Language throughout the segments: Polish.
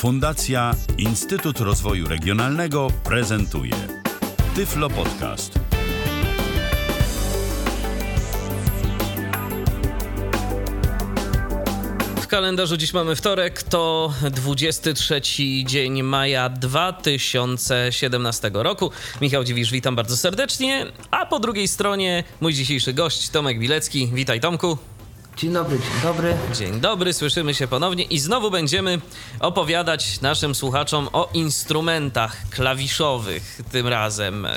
Fundacja Instytut Rozwoju Regionalnego prezentuje Tyflo Podcast. W kalendarzu dziś mamy wtorek, to 23 dzień maja 2017 roku. Michał Dziwisz, witam bardzo serdecznie, a po drugiej stronie mój dzisiejszy gość Tomek Bilecki. Witaj Tomku. Dzień dobry, dzień dobry. Dzień dobry, słyszymy się ponownie i znowu będziemy opowiadać naszym słuchaczom o instrumentach klawiszowych tym razem. E,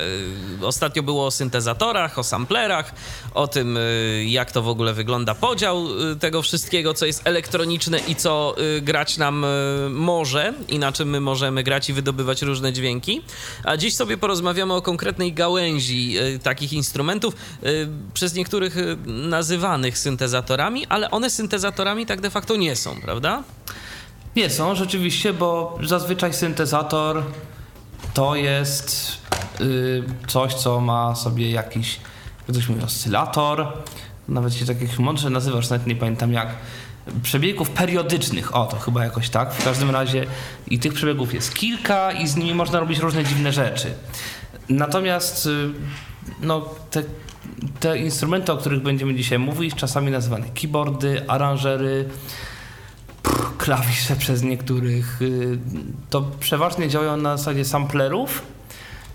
ostatnio było o syntezatorach, o samplerach, o tym e, jak to w ogóle wygląda podział e, tego wszystkiego, co jest elektroniczne i co grać nam może i na czym my możemy grać i wydobywać różne dźwięki. A dziś sobie porozmawiamy o konkretnej gałęzi takich instrumentów, przez niektórych nazywanych syntezatorami ale one syntezatorami tak de facto nie są, prawda? Nie są, rzeczywiście, bo zazwyczaj syntezator to jest yy, coś, co ma sobie jakiś, jak ktoś mówi, oscylator, nawet się tak mądrze nazywasz, nawet nie pamiętam jak, przebiegów periodycznych, o to chyba jakoś tak, w każdym razie i tych przebiegów jest kilka i z nimi można robić różne dziwne rzeczy. Natomiast y, no, te te instrumenty, o których będziemy dzisiaj mówić, czasami nazywane keyboardy, aranżery, klawisze przez niektórych, y, to przeważnie działają na zasadzie samplerów.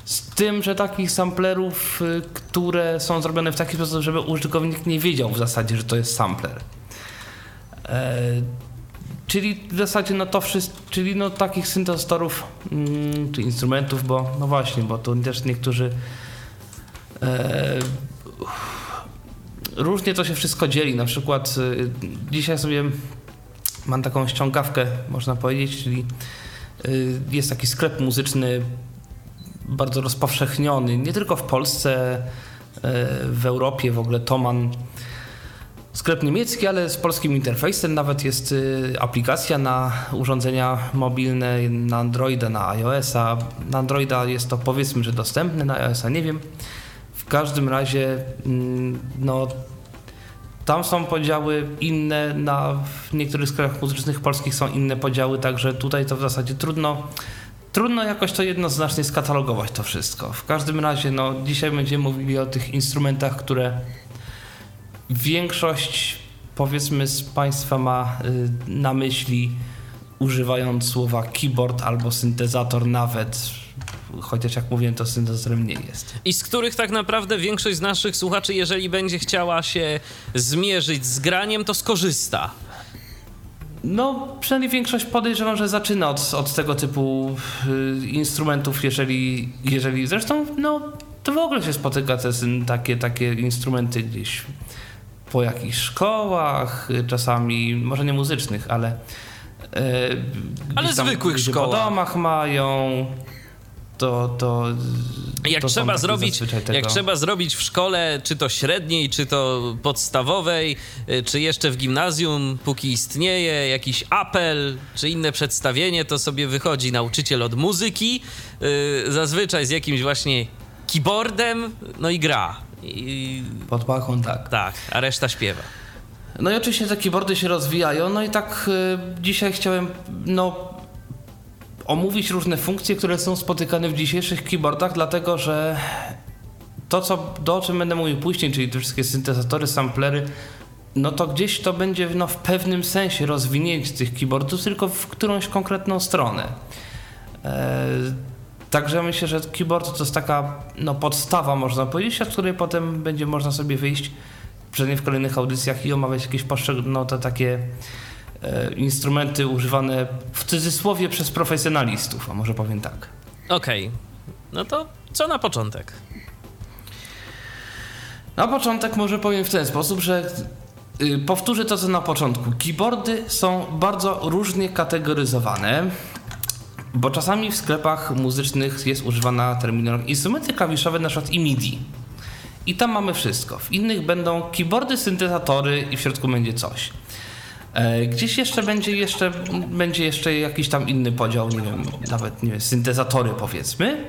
Z tym, że takich samplerów, y, które są zrobione w taki sposób, żeby użytkownik nie wiedział w zasadzie, że to jest sampler. E, czyli w zasadzie no to wszystko, czyli no takich syntezatorów mm, czy instrumentów, bo no właśnie, bo tu też niektórzy e, różnie to się wszystko dzieli. Na przykład y, dzisiaj sobie mam taką ściągawkę, można powiedzieć, czyli y, jest taki sklep muzyczny bardzo rozpowszechniony, nie tylko w Polsce, y, w Europie w ogóle Toman. Sklep niemiecki, ale z polskim interfejsem. Nawet jest aplikacja na urządzenia mobilne, na Androida, na iOS-a. Na Androida jest to powiedzmy, że dostępne, na iOS-a nie wiem. Każdym razie, mm, no, tam są podziały inne, na, w niektórych sklepach muzycznych polskich są inne podziały, także tutaj to w zasadzie trudno, trudno jakoś to jednoznacznie skatalogować to wszystko. W każdym razie, no, dzisiaj będziemy mówili o tych instrumentach, które większość, powiedzmy, z Państwa ma y, na myśli, używając słowa keyboard albo syntezator nawet chociaż jak mówiłem, to syntezatorem nie jest. I z których tak naprawdę większość z naszych słuchaczy, jeżeli będzie chciała się zmierzyć z graniem, to skorzysta. No, przynajmniej większość podejrzewam, że zaczyna od, od tego typu y, instrumentów, jeżeli, jeżeli zresztą, no, to w ogóle się spotyka te, takie, takie instrumenty gdzieś po jakichś szkołach, y, czasami, może nie muzycznych, ale. Y, ale zwykłych szkołach. Po domach mają to, to, jak, to trzeba zrobić, jak trzeba zrobić w szkole, czy to średniej, czy to podstawowej, y, czy jeszcze w gimnazjum, póki istnieje jakiś apel, czy inne przedstawienie, to sobie wychodzi nauczyciel od muzyki, yy, zazwyczaj z jakimś właśnie keyboardem, no i gra. I... Pod pachą, tak. Tak, a reszta śpiewa. No i oczywiście te keyboardy się rozwijają, no i tak y, dzisiaj chciałem, no omówić różne funkcje, które są spotykane w dzisiejszych keyboardach, dlatego że to, co, do o czym będę mówił później, czyli te wszystkie syntezatory, samplery, no to gdzieś to będzie no, w pewnym sensie rozwinięcie tych keyboardów, tylko w którąś konkretną stronę. E, także myślę, że keyboard to jest taka no, podstawa, można powiedzieć, od której potem będzie można sobie wyjść przynajmniej w kolejnych audycjach i omawiać jakieś poszczególne no, takie instrumenty używane w cudzysłowie przez profesjonalistów, a może powiem tak. Okej, okay. no to co na początek? Na początek może powiem w ten sposób, że y, powtórzę to, co na początku. Keyboardy są bardzo różnie kategoryzowane, bo czasami w sklepach muzycznych jest używana terminologia instrumenty klawiszowe, na przykład i MIDI. I tam mamy wszystko. W innych będą keyboardy, syntezatory i w środku będzie coś. E, gdzieś jeszcze będzie jeszcze, będzie jeszcze jakiś tam inny podział, nie wiem, nawet nie wiem, syntezatory powiedzmy.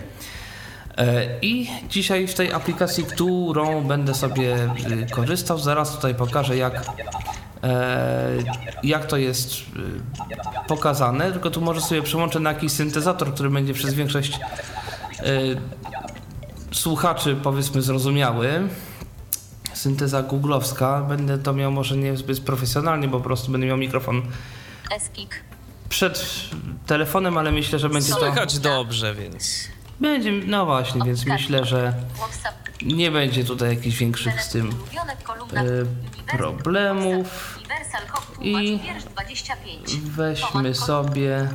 E, I dzisiaj w tej aplikacji, którą będę sobie y, korzystał, zaraz tutaj pokażę jak e, jak to jest e, pokazane, tylko tu może sobie przełączę na jakiś syntezator, który będzie przez większość e, słuchaczy powiedzmy zrozumiały. Synteza googlowska. Będę to miał może nie zbyt profesjonalnie, bo po prostu będę miał mikrofon Eskik. przed telefonem, ale myślę, że będzie to... Słychać dobrze, więc... Będzie, no właśnie, więc myślę, że nie będzie tutaj jakichś większych z tym e, problemów. I tłumacz, wiersz 25. Weźmy sobie.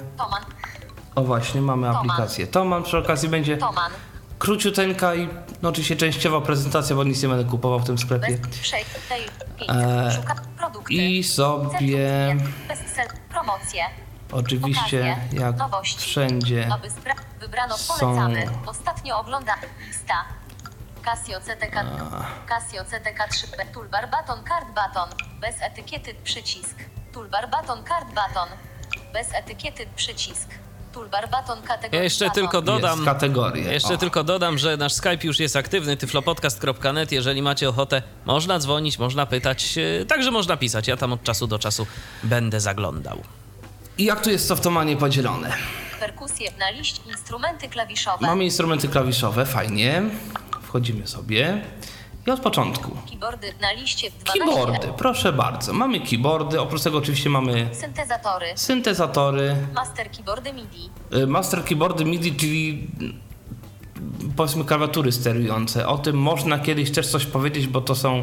O właśnie, mamy aplikację Toman. Przy okazji będzie Toman. Króciuteńka i no oczywiście częściowa prezentacja, bo nic nie będę kupował w tym sklepie. E. I sobie oczywiście jak wszędzie są- polecamy. Ostatnio ogląda lista. Casio CTK Casio CTK 3 Toolbar Baton Card Baton. Bez etykiety przycisk. Toolbar Baton Card Baton. Bez etykiety przycisk Toolbar Baton Ja jeszcze baton. tylko dodam... jest kategorie. Jeszcze O. tylko dodam, że nasz Skype już jest aktywny, tyflopodcast.net. Jeżeli macie ochotę, można dzwonić, można pytać, e, także można pisać. Ja tam od czasu do czasu będę zaglądał. I jak tu jest to w Tomanie podzielone? Perkusje na liść instrumenty klawiszowe Mamy instrumenty klawiszowe, fajnie. Wchodzimy sobie. I od początku. keyboardy na liście 12 Keyboardy, proszę bardzo. Mamy keyboardy, oprócz tego oczywiście mamy syntezatory syntezatory, master keyboardy MIDI y, master keyboardy MIDI, czyli mm, powiedzmy klawiatury sterujące. O tym można kiedyś też coś powiedzieć, bo to są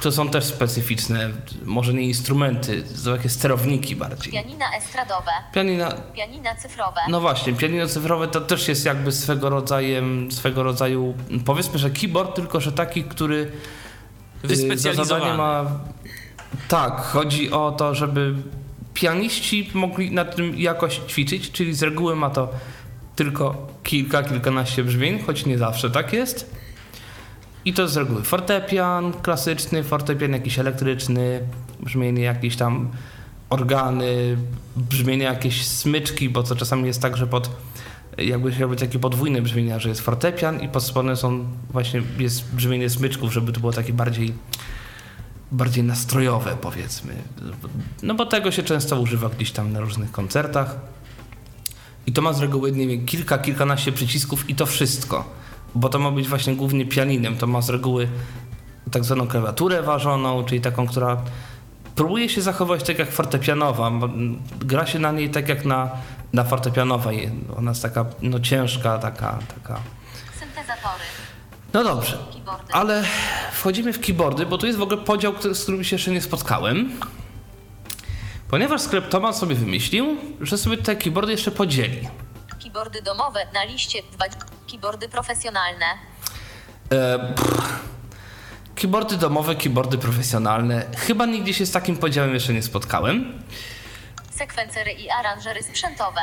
to są też specyficzne, może nie instrumenty, to są jakieś sterowniki bardziej. pianina estradowe Pianina, pianina cyfrowe no właśnie, pianino cyfrowe to też jest jakby swego rodzaju, swego rodzaju, powiedzmy, że keyboard, tylko że taki, który y, za Wyspecjalizowany. ma. Tak, chodzi o to, żeby pianiści mogli na tym jakoś ćwiczyć, czyli z reguły ma to tylko kilka, kilkanaście brzmień, choć nie zawsze tak jest. I to z reguły fortepian klasyczny, fortepian jakiś elektryczny, brzmienie jakieś tam organy, brzmienie jakieś smyczki, bo to czasami jest tak, że pod jakby chciał być takie podwójne brzmienia, że jest fortepian i pod są właśnie jest brzmienie smyczków, żeby to było takie bardziej bardziej nastrojowe powiedzmy. No bo tego się często używa gdzieś tam na różnych koncertach. I to ma z reguły, nie wiem, kilka, kilkanaście przycisków i to wszystko. Bo to ma być właśnie głównie pianinem. To ma z reguły tak zwaną klawiaturę ważoną, czyli taką, która próbuje się zachować tak jak fortepianowa. Gra się na niej tak jak na, na fortepianowej. Ona jest taka no, ciężka, taka, taka. syntezatory No dobrze. Ale wchodzimy w keyboardy, bo tu jest w ogóle podział, który, z którym się jeszcze nie spotkałem. Ponieważ sklep Toman sobie wymyślił, że sobie te keyboardy jeszcze podzieli. keyboardy domowe na liście 2 keyboardy profesjonalne E, keyboardy domowe, keyboardy profesjonalne. Chyba nigdzie się z takim podziałem jeszcze nie spotkałem. sekwencery i aranżery sprzętowe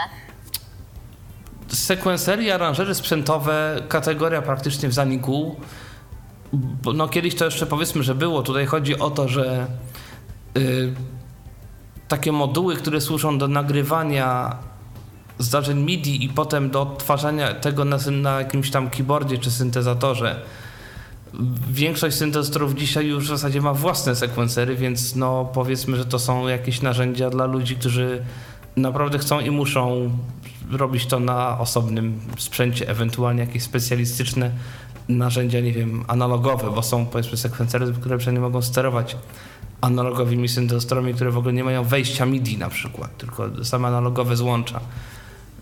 Sekwensery i aranżery sprzętowe, kategoria praktycznie w zaniku. No kiedyś to jeszcze powiedzmy, że było. Tutaj chodzi o to, że y, takie moduły, które służą do nagrywania zdarzeń MIDI i potem do odtwarzania tego na, na jakimś tam keyboardzie czy syntezatorze. Większość syntezatorów dzisiaj już w zasadzie ma własne sekwensery, więc no powiedzmy, że to są jakieś narzędzia dla ludzi, którzy naprawdę chcą i muszą robić to na osobnym sprzęcie, ewentualnie jakieś specjalistyczne narzędzia, nie wiem, analogowe, bo są powiedzmy sekwencery, które przynajmniej mogą sterować analogowymi syntezatorami, które w ogóle nie mają wejścia MIDI na przykład, tylko same analogowe złącza.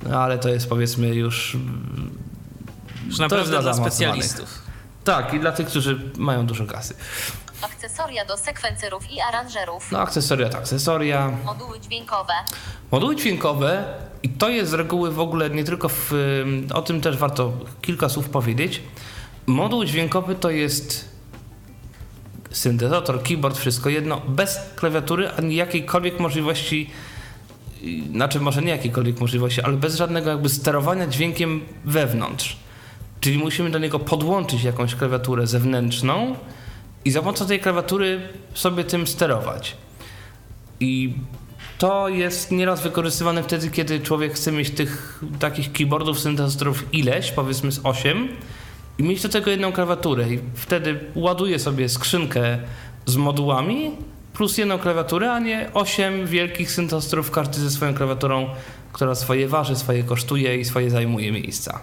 No ale to jest powiedzmy już Już To naprawdę jest dla dla specjalistów. tak i dla tych, którzy mają dużo kasy. akcesoria do sekwencerów i aranżerów No akcesoria to akcesoria, moduły dźwiękowe Moduły dźwiękowe, i to jest z reguły w ogóle nie tylko w. O tym też warto kilka słów powiedzieć. Moduł dźwiękowy to jest syntezator, keyboard, wszystko jedno, bez klawiatury ani jakiejkolwiek możliwości, znaczy może nie jakiejkolwiek możliwości, ale bez żadnego jakby sterowania dźwiękiem wewnątrz. Czyli musimy do niego podłączyć jakąś klawiaturę zewnętrzną i za pomocą tej klawiatury sobie tym sterować. I to jest nieraz wykorzystywane wtedy, kiedy człowiek chce mieć tych takich keyboardów, syntezatorów ileś, powiedzmy z 8 i mieć do tego jedną klawiaturę i wtedy ładuje sobie skrzynkę z modułami, plus jedną klawiaturę, a nie osiem wielkich syntezatorów, każdy ze swoją klawiaturą, która swoje waży, swoje kosztuje i swoje zajmuje miejsca.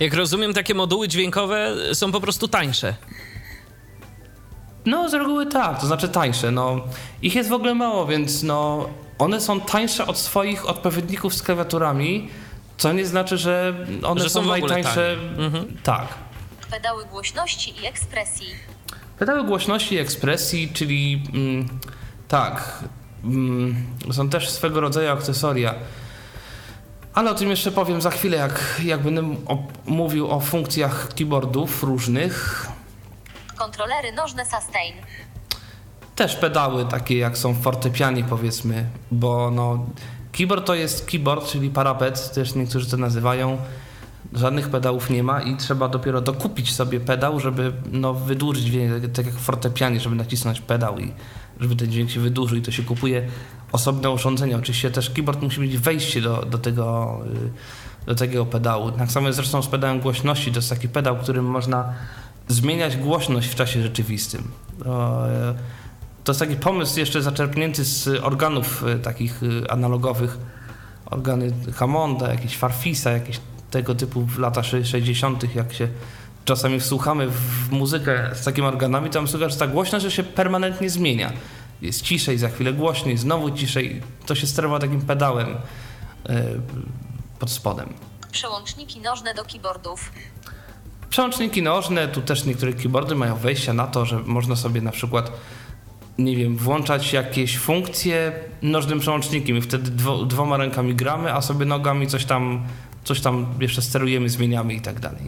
Jak rozumiem, takie moduły dźwiękowe są po prostu tańsze. No, z reguły tak, to znaczy tańsze. No, ich jest w ogóle mało, więc no, one są tańsze od swoich odpowiedników z klawiaturami, co nie znaczy, że one Że są, są najtańsze. Mhm. Tak. Pedały głośności i ekspresji. Pedały głośności i ekspresji, czyli mm, tak, mm, są też swego rodzaju akcesoria. Ale o tym jeszcze powiem za chwilę, jak, jak będę o, mówił o funkcjach keyboardów różnych. Kontrolery nożne sustain. Też pedały takie jak są w fortepianie powiedzmy, bo no keyboard to jest keyboard, czyli parapet, też niektórzy to nazywają. Żadnych pedałów nie ma i trzeba dopiero dokupić sobie pedał, żeby no, wydłużyć dźwięk, tak jak w fortepianie, żeby nacisnąć pedał i żeby ten dźwięk się wydłużył i to się kupuje osobne urządzenie. Oczywiście też keyboard musi mieć wejście do, do tego y, do tego pedału. Tak samo jest zresztą z pedałem głośności. To jest taki pedał, którym można zmieniać głośność w czasie rzeczywistym. To, e, to jest taki pomysł jeszcze zaczerpnięty z organów e, takich e, analogowych. Organy Hammonda, jakieś Farfisa, jakieś tego typu w latach 60., jak się czasami wsłuchamy w muzykę z takimi organami, to tam słychać, że ta głośność że się permanentnie zmienia. Jest ciszej, za chwilę głośniej, znowu ciszej. To się sterowa takim pedałem e, pod spodem. Przełączniki nożne do keyboardów. Przełączniki nożne, tu też niektóre keyboardy mają wejścia na to, że można sobie na przykład, nie wiem, włączać jakieś funkcje nożnym przełącznikiem i wtedy dwo, dwoma rękami gramy, a sobie nogami coś tam, coś tam jeszcze sterujemy, zmieniamy i tak dalej.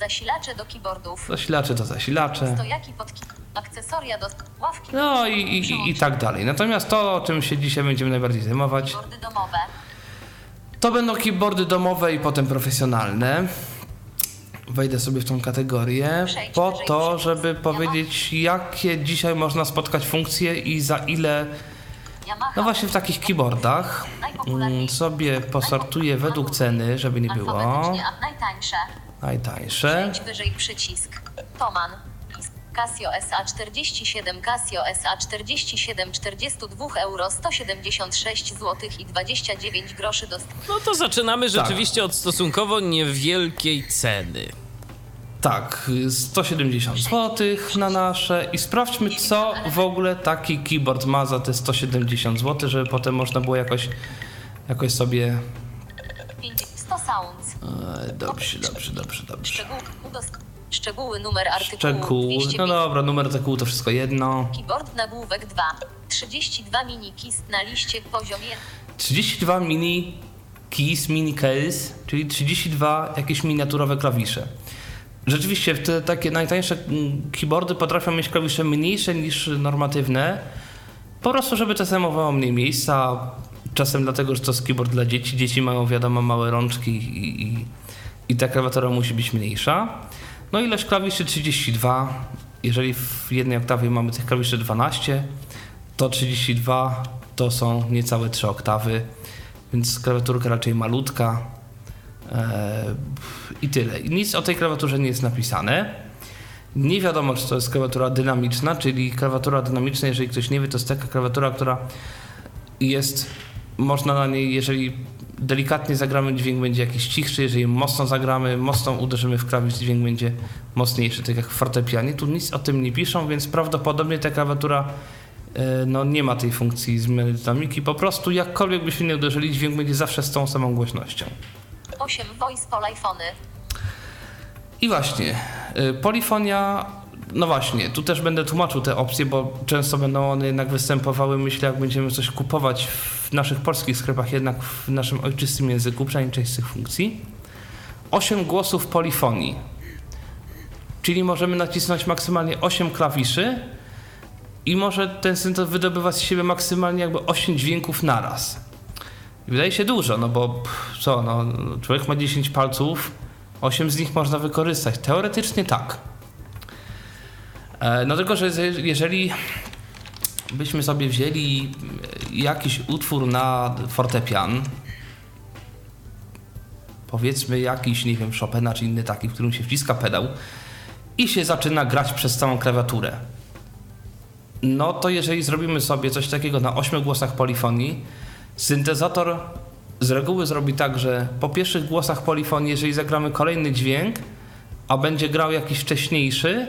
Zasilacze do keyboardów. Zasilacze to zasilacze. Stojaki pod akcesoria do ławki. No i, i, i, tak dalej. Natomiast to, o czym się dzisiaj będziemy najbardziej zajmować, Keyboardy domowe. to będą keyboardy domowe i potem profesjonalne. Wejdę sobie w tą kategorię po to, żeby powiedzieć, jakie dzisiaj można spotkać funkcje i za ile. No właśnie w takich keyboardach mm, sobie posortuję według ceny, żeby nie było. Najtańsze. Najtańsze. Przejdź wyżej przycisk. Toman. Casio SA47 Casio SA47 42 euro 176 zł i 29 groszy do No to zaczynamy Tak. rzeczywiście od stosunkowo niewielkiej ceny. Tak, 170 zł na nasze i sprawdźmy co w ogóle taki keyboard ma za te 170 zł, żeby potem można było jakoś, jakoś sobie... 100 sounds. E, Dobrze, dobrze, dobrze, dobrze. Szczegóły numer artykułu Szczegół, 205. no dobra, numer artykułu to wszystko jedno. Keyboard nagłówek 2. 32 mini kist na liście poziomie 32 mini keys, mini case, czyli 32 jakieś miniaturowe klawisze. Rzeczywiście te takie najtańsze mm, keyboardy potrafią mieć klawisze mniejsze niż normatywne, po prostu żeby to zajmowało mniej miejsca, czasem dlatego, że to jest keyboard dla dzieci, dzieci mają wiadomo małe rączki i, i, i ta klawiatura musi być mniejsza. No ilość klawiszy? 32, jeżeli w jednej oktawie mamy tych klawiszy 12, to 32 to są niecałe 3 oktawy, więc klawiaturka raczej malutka i tyle. Nic o tej klawiaturze nie jest napisane. Nie wiadomo, czy to jest klawiatura dynamiczna, czyli klawiatura dynamiczna, jeżeli ktoś nie wie, to jest taka klawiatura, która jest, można na niej, jeżeli delikatnie zagramy, dźwięk będzie jakiś cichszy, jeżeli mocno zagramy, mocno uderzymy w klawisz, dźwięk będzie mocniejszy, tak jak w fortepianie. Tu nic o tym nie piszą, więc prawdopodobnie ta klawiatura e, no, nie ma tej funkcji zmiany dynamiki. Po prostu jakkolwiek byśmy nie uderzyli, dźwięk będzie zawsze z tą samą głośnością. 8 voice polifony. I właśnie, y, polifonia, no właśnie, tu też będę tłumaczył te opcje, bo często będą one jednak występowały, myślę, jak będziemy coś kupować w naszych polskich sklepach, jednak w naszym ojczystym języku, przynajmniej część z tych funkcji. 8 głosów polifonii, czyli możemy nacisnąć maksymalnie 8 klawiszy i może ten syntet wydobywać z siebie maksymalnie jakby 8 dźwięków naraz. I wydaje się dużo, no bo pff, co, no, człowiek ma 10 palców, 8 z nich można wykorzystać. Teoretycznie tak. E, No tylko, że jeżeli byśmy sobie wzięli jakiś utwór na fortepian, powiedzmy jakiś, nie wiem, Chopina czy inny taki, w którym się wciska pedał i się zaczyna grać przez całą klawiaturę. no to jeżeli zrobimy sobie coś takiego na 8 głosach polifonii, syntezator z reguły zrobi tak, że po pierwszych głosach polifonii, jeżeli zagramy kolejny dźwięk, a będzie grał jakiś wcześniejszy,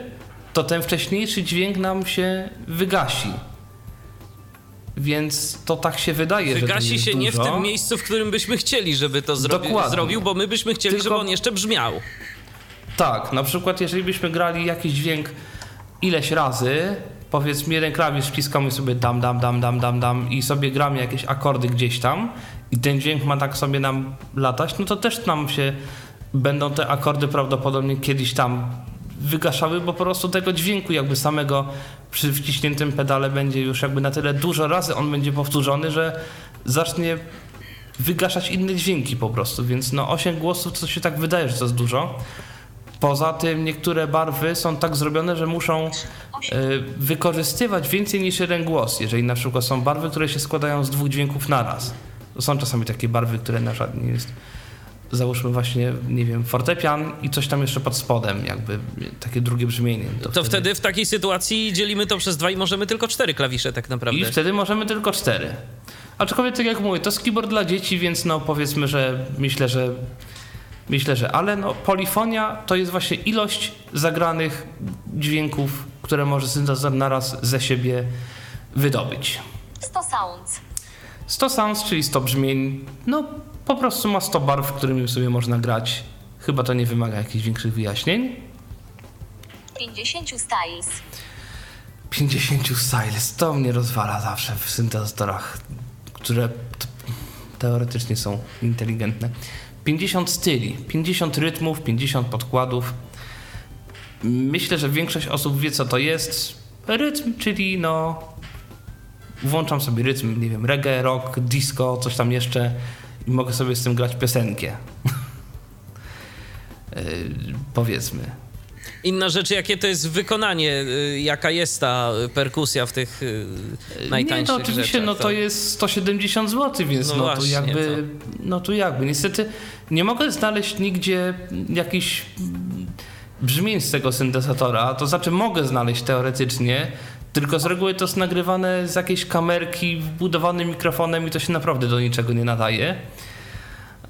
to ten wcześniejszy dźwięk nam się wygasi. Więc to tak się wydaje, że Wygasi jest się nie w dużo. tym miejscu, w którym byśmy chcieli, żeby to zrobi- Dokładnie. zrobił, bo my byśmy chcieli, Tylko- żeby on jeszcze brzmiał. Tak, na przykład jeżeli byśmy grali jakiś dźwięk ileś razy, powiedzmy jeden klawisz wciskamy sobie dam, dam, dam, dam, dam, dam i sobie gramy jakieś akordy gdzieś tam i ten dźwięk ma tak sobie nam latać, no to też nam się będą te akordy prawdopodobnie kiedyś tam wygaszały, bo po prostu tego dźwięku jakby samego przy wciśniętym pedale będzie już jakby na tyle dużo razy on będzie powtórzony, że zacznie wygaszać inne dźwięki po prostu, więc no 8 głosów to się tak wydaje, że to jest dużo. Poza tym niektóre barwy są tak zrobione, że muszą e, wykorzystywać więcej niż jeden głos. Jeżeli na przykład są barwy, które się składają z dwóch dźwięków naraz. To są czasami takie barwy, które na przykład nie jest załóżmy właśnie, nie wiem, fortepian i coś tam jeszcze pod spodem, jakby takie drugie brzmienie. To wtedy w takiej sytuacji dzielimy to przez dwa i możemy tylko cztery klawisze tak naprawdę. I wtedy możemy tylko cztery. Aczkolwiek, tak jak mówię, to jest keyboard dla dzieci, więc no powiedzmy, że myślę, że myślę, że ale no polifonia to jest właśnie ilość zagranych dźwięków, które może syntezator naraz ze siebie wydobyć. 100 sounds. 100 sounds, czyli 100 brzmień, no po prostu ma 100 barw, którymi sobie można grać. Chyba to nie wymaga jakichś większych wyjaśnień. 50 styles. 50 styles, to mnie rozwala zawsze w syntezatorach, które teoretycznie są inteligentne. 50 styli, 50 rytmów, 50 podkładów. Myślę, że większość osób wie, co to jest. Rytm, czyli no. Włączam sobie rytm, nie wiem, reggae, rock, disco, coś tam jeszcze i mogę sobie z tym grać piosenkę. Yy, powiedzmy. Inna rzecz, jakie to jest wykonanie, y, jaka jest ta perkusja w tych y, najtańszych Nie, no oczywiście, rzeczach. no to jest 170 zł, więc No no, to właśnie, jakby, no to jakby. Niestety nie mogę znaleźć nigdzie jakichś brzmień z tego syntezatora, to znaczy mogę znaleźć teoretycznie, tylko z reguły to jest nagrywane z jakiejś kamerki, wbudowanym mikrofonem i to się naprawdę do niczego nie nadaje.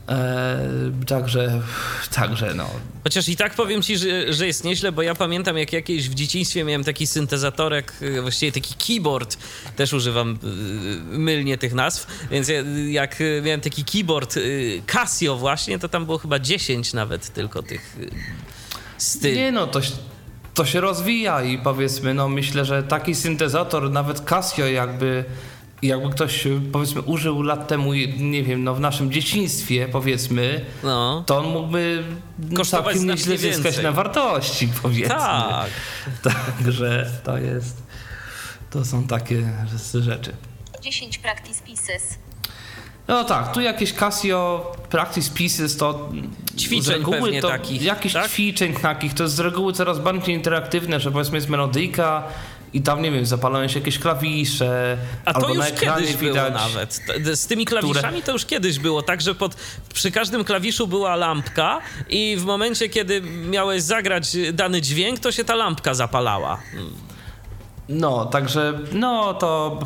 Eee, także, także no. Chociaż i tak powiem ci, że, że jest nieźle, bo ja pamiętam, jak jakieś w dzieciństwie miałem taki syntezatorek, y, właściwie taki keyboard, też używam y, mylnie tych nazw, więc ja, jak y, miałem taki keyboard Casio właśnie, to tam było chyba 10 nawet tylko tych styli. Nie no, to, się- to się rozwija i powiedzmy, no myślę, że taki syntezator, nawet Casio jakby, jakby ktoś powiedzmy użył lat temu, nie wiem, no w naszym dzieciństwie powiedzmy, No. to on mógłby Kosztować całkiem nieźle zyskać na wartości powiedzmy. Tak. Także to jest, to są takie rzeczy. 10 practice pieces. No tak, tu jakieś Casio Practice Pieces to Ćwiczeń z reguły to takich, jakichś tak? ćwiczeń takich, to jest z reguły coraz bardziej interaktywne, że powiedzmy jest melodyjka i tam nie wiem, zapalają się jakieś klawisze, A albo to na już ekranie kiedyś było widać. nawet. T- Z tymi klawiszami to już kiedyś było, tak, że pod, przy każdym klawiszu była lampka i w momencie, kiedy miałeś zagrać dany dźwięk, to się ta lampka zapalała. No, także no to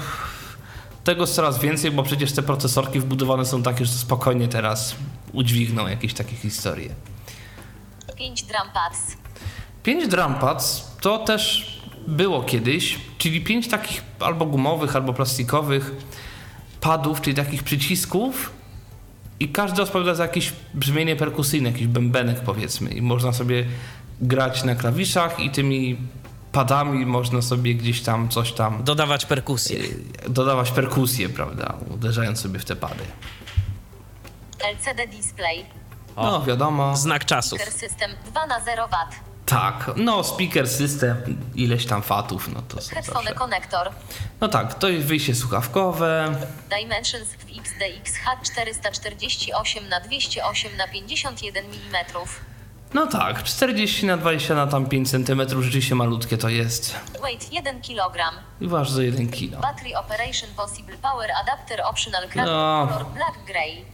tego jest coraz więcej, bo przecież te procesorki wbudowane są takie, że spokojnie teraz udźwigną jakieś takie historie. 5 drum pads. 5 drumpads to też było kiedyś, czyli 5 takich albo gumowych, albo plastikowych padów, czyli takich przycisków i każdy odpowiada za jakieś brzmienie perkusyjne, jakiś bębenek powiedzmy i można sobie grać na klawiszach i tymi padami można sobie gdzieś tam coś tam Dodawać perkusję. dodawać perkusję, prawda, uderzając sobie w te pady. LCD display. O. No wiadomo, Znak czasów. System 2 na 0 W. tak, no speaker system, ileś tam fatów, no to są Headphone zawsze. konektor. No tak, to jest wyjście słuchawkowe, Dimensions w XDX H448 na 208 na 51 mm. No tak, 40 na 20 na tam 5 cm, rzeczywiście malutkie to jest. Weight 1 kg. I waży za 1 kg. Battery operation possible power adapter optional No. color black gray.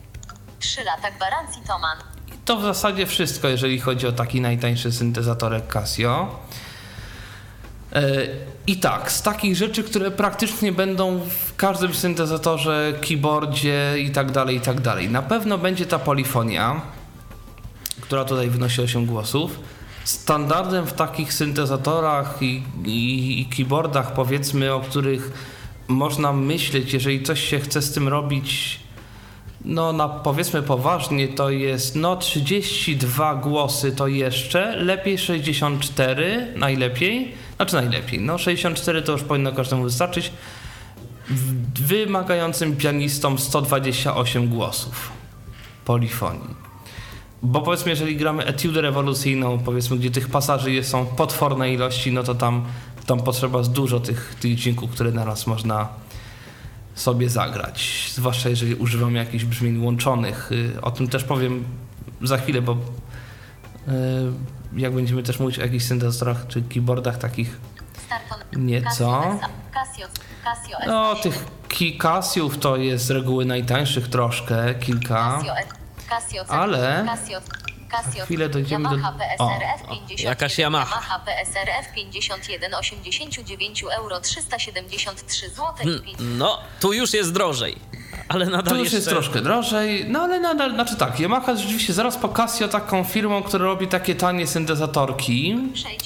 3 lata gwarancji Toman. I to w zasadzie wszystko, jeżeli chodzi o taki najtańszy syntezatorek Casio. E, I tak, z takich rzeczy, które praktycznie będą w każdym syntezatorze, keyboardzie i tak dalej, i tak dalej. Na pewno będzie ta polifonia, która tutaj wynosi 8 głosów. Standardem w takich syntezatorach i, i, i keyboardach, powiedzmy, o których można myśleć, jeżeli coś się chce z tym robić, no na powiedzmy poważnie, to jest no 32 głosy to jeszcze, lepiej 64, najlepiej, znaczy najlepiej, no 64 to już powinno każdemu wystarczyć, wymagającym pianistom 128 głosów polifonii. Bo powiedzmy, jeżeli gramy etiudę rewolucyjną, powiedzmy, gdzie tych pasaży są potworne ilości, no to tam, tam potrzeba dużo tych, tych dźwięków, które naraz można sobie zagrać. Zwłaszcza jeżeli używam jakichś brzmień łączonych. Y, o tym też powiem za chwilę, bo y, jak będziemy też mówić o jakichś syntezatorach czy keyboardach takich nieco. No, tych Casiów to jest z reguły najtańszych troszkę, kilka. Ale Casio, chwilę dojdziemy Yamaha do... PSRF 50, jakaś Yamaha. Yamaha PSRF 51 89 euro 373 zł. Mm, No, tu już jest drożej. Ale nadal Tu już jeszcze... jest troszkę drożej, no ale nadal, znaczy tak, Yamaha jest rzeczywiście zaraz po Casio taką firmą, która robi takie tanie syntezatorki.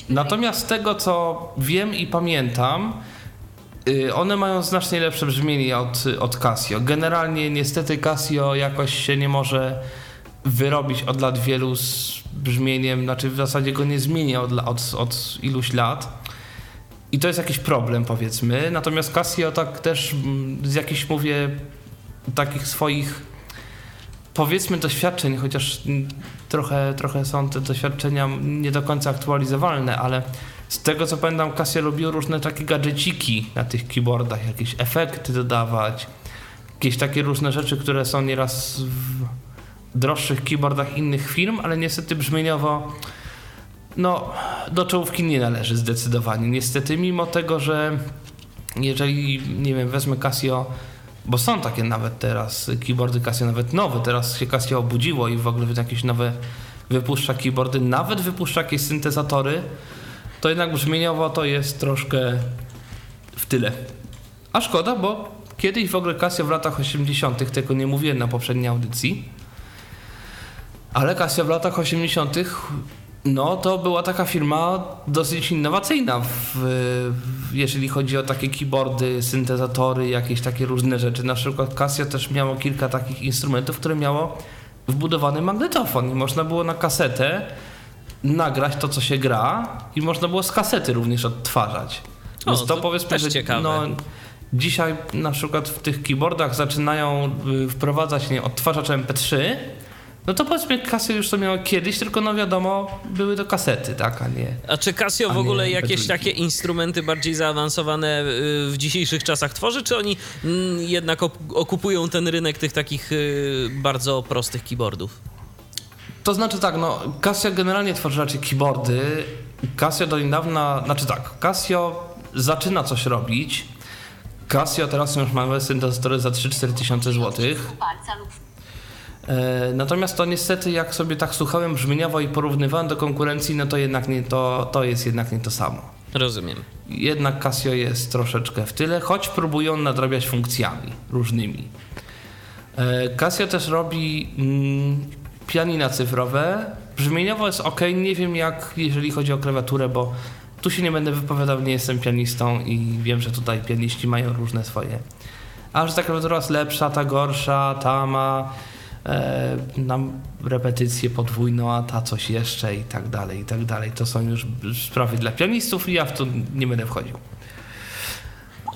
Natomiast z tego co wiem i pamiętam, y, one mają znacznie lepsze brzmienie od, od Casio. Generalnie niestety Casio jakoś się nie może wyrobić od lat wielu z brzmieniem, znaczy w zasadzie go nie zmienia od, od, od iluś lat. I to jest jakiś problem, powiedzmy. Natomiast Casio tak też mm, z jakichś, mówię, takich swoich powiedzmy doświadczeń, chociaż trochę, trochę są te doświadczenia nie do końca aktualizowalne, ale z tego co pamiętam Casio lubił różne takie gadżeciki na tych keyboardach, jakieś efekty dodawać, jakieś takie różne rzeczy, które są nieraz w droższych keyboardach innych firm, ale niestety brzmieniowo no, do czołówki nie należy zdecydowanie. Niestety, mimo tego, że jeżeli, nie wiem, wezmę Casio, bo są takie nawet teraz keyboardy Casio, nawet nowe, teraz się Casio obudziło i w ogóle jakieś nowe wypuszcza keyboardy, nawet wypuszcza jakieś syntezatory, to jednak brzmieniowo to jest troszkę w tyle. A szkoda, bo kiedyś w ogóle Casio w latach 80., tego nie mówiłem na poprzedniej audycji, ale Casio w latach 80. No, to była taka firma dosyć innowacyjna, w, jeżeli chodzi o takie keyboardy, syntezatory, jakieś takie różne rzeczy. Na przykład Casio też miało kilka takich instrumentów, które miało wbudowany magnetofon i można było na kasetę nagrać to, co się gra i można było z kasety również odtwarzać. O, Więc to, to powiedzmy, że ciekawe. no, dzisiaj na przykład w tych keyboardach zaczynają y, wprowadzać nie, odtwarzacz MP3, no to powiedzmy Casio już to miało kiedyś, tylko no wiadomo, były to kasety, tak, a nie... A czy Casio A w ogóle jakieś MP3? takie instrumenty bardziej zaawansowane y, w dzisiejszych czasach tworzy, czy oni mm, jednak okupują ten rynek tych takich y, bardzo prostych keyboardów? To znaczy tak, no Casio generalnie tworzy raczej keyboardy. Casio do niedawna, znaczy tak, Casio zaczyna coś robić. Casio teraz już mamy syntezatory za 3-4 tysiące złotych. E, Natomiast to niestety, jak sobie tak słuchałem brzmieniowo i porównywałem do konkurencji, no to jednak nie to, to jest jednak nie to samo. Rozumiem. Jednak Casio jest troszeczkę w tyle, choć próbują nadrabiać funkcjami różnymi. E, Casio też robi mm, pianina cyfrowe. Brzmieniowo jest ok, nie wiem jak jeżeli chodzi o klawiaturę, bo tu się nie będę wypowiadał, nie jestem pianistą i wiem, że tutaj pianiści mają różne swoje. A że ta klawiatura jest lepsza, ta gorsza, ta ma nam repetycję podwójną, a ta coś jeszcze i tak dalej, i tak dalej. To są już sprawy dla pianistów i ja w to nie będę wchodził.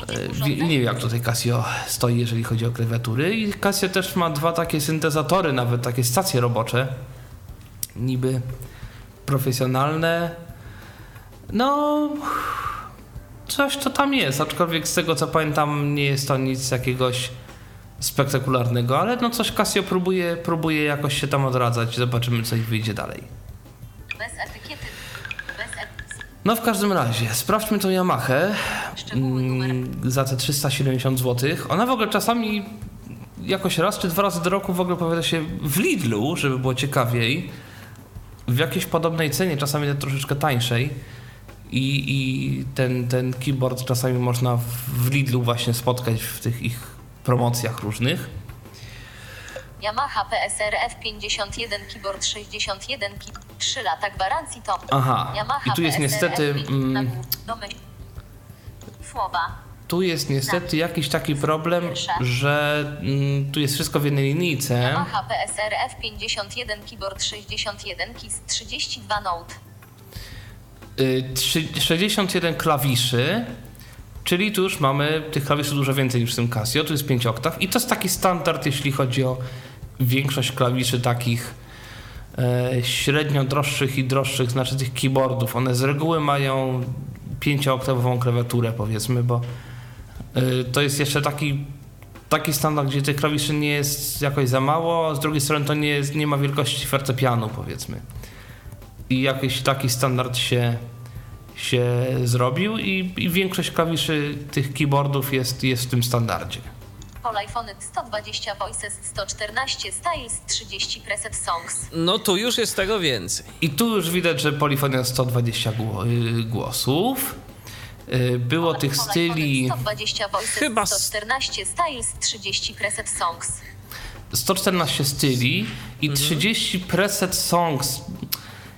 E, Nie wiem jak tutaj Casio stoi, jeżeli chodzi o klawiatury. I Casio też ma dwa takie syntezatory, nawet takie stacje robocze. Niby profesjonalne. No, coś to tam jest, aczkolwiek z tego co pamiętam nie jest to nic jakiegoś spektakularnego, ale no coś Casio próbuje, próbuje jakoś się tam odradzać. Zobaczymy co ich wyjdzie dalej. bez etykiety. Bez. No w każdym razie, sprawdźmy tą Yamahę mm, za te 370 zł. Ona w ogóle czasami jakoś raz czy dwa razy do roku w ogóle pojawia się w Lidlu, żeby było ciekawiej. W jakiejś podobnej cenie, czasami troszeczkę tańszej. I, i ten, ten keyboard czasami można w Lidlu właśnie spotkać w tych ich promocjach różnych. Yamaha PSR F51 keyboard 61 ki 3 lata gwarancji to. Aha, Yamaha i tu jest PSR niestety, F50 mm. Tu jest niestety jakiś taki problem, że mm, tu jest wszystko w jednej linijce. Yamaha PSR F51 keyboard 61 KIS 32 Note. Y, trzy- 61 klawiszy, czyli tu już mamy tych klawiszy dużo więcej niż w tym Casio. Tu jest 5 oktaw i to jest taki standard, jeśli chodzi o większość klawiszy takich e, średnio droższych i droższych, znaczy tych keyboardów. One z reguły mają 5-oktawową klawiaturę, powiedzmy, bo y, to jest jeszcze taki taki standard, gdzie tych klawiszy nie jest jakoś za mało, z drugiej strony to nie, jest, nie ma wielkości fortepianu, powiedzmy i jakiś taki standard się, się zrobił i, i większość klawiszy tych keyboardów jest, jest w tym standardzie. Polifony 120 Voices 114 Styles 30 Preset Songs. No tu już jest tego więcej. I tu już widać, że polifonia 120 gło- y, głosów. Y, Było tych Polifony styli 120 Voices Chyba s- 114 Styles 30 Preset Songs. 114 styli i 30 preset songs.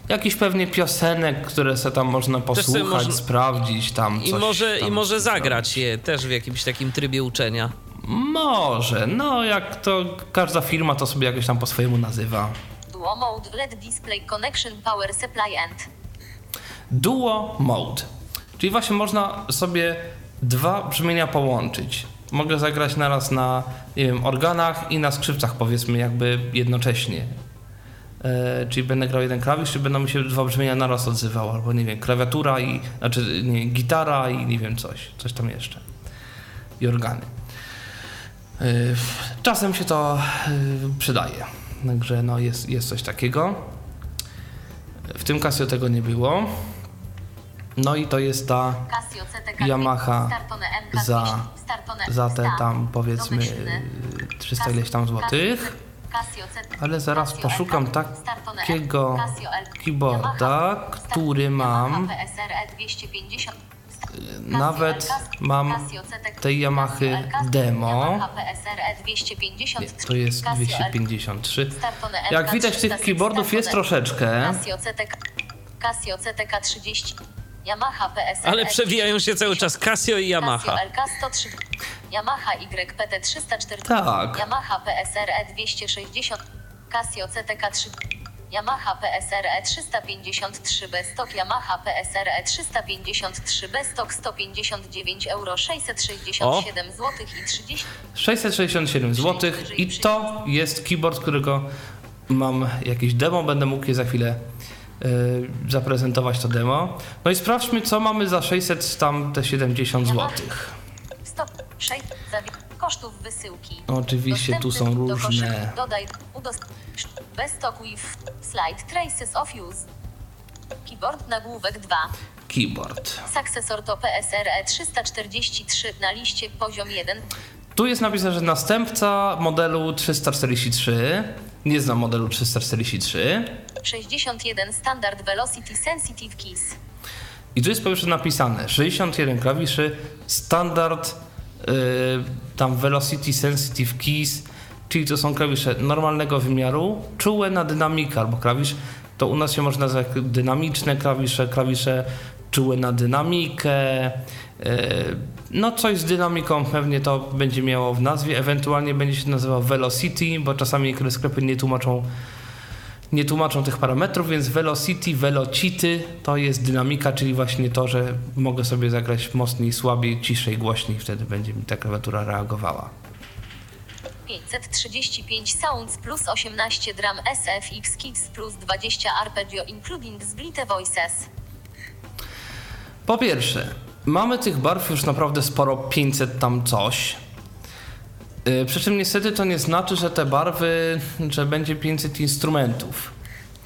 Jakiś pewnie piosenek, które se tam można posłuchać, można- sprawdzić tam. I coś może, tam I może zagrać je też w jakimś takim trybie uczenia. Może, no jak to każda firma to sobie jakoś tam po swojemu nazywa. Duo Mode LED Display Connection Power Supply End. Duo Mode. Czyli właśnie można sobie dwa brzmienia połączyć. Mogę zagrać naraz na nie wiem, organach i na skrzypcach, powiedzmy, jakby jednocześnie. E, czyli będę grał jeden klawisz, czy będą mi się dwa brzmienia naraz odzywały, albo nie wiem, klawiatura i, znaczy nie, gitara i nie wiem, coś, coś tam jeszcze. I organy. E, czasem się to e, przydaje. Także no jest, jest coś takiego. W tym Casio tego nie było. No i to jest ta Yamaha za- za te tam powiedzmy Domyślny. 300 ileś tam złotych. Ale zaraz poszukam takiego keyboarda, który mam. PSRE 250 Nawet mam tej Yamahy demo. Yamaha PSRE 253 Nie, to jest Casio L- 253. Startone Jak widać tych 300, keyboardów jest troszeczkę. Casio CTK 30 Yamaha Ale przewijają się cały czas Casio i Yamaha. Casio LK 103 Yamaha YPT 304 Tak. Yamaha PSRE 260 Casio CTK 3 Yamaha PSRE 353 stock Yamaha PSRE 353 stock 159 euro 667 zł i 30 667 zł i to jest keyboard, którego mam jakieś demo, będę mógł je za chwilę y, zaprezentować to demo. No i sprawdźmy, co mamy za 600 tam te 70 zł. Stop 6 zawi- kosztów wysyłki. Oczywiście tu są różne. Dodaj udost... Bez stock with slide traces of use. Keyboard nagłówek 2. keyboard. Successor to PSRE 343 na liście poziom 1. Tu jest napisane, że następca modelu 343. Nie znam modelu 343. 61 Standard Velocity Sensitive Keys. I tu jest po prostu napisane 61 klawiszy, standard, yy, tam Velocity Sensitive Keys, czyli to są klawisze normalnego wymiaru, czułe na dynamikę, albo klawisz, to u nas się można nazywać dynamiczne klawisze, klawisze czułe na dynamikę, yy, no coś z dynamiką pewnie to będzie miało w nazwie, ewentualnie będzie się nazywał Velocity, bo czasami niektóre sklepy nie tłumaczą nie tłumaczą tych parametrów, więc Velocity, Velocity to jest dynamika, czyli właśnie to, że mogę sobie zagrać mocniej, słabiej, ciszej, głośniej, wtedy będzie mi ta klawiatura reagowała. 535 Sounds plus 18 drum SFX Kids plus 20 arpeggio including split voices. Po pierwsze, mamy tych barw już naprawdę sporo, 500 tam coś. Yy, Przy czym niestety to nie znaczy, że te barwy, że będzie 500 instrumentów.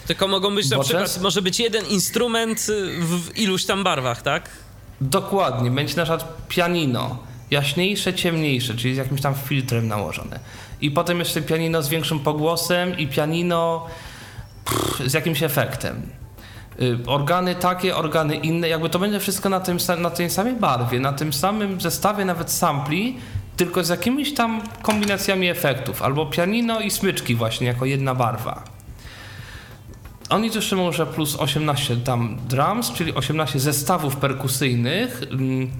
Tylko mogą być na Bo przykład, często- może być jeden instrument y, w iluś tam barwach, tak? Dokładnie, będzie na przykład pianino, jaśniejsze, ciemniejsze, czyli z jakimś tam filtrem nałożone. I potem jeszcze pianino z większym pogłosem i pianino pff, z jakimś efektem. Y, organy takie, organy inne, jakby to będzie wszystko na, tym, na tej samej barwie, na tym samym zestawie nawet sampli, tylko z jakimiś tam kombinacjami efektów, albo pianino i smyczki właśnie jako jedna barwa. Oni jeszcze może plus 18 tam drums, czyli 18 zestawów perkusyjnych. Mm,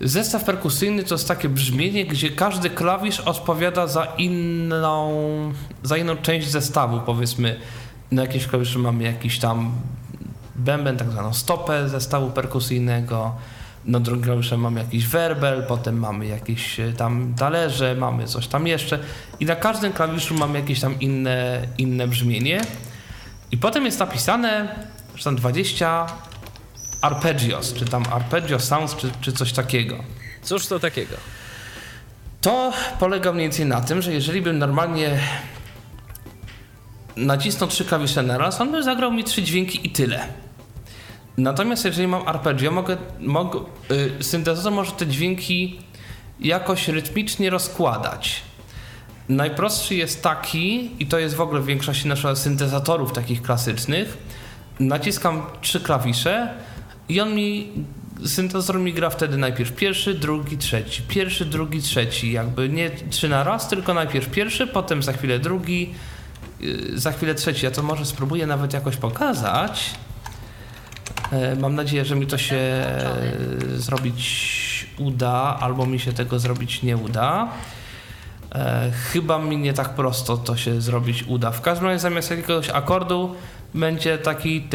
zestaw perkusyjny to jest takie brzmienie, gdzie każdy klawisz odpowiada za inną, za inną część zestawu, powiedzmy. Na jakieś klawisze mamy jakiś tam bęben, tak zwaną stopę zestawu perkusyjnego, na drugim klawisze mamy jakiś werbel, potem mamy jakieś e, tam talerze, mamy coś tam jeszcze i na każdym klawiszu mamy jakieś tam inne, inne brzmienie i potem jest napisane, że tam 20 arpeggios, czy tam arpeggio sounds, czy, czy coś takiego. Cóż to takiego? To polega mniej więcej na tym, że jeżeli bym normalnie nacisnął trzy klawisze na raz, on by zagrał mi trzy dźwięki i tyle. Natomiast jeżeli mam arpeggio, mogę, mogę, yy, syntezator może te dźwięki jakoś rytmicznie rozkładać. Najprostszy jest taki, i to jest w ogóle w większości naszych syntezatorów takich klasycznych, naciskam trzy klawisze i on mi, syntezator mi gra wtedy najpierw pierwszy, drugi, trzeci, pierwszy, drugi, trzeci, jakby nie trzy na raz, tylko najpierw pierwszy, potem za chwilę drugi, yy, za chwilę trzeci. Ja to może spróbuję nawet jakoś pokazać. E, mam nadzieję, że mi to się e, zrobić uda, albo mi się tego zrobić nie uda. E, chyba mi nie tak prosto to się zrobić uda. W każdym razie zamiast jakiegoś akordu będzie taki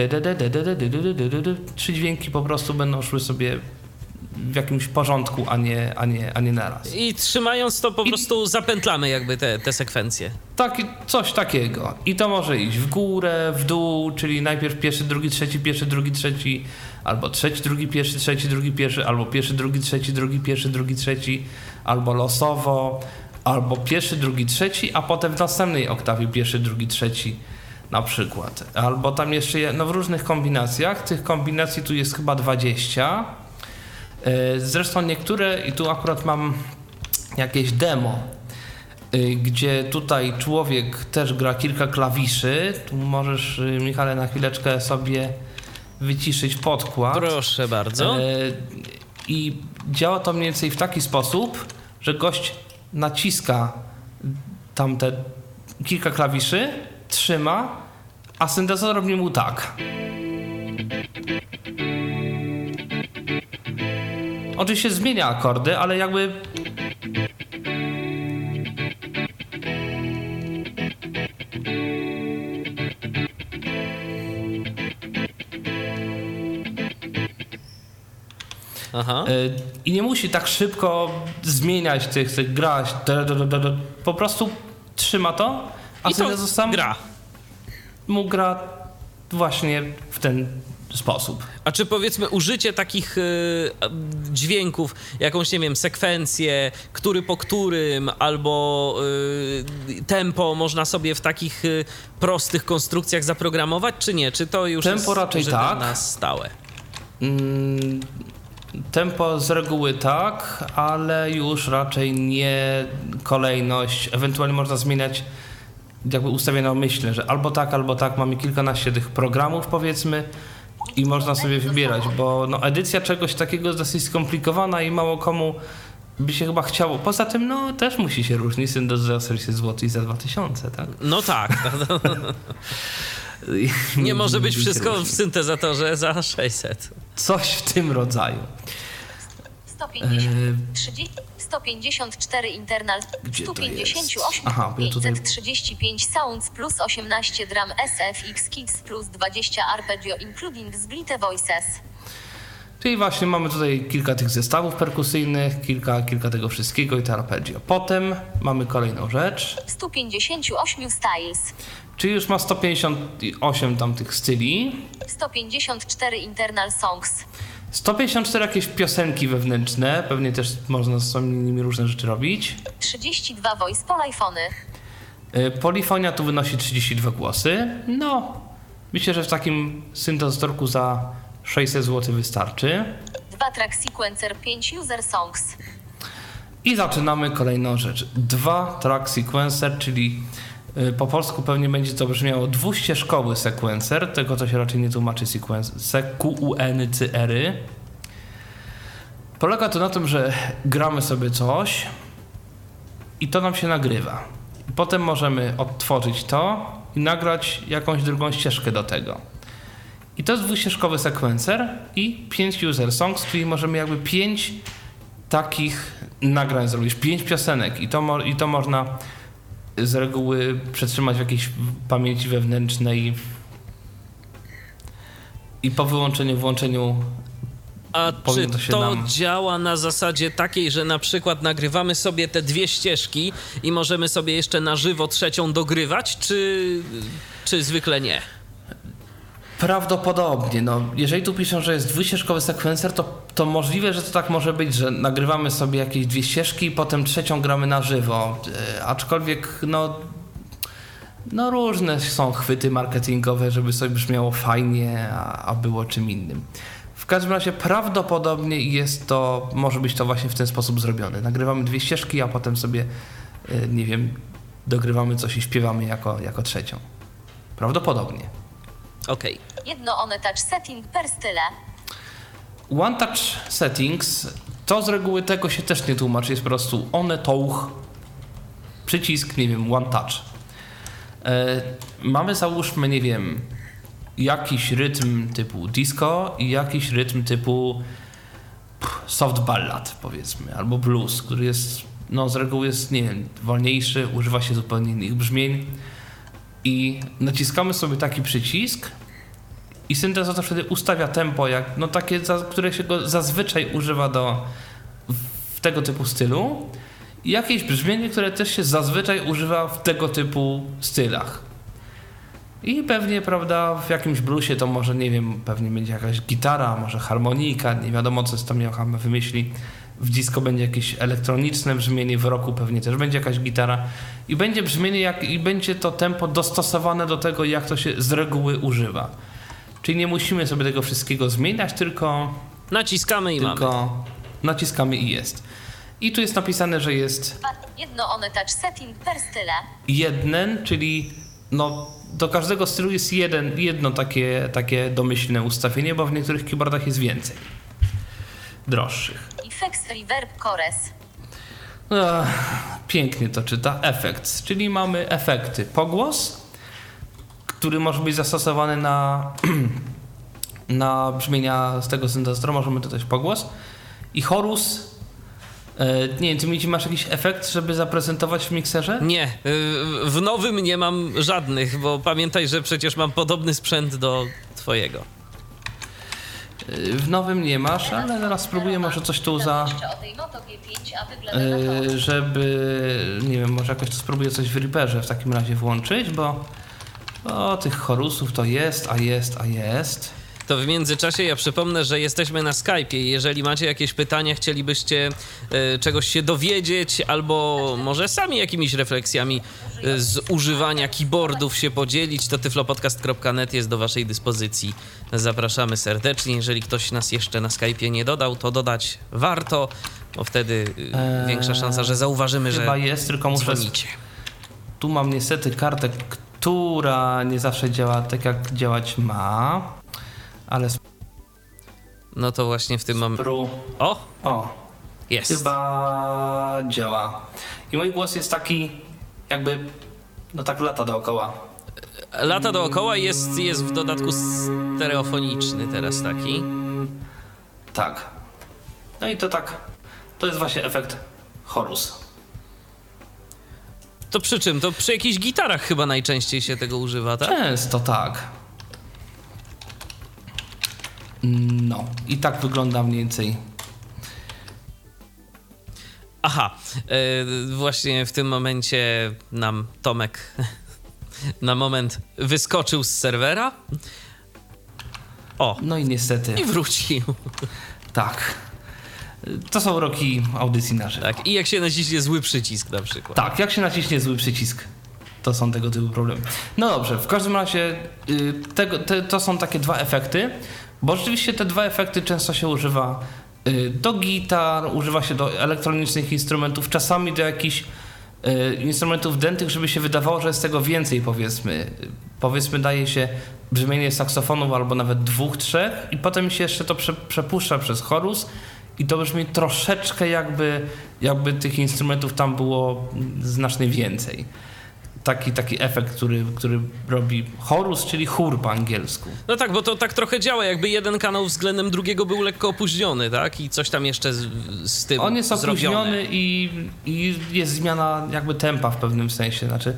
trzy dźwięki po prostu będą szły sobie w jakimś porządku, a nie, a nie, a nie naraz. I trzymając to po I... prostu zapętlamy jakby te, te sekwencje. Tak, coś takiego. I to może iść w górę, w dół, czyli najpierw pierwszy, drugi, trzeci, pierwszy, drugi, trzeci, albo trzeci, drugi, pierwszy, trzeci, drugi, pierwszy, albo pierwszy, drugi, trzeci, drugi, pierwszy, drugi, trzeci, albo losowo, albo pierwszy, drugi, trzeci, a potem w następnej oktawie pierwszy, drugi, trzeci na przykład. Albo tam jeszcze, no w różnych kombinacjach, tych kombinacji tu jest chyba 20 E, zresztą niektóre, i tu akurat mam jakieś demo, e, gdzie tutaj człowiek też gra kilka klawiszy. Tu możesz, e, Michale, na chwileczkę sobie wyciszyć podkład. Proszę bardzo. I działa to mniej więcej w taki sposób, że gość naciska tam te kilka klawiszy, trzyma, a syntezator robi mu tak. Oczywiście zmienia akordy, ale jakby Aha. E, I nie musi tak szybko zmieniać tych, tych grać. Po prostu trzyma to, a I to sam gra. Mu gra właśnie w ten sposób. A czy powiedzmy użycie takich y, dźwięków, jakąś, nie wiem, sekwencję, który po którym, albo y, tempo można sobie w takich y, prostych konstrukcjach zaprogramować, czy nie? Czy to już tempo jest raczej tak. na stałe? Mm, tempo z reguły tak, ale już raczej nie kolejność. Ewentualnie można zmieniać jakby ustawioną myślę, że albo tak, albo tak. Mamy kilkanaście tych programów powiedzmy i można sobie wybierać, bo no, edycja czegoś takiego jest dosyć skomplikowana i mało komu by się chyba chciało. Poza tym, no też musi się różnić Syndos za 600 zł i za 2000, tak? No tak. Nie może być wszystko w syntezatorze za 600. Coś w tym rodzaju. 150, 30, 154 internal, Gdzie 158, Aha, 535 sounds plus 18 drum SFX Kicks plus 20 arpeggio including split voices. Czyli właśnie mamy tutaj kilka tych zestawów perkusyjnych, kilka, kilka tego wszystkiego i to arpeggio. Potem mamy kolejną rzecz. 158 styles. Czyli już ma 158 tam tych styli. 154 internal songs. 154 jakieś piosenki wewnętrzne, pewnie też można z nimi różne rzeczy robić. 32 voice polifony. Y, polifonia tu wynosi 32 głosy. No, myślę, że w takim syntezatorku za 600 zł wystarczy. 2 track sequencer, 5 user songs. I zaczynamy kolejną rzecz. Dwa track sequencer, czyli Po polsku pewnie będzie to brzmiało dwuścieżkowy sekwencer, tego to się raczej nie tłumaczy sequencery. Polega to na tym, że gramy sobie coś i to nam się nagrywa. Potem możemy odtworzyć to i nagrać jakąś drugą ścieżkę do tego. I to jest dwuścieżkowy sekwencer i 5 user songs, czyli możemy jakby 5 takich nagrań zrobić, 5 piosenek i to, i to można z reguły przetrzymać w jakiejś pamięci wewnętrznej i po wyłączeniu, włączeniu A czy to nam- działa na zasadzie takiej, że na przykład nagrywamy sobie te dwie ścieżki i możemy sobie jeszcze na żywo trzecią dogrywać, czy, czy zwykle nie? Prawdopodobnie, no, jeżeli tu piszą, że jest dwuścieżkowy sekwencer, to, to możliwe, że to tak może być, że nagrywamy sobie jakieś dwie ścieżki i potem trzecią gramy na żywo. E, aczkolwiek, no, no różne są chwyty marketingowe, żeby sobie brzmiało fajnie, a, a było czym innym. W każdym razie prawdopodobnie jest to, może być to właśnie w ten sposób zrobione. Nagrywamy dwie ścieżki, a potem sobie, e, nie wiem, dogrywamy coś i śpiewamy jako, jako trzecią. Prawdopodobnie. Okej. Jedno one touch setting per style. One Touch Settings to z reguły tego się też nie tłumaczy, jest po prostu one touch, przycisk, nie wiem, One Touch. E, mamy załóżmy, nie wiem, jakiś rytm typu disco i jakiś rytm typu soft ballad, powiedzmy, albo blues, który jest, no z reguły jest, nie wiem, wolniejszy, używa się zupełnie innych brzmień i naciskamy sobie taki przycisk i syntezator wtedy ustawia tempo, jak, no takie, które się go zazwyczaj używa do w tego typu stylu i jakieś brzmienie, które też się zazwyczaj używa w tego typu stylach. I pewnie, prawda, w jakimś bluesie to może, nie wiem, pewnie będzie jakaś gitara, może harmonika, nie wiadomo co tam Joachim wymyśli. W disco będzie jakieś elektroniczne brzmienie, w roku pewnie też będzie jakaś gitara. I będzie brzmienie jak, i będzie to tempo dostosowane do tego, jak to się z reguły używa. Czyli nie musimy sobie tego wszystkiego zmieniać, tylko, Naciskamy i mamy. tylko naciskamy i jest. I tu jest napisane, że jest Jedno one touch setting per style. jeden, czyli no, do każdego stylu jest jeden, jedno takie, takie domyślne ustawienie, bo w niektórych keyboardach jest więcej. Droższych. Effects reverb chorus. Ach, pięknie to czyta. Effects, czyli mamy efekty. Pogłos, który może być zastosowany na, na brzmienia z tego syntezatora, możemy dodać pogłos. I chorus. E, nie wiem, ty mi masz jakiś efekt, żeby zaprezentować w mikserze? Nie, y, w nowym nie mam żadnych, bo pamiętaj, że przecież mam podobny sprzęt do twojego. E, W nowym nie masz, ale zaraz spróbuję może coś tu za... Jeszcze o tej Moto G5, a wygląda na to. e, żeby, nie wiem, może jakoś to spróbuję coś w Reaperze w takim razie włączyć, bo o, tych chorusów to jest, a jest, a jest. To w międzyczasie ja przypomnę, że jesteśmy na Skype'ie. Jeżeli macie jakieś pytania, chcielibyście e, czegoś się dowiedzieć, albo może sami jakimiś refleksjami e, z używania keyboardów się podzielić, to tyflopodcast.net jest do waszej dyspozycji. Zapraszamy serdecznie. Jeżeli ktoś nas jeszcze na Skype'ie nie dodał, to dodać warto, bo wtedy Eee, większa szansa, że zauważymy, że Chyba jest, tylko muszę... dzwonicie. Tu mam niestety kartę, która nie zawsze działa tak, jak działać ma, ale No to właśnie w tym momencie... spru... O, O, jest. chyba działa. I mój głos jest taki, jakby, no tak lata dookoła. Lata dookoła jest, jest w dodatku stereofoniczny teraz taki. Tak. No i to tak, to jest właśnie efekt chorus. To przy czym? To przy jakichś gitarach chyba najczęściej się tego używa, tak? Często tak. No, i tak wygląda mniej więcej. Aha, e, właśnie w tym momencie nam Tomek na moment wyskoczył z serwera. O, No i niestety, i wrócił. tak. To są roki audycji na żywo. Tak, i jak się naciśnie zły przycisk na przykład. Tak, jak się naciśnie zły przycisk, to są tego typu problemy. No dobrze, w każdym razie y, tego, te, to są takie dwa efekty, bo rzeczywiście te dwa efekty często się używa y, do gitar, używa się do elektronicznych instrumentów, czasami do jakichś y, instrumentów dętych, żeby się wydawało, że jest tego więcej, powiedzmy. Powiedzmy, daje się brzmienie saksofonów albo nawet dwóch, trzech i potem się jeszcze to prze, przepuszcza przez chorus i to brzmi troszeczkę jakby, jakby tych instrumentów tam było znacznie więcej taki, taki efekt, który, który robi chorus, czyli chór po angielsku. No tak, bo to tak trochę działa, jakby jeden kanał względem drugiego był lekko opóźniony, tak? I coś tam jeszcze z, z tym On jest zrobione. opóźniony i, i jest zmiana jakby tempa w pewnym sensie, znaczy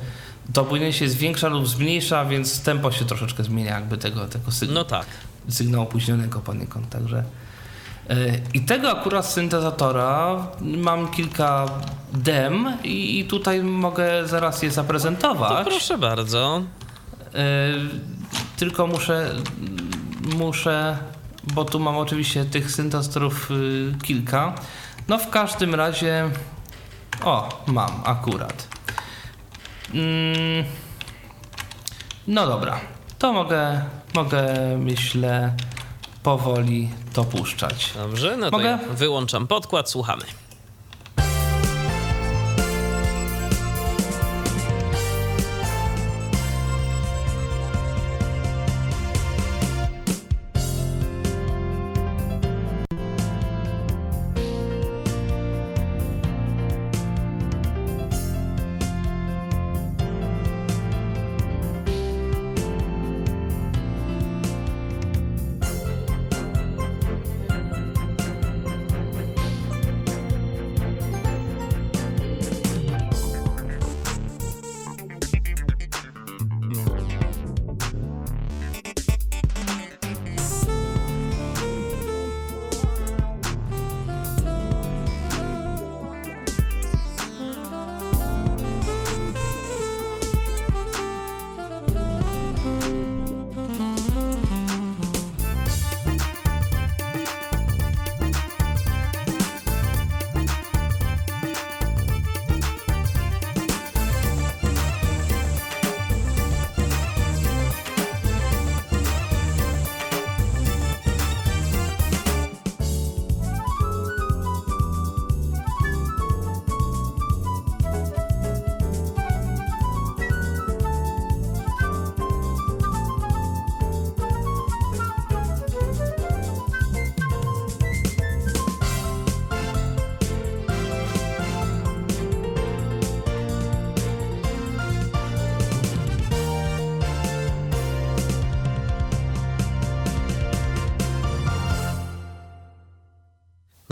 to płynięcie się zwiększa lub zmniejsza, więc tempo się troszeczkę zmienia jakby tego, tego sygna No tak. sygnału opóźnionego poniekąd, także... e, I tego akurat syntezatora mam kilka dem i, tutaj mogę zaraz je To zaprezentować. proszę bardzo. E, tylko muszę, muszę, bo tu mam oczywiście tych syntezatorów y, kilka. No w każdym razie, o, mam akurat. Mm, no dobra, to mogę, mogę myślę powoli to puszczać. Dobrze, no to Mogę? ja wyłączam podkład, słuchamy.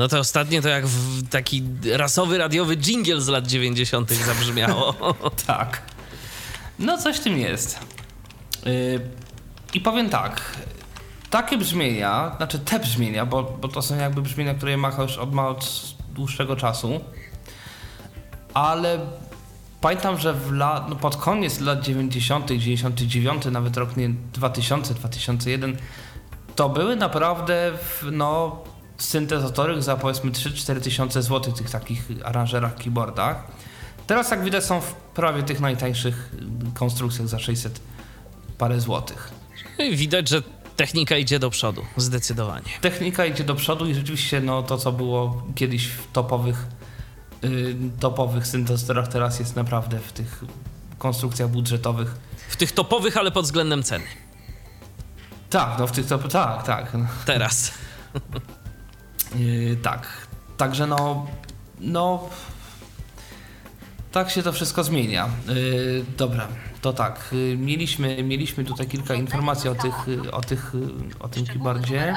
No to ostatnie to jak taki rasowy radiowy dżingiel z lat 90. zabrzmiało. Tak. No coś w tym jest. Yy, I powiem tak. Takie brzmienia, znaczy te brzmienia, bo, bo to są jakby brzmienia, które Yamaha już od, ma od dłuższego czasu, ale pamiętam, że w la, no pod koniec lat 90., 99, nawet rok nie 2000, 2001, to były naprawdę no, syntezatory za powiedzmy 3-4 tysiące złotych tych takich aranżerach, keyboardach. Teraz jak widać są w prawie tych najtańszych konstrukcjach za 600 parę złotych. I Widać, że technika idzie do przodu, zdecydowanie. Technika idzie do przodu i rzeczywiście no, to, co było kiedyś w topowych, yy, topowych syntezatorach, teraz jest naprawdę w tych konstrukcjach budżetowych. W tych topowych, ale pod względem ceny. Tak, no w tych top, tak, tak. No. Teraz. Yy, tak. Także no, no, tak się to wszystko zmienia. Yy, dobra, to tak. Yy, mieliśmy, mieliśmy tutaj kilka informacji o tych, o tych, o tym keyboardzie.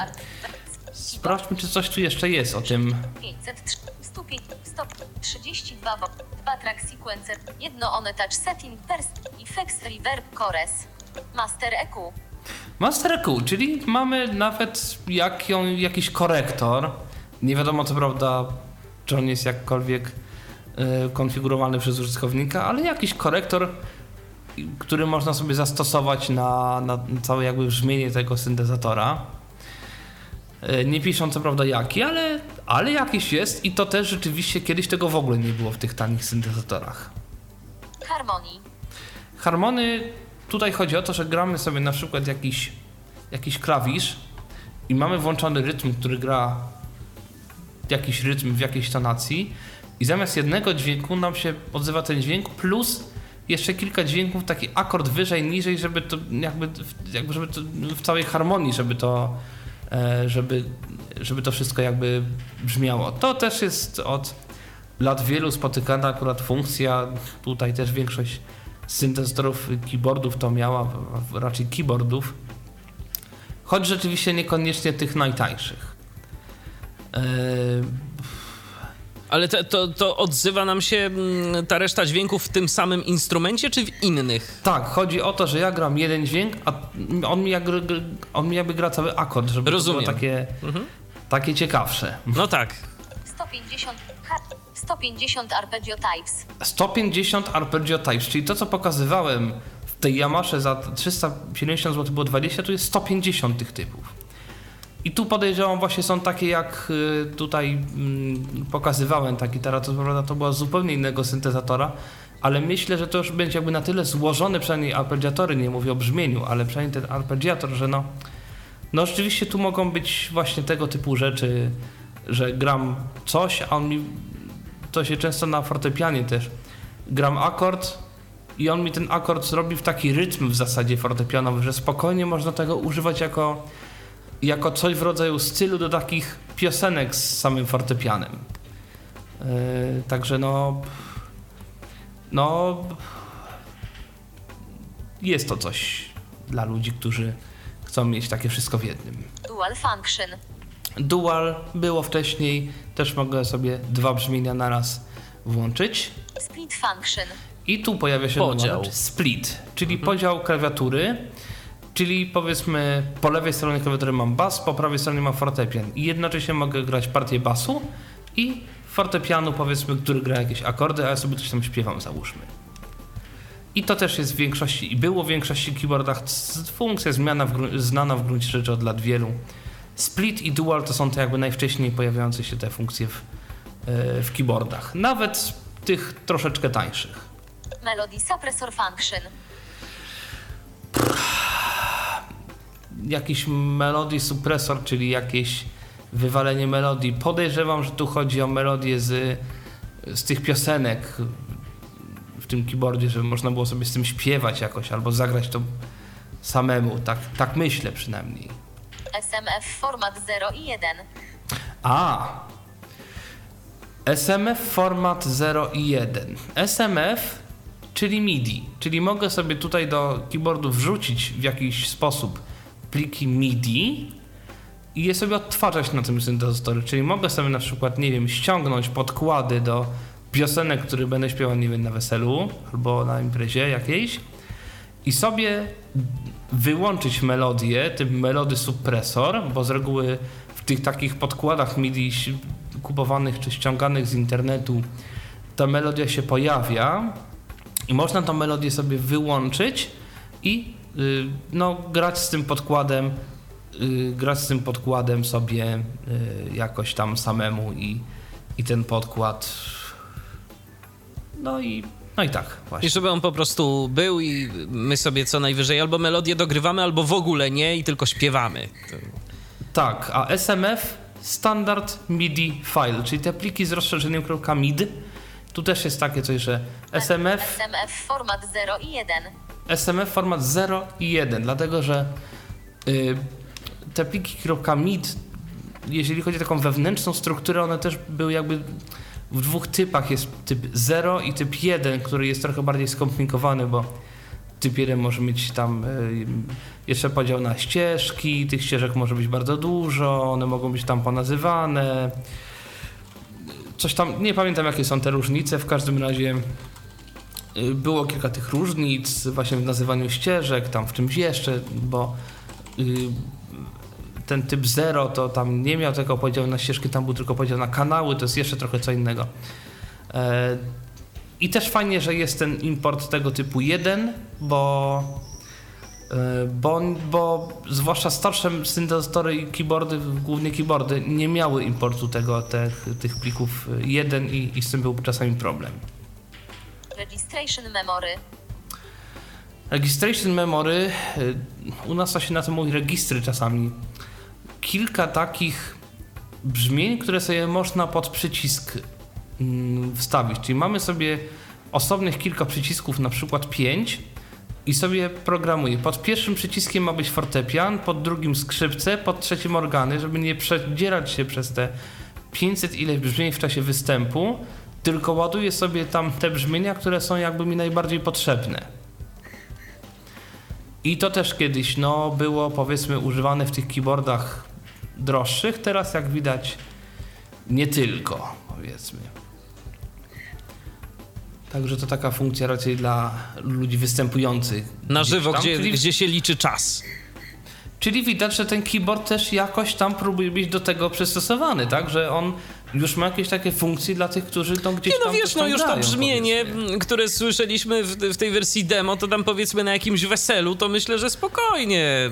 Sprawdźmy, czy coś tu jeszcze jest o tym. 503, 105, 132 wo, 2 track sequencer, jedno one touch setting, perst, effects, reverb, chorus, master EQ, Master EQ, czyli mamy nawet jak, jakiś korektor. Nie wiadomo co prawda, czy on jest jakkolwiek y, konfigurowany przez użytkownika, ale jakiś korektor, który można sobie zastosować na, na całe jakby brzmienie tego syntezatora. Y, nie piszą co prawda jaki, ale, ale jakiś jest i to też rzeczywiście kiedyś tego w ogóle nie było w tych tanich syntezatorach. harmonii, Harmony, tutaj chodzi o to, że gramy sobie na przykład jakiś, jakiś klawisz i mamy włączony rytm, który gra jakiś rytm w jakiejś tonacji i zamiast jednego dźwięku nam się odzywa ten dźwięk plus jeszcze kilka dźwięków, taki akord wyżej, niżej, żeby to jakby, jakby żeby to w całej harmonii, żeby to, e, żeby, żeby to wszystko jakby brzmiało. To też jest od lat wielu spotykana akurat funkcja, tutaj też większość syntezatorów keyboardów to miała, raczej keyboardów, choć rzeczywiście niekoniecznie tych najtańszych. E, ale to, to, to, odzywa nam się mm, ta reszta dźwięków w tym samym instrumencie, czy w innych? Tak, chodzi o to, że ja gram jeden dźwięk, a on mi, jakby, on mi jakby gra cały akord, żeby Rozumiem. to było takie, mhm. takie ciekawsze. No tak. 150, 150 arpeggio types. 150 arpeggio types, czyli to, co pokazywałem w tej Yamasze za 370 zł było 20, tu jest 150 tych typów. I tu podejrzewam właśnie są takie jak y, tutaj mm, pokazywałem, ta gitara, to prawda to była zupełnie innego syntezatora, ale myślę, że to już będzie jakby na tyle złożony, przynajmniej arpeggiatory, nie mówię o brzmieniu, ale przynajmniej ten arpeggiator, że no, no rzeczywiście tu mogą być właśnie tego typu rzeczy, że gram coś, a on mi, to się często na fortepianie też, gram akord i on mi ten akord zrobi w taki rytm w zasadzie fortepianowy, że spokojnie można tego używać jako jako coś w rodzaju stylu do takich piosenek z samym fortepianem. Yy, także no. No. Jest to coś dla ludzi, którzy chcą mieć takie wszystko w jednym. Dual function. Dual było wcześniej, też mogę sobie dwa brzmienia naraz włączyć. Split function. I tu pojawia się podział. split, czyli mhm. podział klawiatury Czyli powiedzmy po lewej stronie klawiatury mam bas, po prawej stronie mam fortepian i jednocześnie mogę grać partię basu i fortepianu powiedzmy, który gra jakieś akordy, a ja sobie coś tam śpiewam załóżmy. I to też jest w większości i było w większości keyboardach funkcja zmiana w, znana w gruncie rzeczy od lat wielu. Split i dual to są te jakby najwcześniej pojawiające się te funkcje w, e, w keyboardach. Nawet tych troszeczkę tańszych. Melody Suppressor Function jakiś melody suppressor, czyli jakieś wywalenie melodii. Podejrzewam, że tu chodzi o melodię z, z tych piosenek w tym keyboardzie, żeby można było sobie z tym śpiewać jakoś albo zagrać to samemu. Tak, tak myślę przynajmniej. SMF format 0 i 1. A. SMF format 0 i 1. SMF, czyli MIDI, czyli mogę sobie tutaj do keyboardu wrzucić w jakiś sposób pliki MIDI i je sobie odtwarzać na tym syntezatorze. Czyli mogę sobie na przykład, nie wiem, ściągnąć podkłady do piosenek, które będę śpiewał, nie wiem, na weselu albo na imprezie jakiejś i sobie wyłączyć melodię, tym melody suppressor, bo z reguły w tych takich podkładach MIDI kupowanych czy ściąganych z internetu ta melodia się pojawia i można tą melodię sobie wyłączyć i Y, no, grać z tym podkładem, y, grać z tym podkładem sobie y, jakoś tam samemu i, i ten podkład. No i, no i tak właśnie. I żeby on po prostu był i my sobie co najwyżej albo melodię dogrywamy, albo w ogóle nie i tylko śpiewamy. Tak, a SMF standard MIDI file, czyli te pliki z rozszerzeniem .mid. Tu też jest takie coś, że SMF... SMF format 0 i 1 SMF format 0 i 1, dlatego że y, te pliki .mit, jeżeli chodzi o taką wewnętrzną strukturę, one też były jakby w dwóch typach. Jest typ 0 i typ 1, który jest trochę bardziej skomplikowany, bo typ 1 może mieć tam y, jeszcze podział na ścieżki, tych ścieżek może być bardzo dużo, one mogą być tam ponazywane. Coś tam, nie pamiętam jakie są te różnice, w każdym razie Y, było kilka tych różnic właśnie w nazywaniu ścieżek, tam w czymś jeszcze, bo y, ten typ 0 to tam nie miał tego podziału na ścieżki, tam był tylko podział na kanały, to jest jeszcze trochę co innego. E, I też fajnie, że jest ten import tego typu 1, bo, e, bo, bo zwłaszcza starsze syntezatory i keyboardy, głównie keyboardy, nie miały importu tego, tych, tych plików 1 i, i z tym był czasami problem. Registration Memory. Registration Memory, u nas to się na to mówi registry czasami. Kilka takich brzmień, które sobie można pod przycisk mm, wstawić. Czyli mamy sobie osobnych kilka przycisków, na przykład 5 i sobie programuję. Pod pierwszym przyciskiem ma być fortepian, pod drugim skrzypce, pod trzecim organy, żeby nie przedzierać się przez te 500 ileś brzmień w czasie występu, tylko ładuję sobie tam te brzmienia, które są jakby mi najbardziej potrzebne. I to też kiedyś no, było powiedzmy używane w tych keyboardach droższych, teraz jak widać nie tylko powiedzmy. Także to taka funkcja raczej dla ludzi występujących. Na żywo, tam, gdzie, czyli, gdzie się liczy czas. czyli widać, że ten keyboard też jakoś tam próbuje być do tego przystosowany, tak? Że on już ma jakieś takie funkcje dla tych, którzy to gdzieś Nie no tam wiesz, no tam już to brzmienie, powiedzmy. które słyszeliśmy w, w tej wersji demo, to tam powiedzmy na jakimś weselu, to myślę, że spokojnie.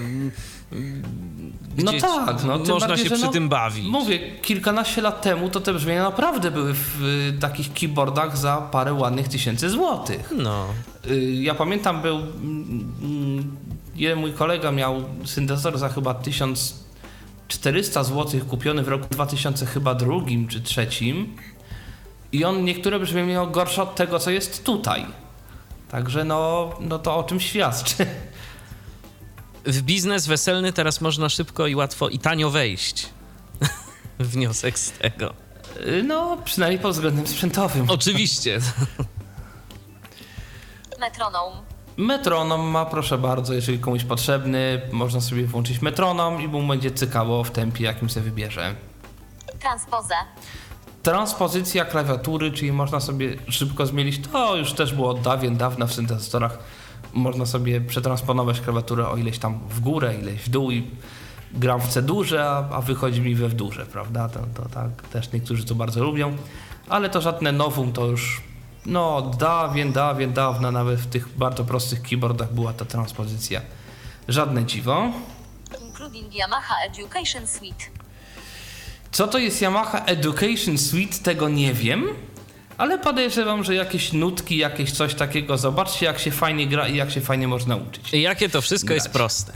No tak, no, można bardziej, się przy no, tym bawić. Mówię, kilkanaście lat temu to te brzmienia naprawdę były w y, takich keyboardach za parę ładnych tysięcy złotych. No. Y, ja pamiętam, był mm, mm, jeden mój kolega miał syntezator za chyba 1400 zł kupiony w roku 2000 chyba drugim czy trzecim i on niektóre brzmienia miał gorsze od tego, co jest tutaj. Także no, no to o czym świadczy. W biznes weselny teraz można szybko i łatwo i tanio wejść. Wniosek z tego. Y, No, przynajmniej pod względem sprzętowym. Oczywiście. Metronom. Metronom ma, proszę bardzo, jeżeli komuś potrzebny, można sobie włączyć metronom i mu będzie cykało w tempie, jakim sobie wybierze. Transpoze. Transpozycja klawiatury, czyli można sobie szybko zmienić, to już też było od dawien dawna w syntezatorach. Można sobie przetransponować klawiaturę o ileś tam w górę, ileś w dół i gram w C-durze, a, a wychodzi mi we w durze, prawda? To, to tak też niektórzy to bardzo lubią, ale to żadne nowum, to już no dawien, dawien, dawna, nawet w tych bardzo prostych keyboardach była ta transpozycja. Żadne dziwo. Including Yamaha Education Suite. Co to jest Yamaha Education Suite, tego nie wiem, ale podejrzewam, że jakieś nutki, jakieś coś takiego. Zobaczcie, jak się fajnie gra i jak się fajnie można uczyć. I Jakie to wszystko jest Grać. proste.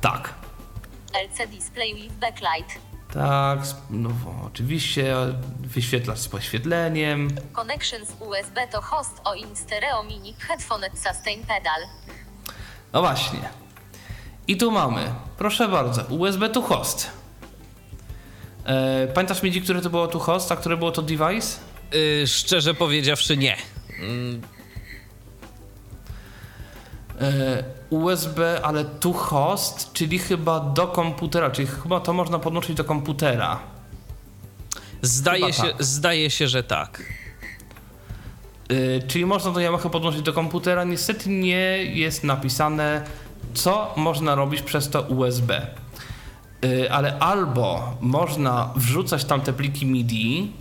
Tak. LC Display with Backlight. Tak, no oczywiście wyświetlacz z poświetleniem. Connections USB to host o in stereo mini headphone sustain pedal. No właśnie. I tu mamy, proszę bardzo, USB to host. E, pamiętasz Midzi, które to było to host, a które było to device? Yy, szczerze powiedziawszy, nie. E, USB, ale to host, czyli chyba do komputera, czyli chyba to można podłączyć do komputera. Zdaje Chyba się, tak. zdaje się, że tak. Y, czyli można to Yamaha podłączyć do komputera. Niestety nie jest napisane, co można robić przez to USB. Y, ale albo można wrzucać tam te pliki MIDI,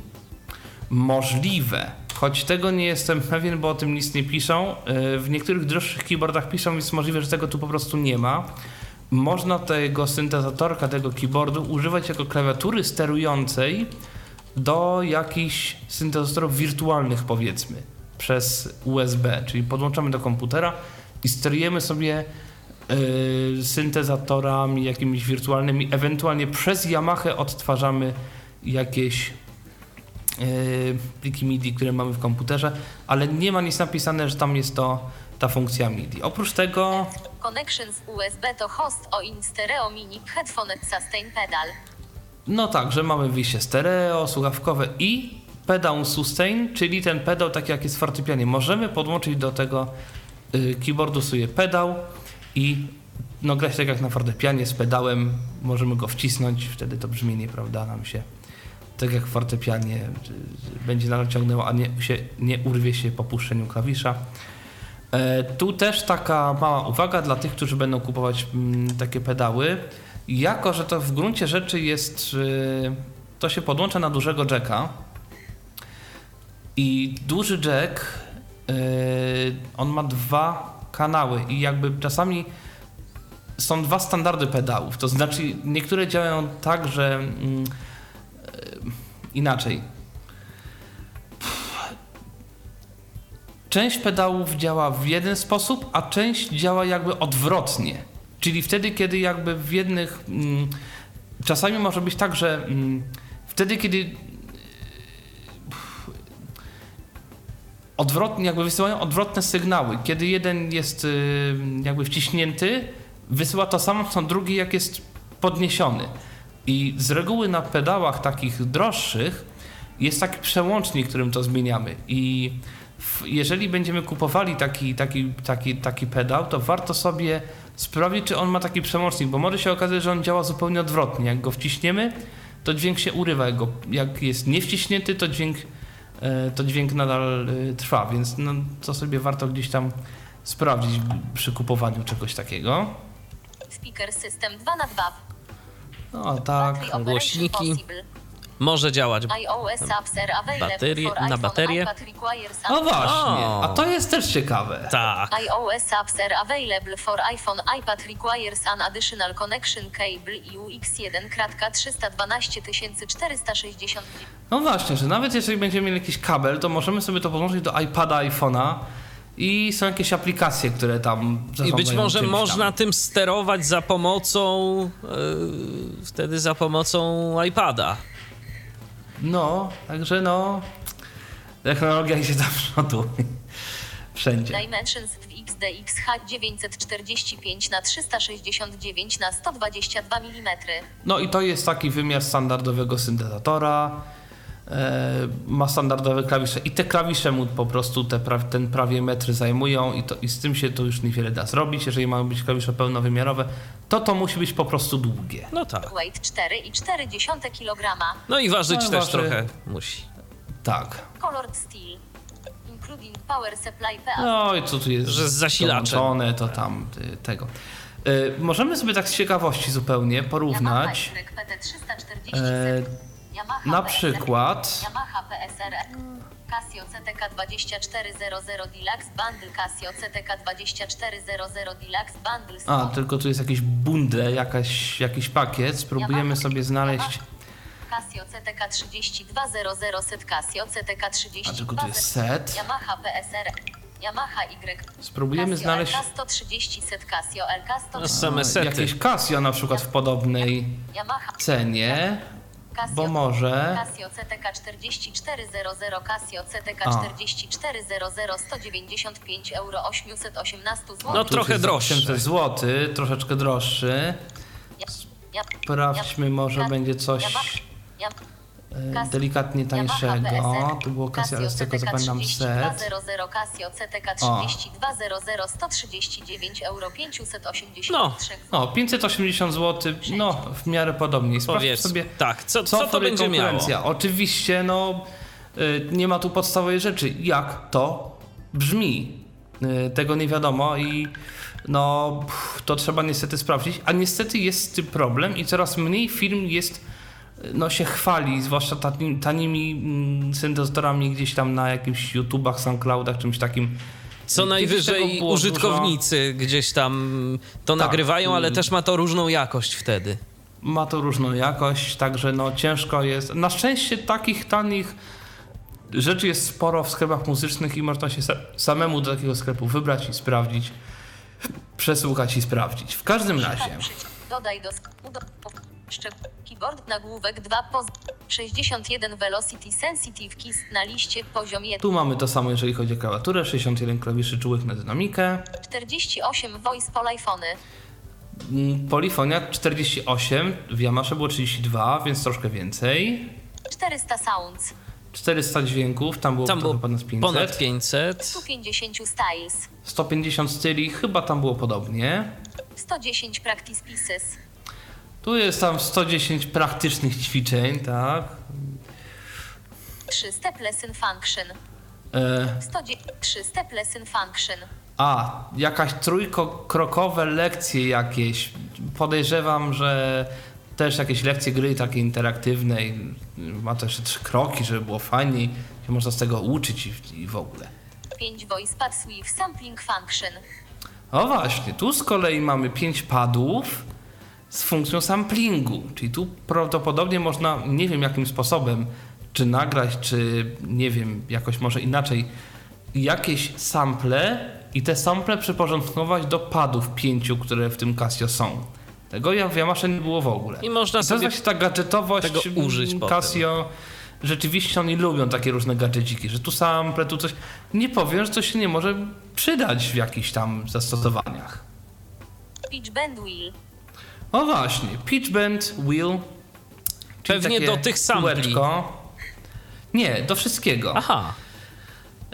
możliwe, choć tego nie jestem pewien, bo o tym nic nie piszą. y, w niektórych droższych keyboardach piszą, więc możliwe, że tego tu po prostu nie ma. Można tego syntezatorka, tego keyboardu używać jako klawiatury sterującej do jakichś syntezatorów wirtualnych, powiedzmy, przez USB, czyli podłączamy do komputera i sterujemy sobie yy, syntezatorami jakimiś wirtualnymi, ewentualnie przez Yamaha odtwarzamy jakieś pliki MIDI, które mamy w komputerze, ale nie ma nic napisane, że tam jest to ta funkcja MIDI. Oprócz tego Connections USB to host o in stereo mini headphone sustain pedal. No tak, że mamy wyjście stereo, słuchawkowe i pedał sustain, czyli ten pedał taki jak jest w fortepianie. Możemy podłączyć do tego y, keyboardu sobie pedał i no grać tak jak na fortepianie z pedałem, możemy go wcisnąć, wtedy to brzmienie, prawda, nam się tak jak fortepianie będzie nadal ciągnęło, a nie, się, nie urwie się po puszczeniu klawisza. E, Tu też taka mała uwaga dla tych, którzy będą kupować mm, takie pedały. Jako, że to w gruncie rzeczy jest, y, to się podłącza na dużego jacka i duży jack, y, on ma dwa kanały i jakby czasami są dwa standardy pedałów. To znaczy niektóre działają tak, że mm, inaczej. Część pedałów działa w jeden sposób, a część działa jakby odwrotnie. Czyli wtedy, kiedy jakby w jednych. Mm, czasami może być tak, że mm, wtedy, kiedy odwrotnie, jakby wysyłają odwrotne sygnały. Kiedy jeden jest y, jakby wciśnięty, wysyła to samo, co drugi jak jest podniesiony. I z reguły na pedałach takich droższych jest taki przełącznik, którym to zmieniamy. I jeżeli będziemy kupowali taki, taki, taki, taki pedał, to warto sobie sprawdzić, czy on ma taki przełącznik, bo może się okazać, że on działa zupełnie odwrotnie. Jak go wciśniemy, to dźwięk się urywa. Jak, go, jak jest niewciśnięty, to dźwięk, e, to dźwięk nadal e, trwa, więc no, to sobie warto gdzieś tam sprawdzić przy kupowaniu czegoś takiego. Speaker system 2 na 2 No tak. Głośniki. Może działać. Baterie- for na baterię? No właśnie, O. a to jest też ciekawe. Tak. iOS apps are available for iPhone, iPad requires an additional connection cable UX 1.312 460 No właśnie, że nawet jeżeli będziemy mieli jakiś kabel, to możemy sobie to podłączyć do iPada, iPhone'a i są jakieś aplikacje, które tam I być może można Tam. tym sterować za pomocą yy, wtedy za pomocą iPada. No, także no, technologia idzie do przodu. Wszędzie. Dimensions w XDXH 945 na 369 na 122 mm. No i to jest taki wymiar standardowego syntezatora. E, ma standardowe klawisze i te klawisze mu po prostu te pra, ten prawie metry zajmują i, to, i z tym się to już niewiele da zrobić. Jeżeli mają być klawisze pełnowymiarowe, to to musi być po prostu długie. No tak. Weight 4,4 kg. No i ważyć No, też waży- trochę musi. Tak. Colored steel. Including power supply PA. No i co tu jest Że z zasilaczem. to tam y, tego. Y, możemy sobie tak z ciekawości zupełnie porównać. YPT 340 E, Yamaha na przykład Yamaha PSR Casio CTK 2400 Deluxe Bundle Casio CTK 2400 Deluxe Bundle A, tylko tu jest jakiś bundle, jakaś, jakiś pakiet. Spróbujemy Yamaha- sobie znaleźć. Casio CTK 3200 set Casio CTK A 32 tylko tu jest set. Yamaha PSR Yamaha Y Spróbujemy Casio znaleźć LK 130 set Casio LK No, 130 same sety. jakieś Casio na przykład w podobnej Yamaha cenie, Casio bo może. Casio CTK 4400 Casio CTK A. 4400 195 euro 818 zł. No trochę droższy. 800 zł, troszeczkę droższy. Sprawdźmy, może będzie coś delikatnie tańszego. Tu było Casio, ale z tego co pamiętam set. 00 Casio CTK O. 3200 139 euro 583 No. No, 580 zł, no w miarę podobnie. Powiedz. sobie, Tak, co, co, co to będzie miało? Oczywiście, no y, nie ma tu podstawowej rzeczy. Jak to brzmi? Y, Tego nie wiadomo i no to trzeba niestety sprawdzić. A niestety jest problem i coraz mniej firm jest no się chwali, zwłaszcza tani, tanimi mm, syntezatorami gdzieś tam na jakimś YouTubach, SoundCloudach, czymś takim. Co najwyżej użytkownicy gdzieś tam to Tak. nagrywają, ale też ma to różną jakość wtedy. Ma to różną jakość, także no ciężko jest. Na szczęście takich tanich rzeczy jest sporo w sklepach muzycznych i można się sa- samemu do takiego sklepu wybrać i sprawdzić, przesłuchać i sprawdzić. W każdym razie, Dodaj do szczep- keyboard nagłówek 2 poz 61 velocity sensitive keys na liście poziom 1 tu mamy to samo, jeżeli chodzi o klawiaturę, 61 klawiszy czułych na dynamikę, 48 voice polifony Mm, Polifonia 48, w Yamasze było 32, więc troszkę więcej. 400 sounds. 400 dźwięków, tam było, Tam było ponad 500. ponad 500. 150 styles. 150 styli, chyba tam było podobnie. 110 practice pieces Tu jest tam 110 praktycznych ćwiczeń, tak. 3 step lesson function E, 3 step lesson function a, jakaś trójkrokowe lekcje jakieś. Podejrzewam, że też jakieś lekcje gry takiej interaktywnej. Ma też trzy kroki, żeby było fajniej. Się można z tego uczyć i, i w ogóle. 5 voice pads with sampling function O właśnie, tu z kolei mamy 5 padów z funkcją samplingu, czyli tu prawdopodobnie można, nie wiem jakim sposobem, czy nagrać, czy nie wiem, jakoś może inaczej, jakieś sample i te sample przyporządkować do padów pięciu, które w tym Casio są. Tego ja w Yamasze nie było w ogóle. I można I to sobie ta gadżetowość tego użyć potem. Casio rzeczywiście oni lubią takie różne gadżeciki, że tu sample, tu coś. Nie powiem, że to się nie może przydać w jakichś tam zastosowaniach. Pitch Bend Wheel. O właśnie, pitch bend wheel. Pewnie do tych kółeczko. Nie, do wszystkiego. Aha,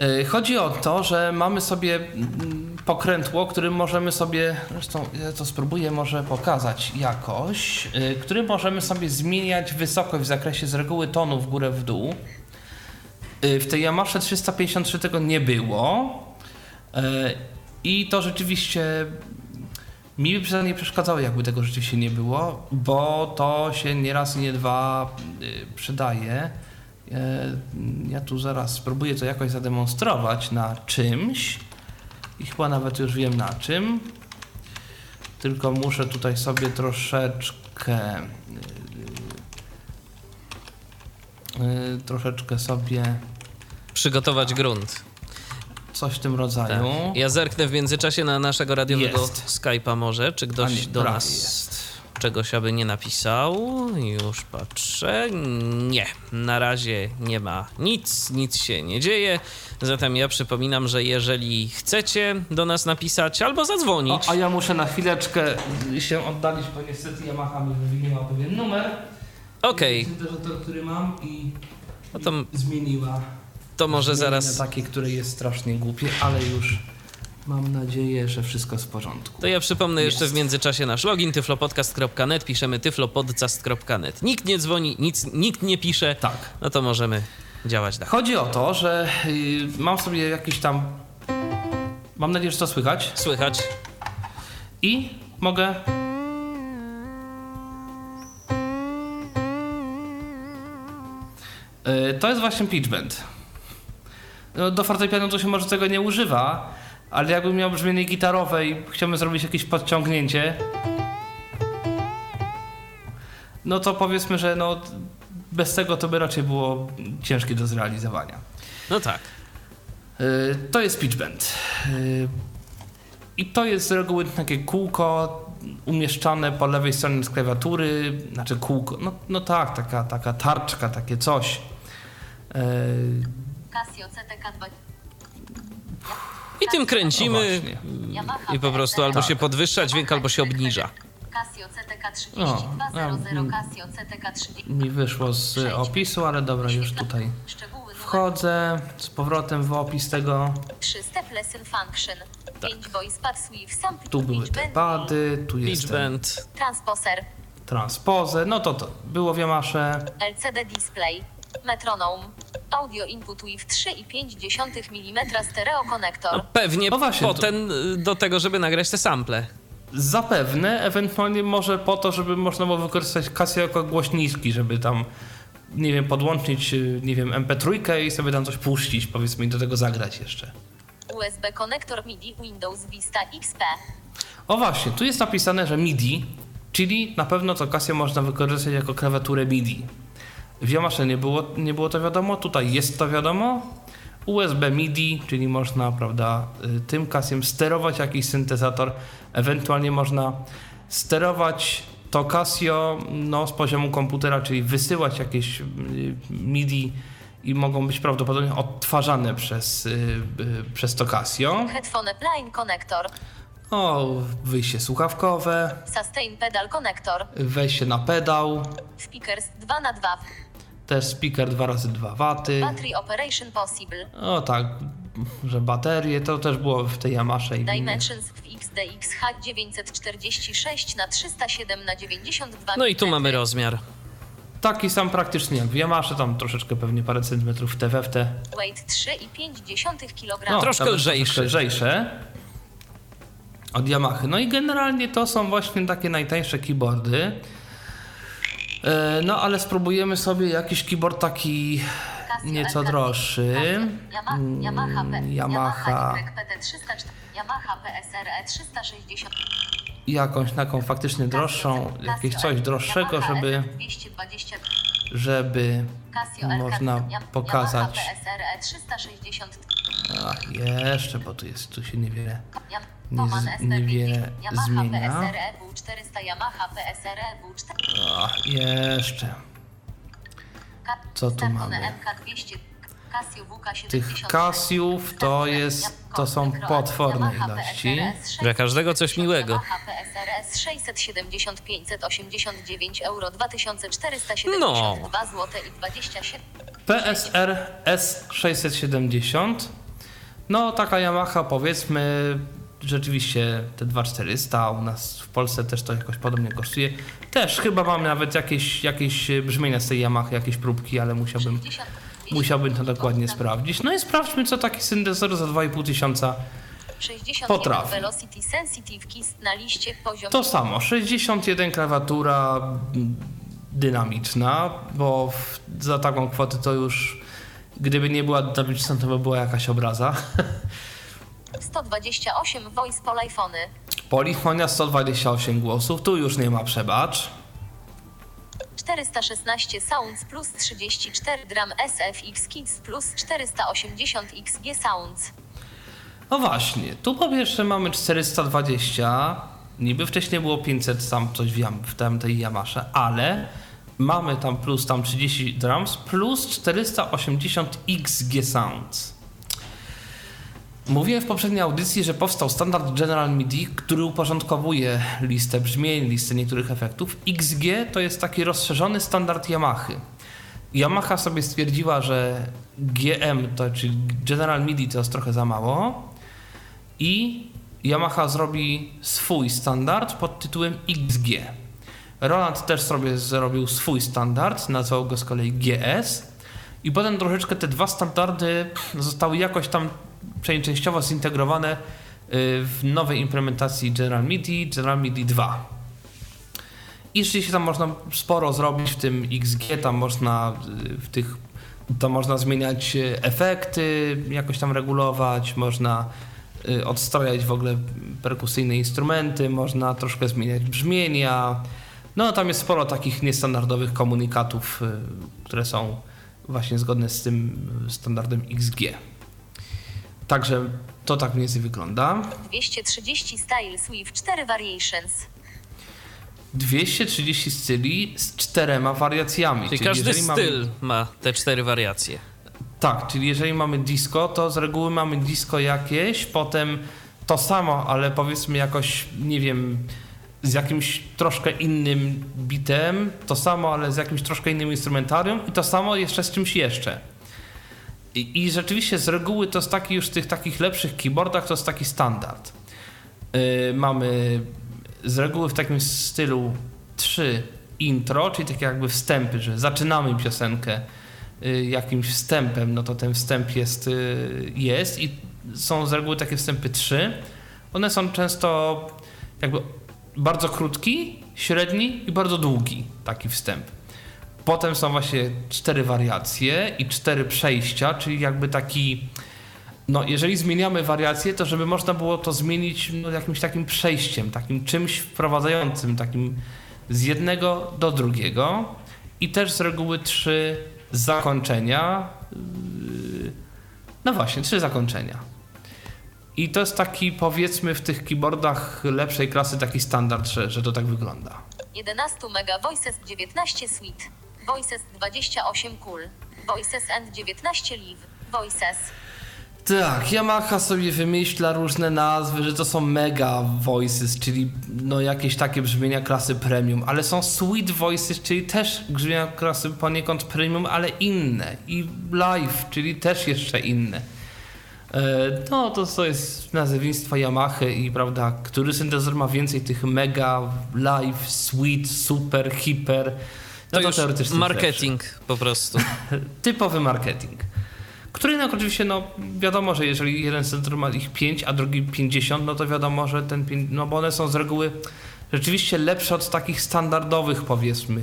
Y, Chodzi o to, że mamy sobie mm, pokrętło, którym możemy sobie, zresztą ja to spróbuję może pokazać jakoś, y, którym możemy sobie zmieniać wysokość w zakresie z reguły tonu w górę w dół. Y, W tej Yamaha 353 tego nie było i to rzeczywiście mi by nie przeszkadzało, jakby tego rzeczywiście nie było, bo to się nie raz i nie dwa y, przydaje. E, Ja tu zaraz spróbuję to jakoś zademonstrować na czymś i chyba nawet już wiem na czym. Tylko muszę tutaj sobie troszeczkę y, y, troszeczkę sobie przygotować grunt. Coś w tym rodzaju. Tak. Ja zerknę w międzyczasie na naszego radiowego Jest. Skype'a może, czy ktoś nie, do nas jest. czegoś aby nie napisał. Już patrzę. Nie, na razie nie ma nic, nic się nie dzieje. Zatem ja przypominam, że jeżeli chcecie do nas napisać albo zadzwonić, O, a ja muszę na chwileczkę się oddalić, bo niestety Yamaha mi wymieniła pewien numer. okej, Syntezator, który mam i No to- zmieniła. To może zaraz... Takie, które jest strasznie głupie, ale już mam nadzieję, że wszystko w porządku. To ja przypomnę jeszcze Jest. w międzyczasie nasz login tyflopodcast.net, piszemy tyflopodcast.net. Nikt nie dzwoni, nic, nikt nie pisze, Tak. no to możemy działać dalej. Chodzi o to, że y, mam sobie jakiś tam. Mam nadzieję, że to słychać. Słychać? I mogę. Y, To jest właśnie pitch bend. No, Do fortepianu to się może tego nie używa, ale jakbym miał brzmienie gitarowe i chciałbym zrobić jakieś podciągnięcie, no to powiedzmy, że no, bez tego to by raczej było ciężkie do zrealizowania. No tak. Y, To jest pitch bend. Y, I to jest z reguły takie kółko umieszczane po lewej stronie z klawiatury, znaczy kółko, no, no tak, taka, taka tarczka, takie coś. Casio CTK2. I tym No kręcimy i po prostu albo Tak. się podwyższa dźwięk, albo się obniża. Casio CTK O, 3200 mm. Casio CTK 30. mi wyszło z opisu, ale dobra, już tutaj wchodzę z powrotem w opis tego. 3 Step Lesson Function. 5 Voice Pads with Sample Tu były te pady, tu jest. Transposer. transpozę, no to to było w Yamasze. LCD Display. Metronome. Audio input with 3,5 mm stereo No, konektor. pewnie O właśnie, to- potem y, do tego, żeby nagrać te sample. Zapewne, ewentualnie może po to, żeby można było wykorzystać Casio jako głośniczki, żeby tam, nie wiem, podłączyć, y, nie wiem, MP3 i sobie tam coś puścić, powiedzmy, i do tego zagrać jeszcze. USB konektor MIDI Windows Vista XP. O właśnie, tu jest napisane, że MIDI, czyli na pewno to Casio można wykorzystać jako klawiaturę MIDI. W Yamaha nie było, nie było to wiadomo, tutaj jest to wiadomo. USB MIDI, czyli można, prawda, y, tym Casiem sterować jakiś syntezator, ewentualnie można sterować to Casio no, z poziomu komputera, czyli wysyłać jakieś y, MIDI i mogą być prawdopodobnie odtwarzane przez, y, przez to Casio. Headphone Line konektor. O, wyjście słuchawkowe, Sustain Pedal konektor. wejście na pedał, Speakers 2 na 2 też speaker 2x2 waty. Battery Operation Possible. O tak, że baterie, to też było w tej Yamasze i. Dimensions w XDXH 946 na 307 na 92 No i tu mamy rozmiar. Taki sam praktycznie jak w Yamasze, tam troszeczkę pewnie parę centymetrów w te w te. Weight 3,5 kg. No, troszkę tam lżejszy. Troszkę lżejsze od Yamahy. No i generalnie to są właśnie takie najtańsze keyboardy. E, No ale spróbujemy sobie jakiś keyboard taki nieco droższy. Yamaha, Yamaha, Mm, Yamaha Yamaha. YPT 304, Yamaha PSRE 360. Jakąś taką faktycznie droższą, jakieś coś droższego, żeby, 220, żeby można pokazać. 360, Ach, jeszcze, bo tu jest, tu się niewiele. Nie z- ST50, niewiele Yamaha zmienia. PSRE W400, Yamaha PSRE W400. Ach, jeszcze. Ka- Co tu mamy? MK200, Casio WK76, Tych Casiów to jest- to są potworne ilości. Dla każdego coś miłego. Yamaha PSRS 670 589 euro 2472 No. zł i 27 PSR S670. No, taka Yamaha, powiedzmy, rzeczywiście te 2400, u nas w Polsce też to jakoś podobnie kosztuje. Też chyba mam nawet jakieś, jakieś brzmienia z tej Yamaha, jakieś próbki, ale musiałbym, 60 musiałbym to dokładnie sprawdzić. No i sprawdźmy, co taki syntezator za 2,5 tysiąca 61 Potrafi. Velocity Sensitive Keys na liście poziom To samo, 61 klawiatura mm, dynamiczna, bo w, za taką kwotę to już, gdyby nie była dynamiczna, to by była jakaś obraza. 128 voice polifony Polifonia 128 głosów, tu już nie ma przebacz. 416 Sounds plus 34 drum SFX Kids plus 480 XG Sounds No właśnie, tu po pierwsze mamy 420, niby wcześniej było 500, tam coś wiem, w tamtej Yamasze, ale mamy tam plus tam 30 drums plus 480 XG Sounds. Mówiłem w poprzedniej audycji, że powstał standard General MIDI, który uporządkowuje listę brzmień, listę niektórych efektów. XG to jest taki rozszerzony standard Yamahy. Yamaha sobie stwierdziła, że GM, to czyli General MIDI to jest trochę za mało i Yamaha zrobi swój standard pod tytułem XG. Roland też sobie zrobił swój standard, nazwał go z kolei GS i potem troszeczkę te dwa standardy zostały jakoś tam przynajmniej częściowo zintegrowane y, w nowej implementacji General MIDI, General MIDI 2. I rzeczywiście tam można sporo zrobić w tym XG, tam można y, w tych to można zmieniać y, efekty, jakoś tam regulować, można odstrajać w ogóle perkusyjne instrumenty, można troszkę zmieniać brzmienia. No tam jest sporo takich niestandardowych komunikatów, które są właśnie zgodne z tym standardem XG. Także to tak mniej więcej wygląda. 230 Styles with 4 Variations 230 styli z czterema wariacjami. Czyli każdy jeżeli mamy- styl ma te cztery wariacje. Tak, czyli jeżeli mamy disco, to z reguły mamy disco jakieś, potem to samo, ale powiedzmy jakoś, nie wiem, z jakimś troszkę innym bitem, to samo, ale z jakimś troszkę innym instrumentarium i to samo jeszcze z czymś jeszcze. I, I rzeczywiście z reguły to jest taki już w tych takich lepszych keyboardach to jest taki standard. Yy, mamy z reguły w takim stylu trzy intro, czyli takie jakby wstępy, że zaczynamy piosenkę y, jakimś wstępem, no to ten wstęp jest, y, jest i są z reguły takie wstępy trzy. One są często jakby bardzo krótki, średni i bardzo długi taki wstęp. Potem są właśnie cztery wariacje i cztery przejścia, czyli jakby taki no, jeżeli zmieniamy wariację, to żeby można było to zmienić no, jakimś takim przejściem, takim czymś wprowadzającym, takim z jednego do drugiego. I też z reguły trzy zakończenia. Yy, No właśnie, trzy zakończenia. I to jest taki, powiedzmy, w tych keyboardach lepszej klasy taki standard, że, że to tak wygląda. 11 Mega Voices 19 Suite Voices 28 Cool Voices and 19 Live Voices Tak, Yamaha sobie wymyśla różne nazwy, że to są mega voices, czyli no jakieś takie brzmienia klasy premium, ale są sweet voices, czyli też brzmienia klasy poniekąd premium, ale inne. I live, czyli też jeszcze inne. E, No, to, to jest nazewnictwo Yamaha i prawda, który syntezator ma więcej tych mega, live, sweet, super, hiper. To, No teoretycznie jest marketing po prostu. typowy marketing. Który jednak oczywiście, no wiadomo, że jeżeli jeden centrum ma ich 5, a drugi 50, no to wiadomo, że ten, pięć- no bo one są z reguły rzeczywiście lepsze od takich standardowych powiedzmy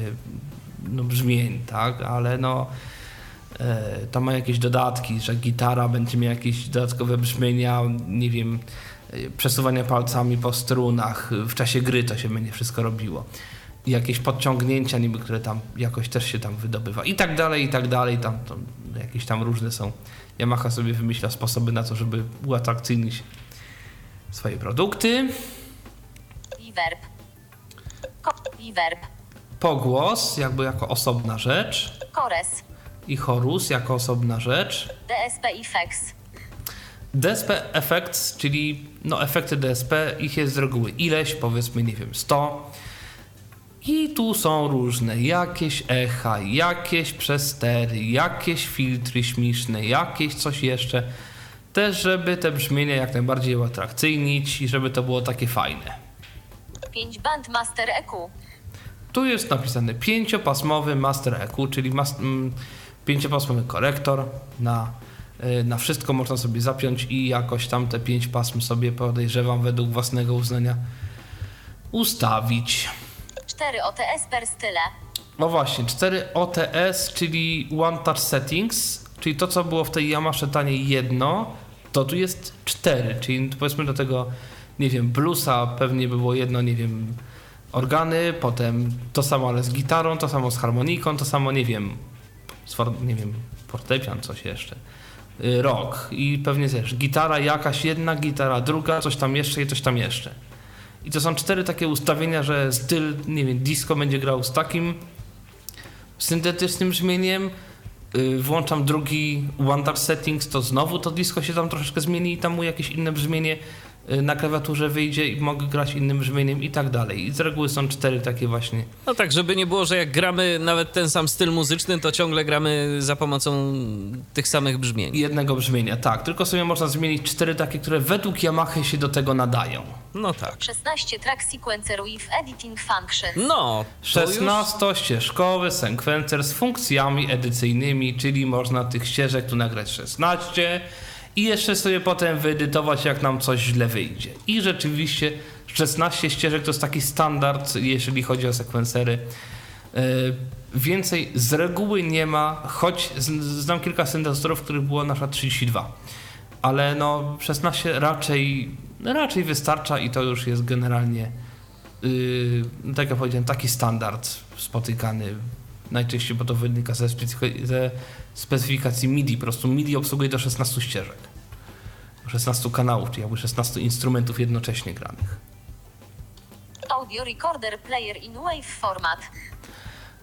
no, brzmień, tak, ale no e, to ma jakieś dodatki, że gitara będzie miała jakieś dodatkowe brzmienia, nie wiem, e, przesuwania palcami po strunach, w czasie gry to się będzie wszystko robiło. I jakieś podciągnięcia niby, które tam jakoś też się tam wydobywa i tak dalej, i tak dalej, tam, jakieś tam różne są. Yamaha sobie wymyśla sposoby na to, żeby uatrakcyjnić swoje produkty. Reverb Reverb Pogłos, jakby jako osobna rzecz. Chores i chorus jako osobna rzecz. DSP Effects. DSP Effects, czyli no efekty DSP, ich jest z reguły ileś, powiedzmy, nie wiem, 100. I tu są różne, jakieś echa, jakieś przestery, jakieś filtry śmieszne, jakieś coś jeszcze. Też, żeby te brzmienia jak najbardziej uatrakcyjnić i żeby to było takie fajne. 5 band Master EQ. Tu jest napisane pięciopasmowy Master EQ, czyli mas- mm, pięciopasmowy korektor. Na, y, na wszystko można sobie zapiąć i jakoś tam te pięć pasm sobie podejrzewam według własnego uznania ustawić. 4 OTS per style. No właśnie, 4 OTS, czyli One Touch Settings, czyli to co było w tej Yamaha tanie jedno, to tu jest 4, czyli powiedzmy do tego, nie wiem, bluesa pewnie by było jedno, nie wiem, organy, potem to samo ale z gitarą, to samo z harmoniką, to samo, nie wiem, z nie wiem, fortepian, coś jeszcze. Y, Rock i pewnie też gitara jakaś jedna, gitara druga, coś tam jeszcze i coś tam jeszcze. I to są cztery takie ustawienia, że styl, nie wiem, disco będzie grał z takim syntetycznym brzmieniem. Yy, włączam drugi One Settings, to znowu to disco się tam troszeczkę zmieni i tam mu jakieś inne brzmienie na klawiaturze wyjdzie i mogę grać innym brzmieniem i tak dalej. I z reguły są cztery takie właśnie. No tak, żeby nie było, że jak gramy nawet ten sam styl muzyczny, to ciągle gramy za pomocą tych samych brzmień. Jednego brzmienia, tak. Tylko sobie można zmienić cztery takie, które według Yamaha się do tego nadają. No tak. 16 track sequencer with editing functions. No, to już 16-ścieżkowy sekwencer z funkcjami edycyjnymi, czyli można tych ścieżek tu nagrać 16 i jeszcze sobie potem wyedytować, jak nam coś źle wyjdzie. I rzeczywiście 16 ścieżek to jest taki standard, jeżeli chodzi o sekwencery. Yy, Więcej z reguły nie ma, choć znam kilka syntezatorów, których było na przykład 32. Ale no 16 raczej, raczej wystarcza i to już jest generalnie yy, tak jak powiedziałem, taki standard spotykany najczęściej, bo to wynika ze, ze specyfikacji MIDI. Po prostu MIDI obsługuje do 16 ścieżek. 16 kanałów, czyli jakby 16 instrumentów jednocześnie granych. Audio recorder player in wave format.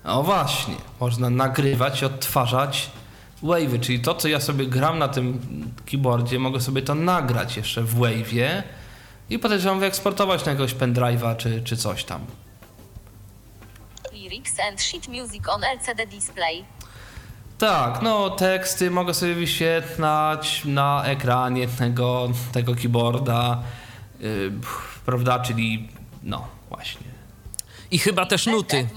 No właśnie, można nagrywać i odtwarzać wave'y, czyli to, co ja sobie gram na tym keyboardzie, mogę sobie to nagrać jeszcze w wave'ie i podejrzewam wyeksportować na jakiegoś pendrive'a czy, czy coś tam. Lyrics and sheet music on LCD display. Tak, no teksty mogę sobie wyświetlać na ekranie tego, tego keyboarda, yy, prawda, czyli no właśnie. I chyba też nuty.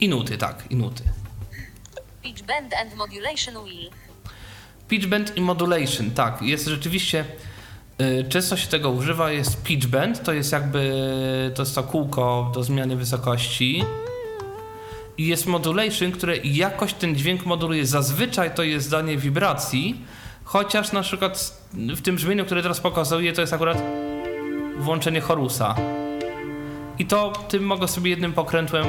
I nuty, tak, i nuty. Pitch bend and modulation wheel. Pitch bend i modulation, tak, jest rzeczywiście, y, często się tego używa, jest pitch bend, to jest jakby, to jest to kółko do zmiany wysokości jest modulation, które jakoś ten dźwięk moduluje, zazwyczaj to jest zdanie wibracji, chociaż na przykład w tym brzmieniu, które teraz pokazuję, to jest akurat włączenie chorusa i to tym mogę sobie jednym pokrętłem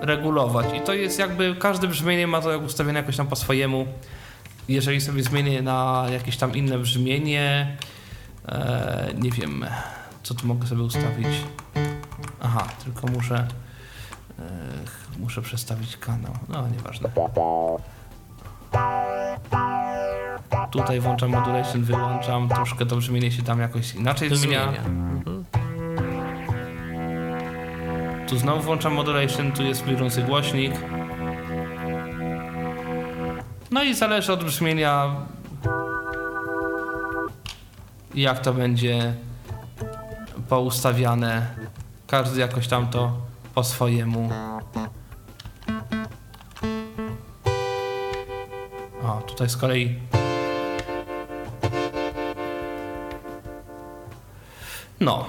regulować. I to jest jakby, każde brzmienie ma to ustawione jakoś tam po swojemu. Jeżeli sobie zmienię na jakieś tam inne brzmienie, e, nie wiem, co tu mogę sobie ustawić. Aha, tylko muszę, muszę przestawić kanał. No, nieważne. Tutaj włączam modulation, wyłączam, troszkę to brzmienie się tam jakoś inaczej zmienia. Zmienia. Mhm. Tu znowu włączam modulation, tu jest flirujący głośnik. No i zależy od brzmienia, jak to będzie poustawiane. Każdy jakoś tam to po swojemu. O, tutaj z kolei. No.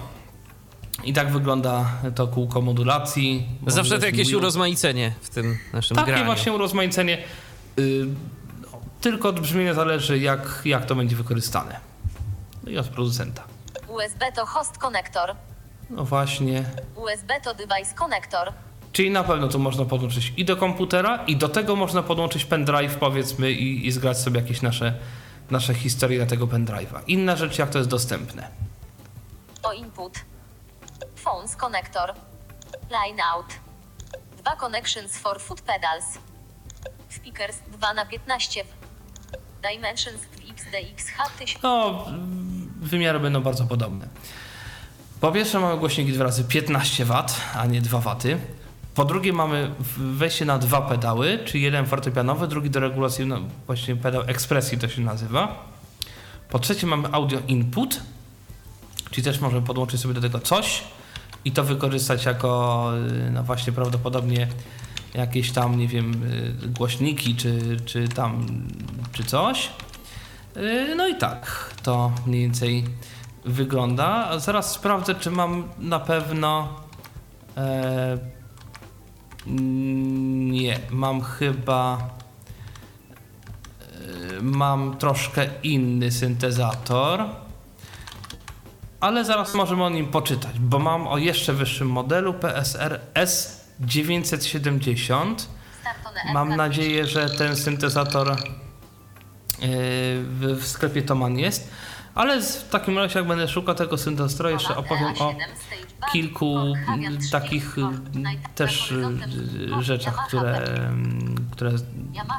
I tak wygląda to kółko modulacji. Zawsze to jakieś wheel. urozmaicenie w tym naszym Takie graniu. właśnie urozmaicenie. Y, no, tylko od brzmienia zależy, jak, jak to będzie wykorzystane. No i od producenta. USB to host connector. No właśnie. USB to device connector. Czyli na pewno tu można podłączyć i do komputera, i do tego można podłączyć pendrive, powiedzmy, i, i zgrać sobie jakieś nasze, nasze historie na tego pendrive'a. Inna rzecz, jak to jest dostępne. O input. Phones connector. Line out. Dwa connections for foot pedals. Speakers 2 na 15 Dimensions w XDXH 1000 No, wymiary będą bardzo podobne. Po pierwsze mamy głośniki dwa razy 15 W, a nie 2 W. Po drugie mamy wejście na dwa pedały, czyli jeden fortepianowy, drugi do regulacji, no właśnie pedał ekspresji to się nazywa. Po trzecie mamy audio input, czyli też możemy podłączyć sobie do tego coś i to wykorzystać jako, y, no właśnie prawdopodobnie jakieś tam, nie wiem, y, głośniki czy, czy tam, czy coś. Y, No i tak to mniej więcej wygląda. Zaraz sprawdzę, czy mam na pewno. E, nie, mam chyba. e, Mam troszkę inny syntezator. Ale zaraz możemy o nim poczytać, bo mam o jeszcze wyższym modelu PSR S970. Startone Mam nadzieję, że ten syntezator w, w sklepie Toman jest. Ale w takim razie, jak będę szukał tego syntezatora, jeszcze opowiem o kilku takich y, też y, rzeczach, które, które,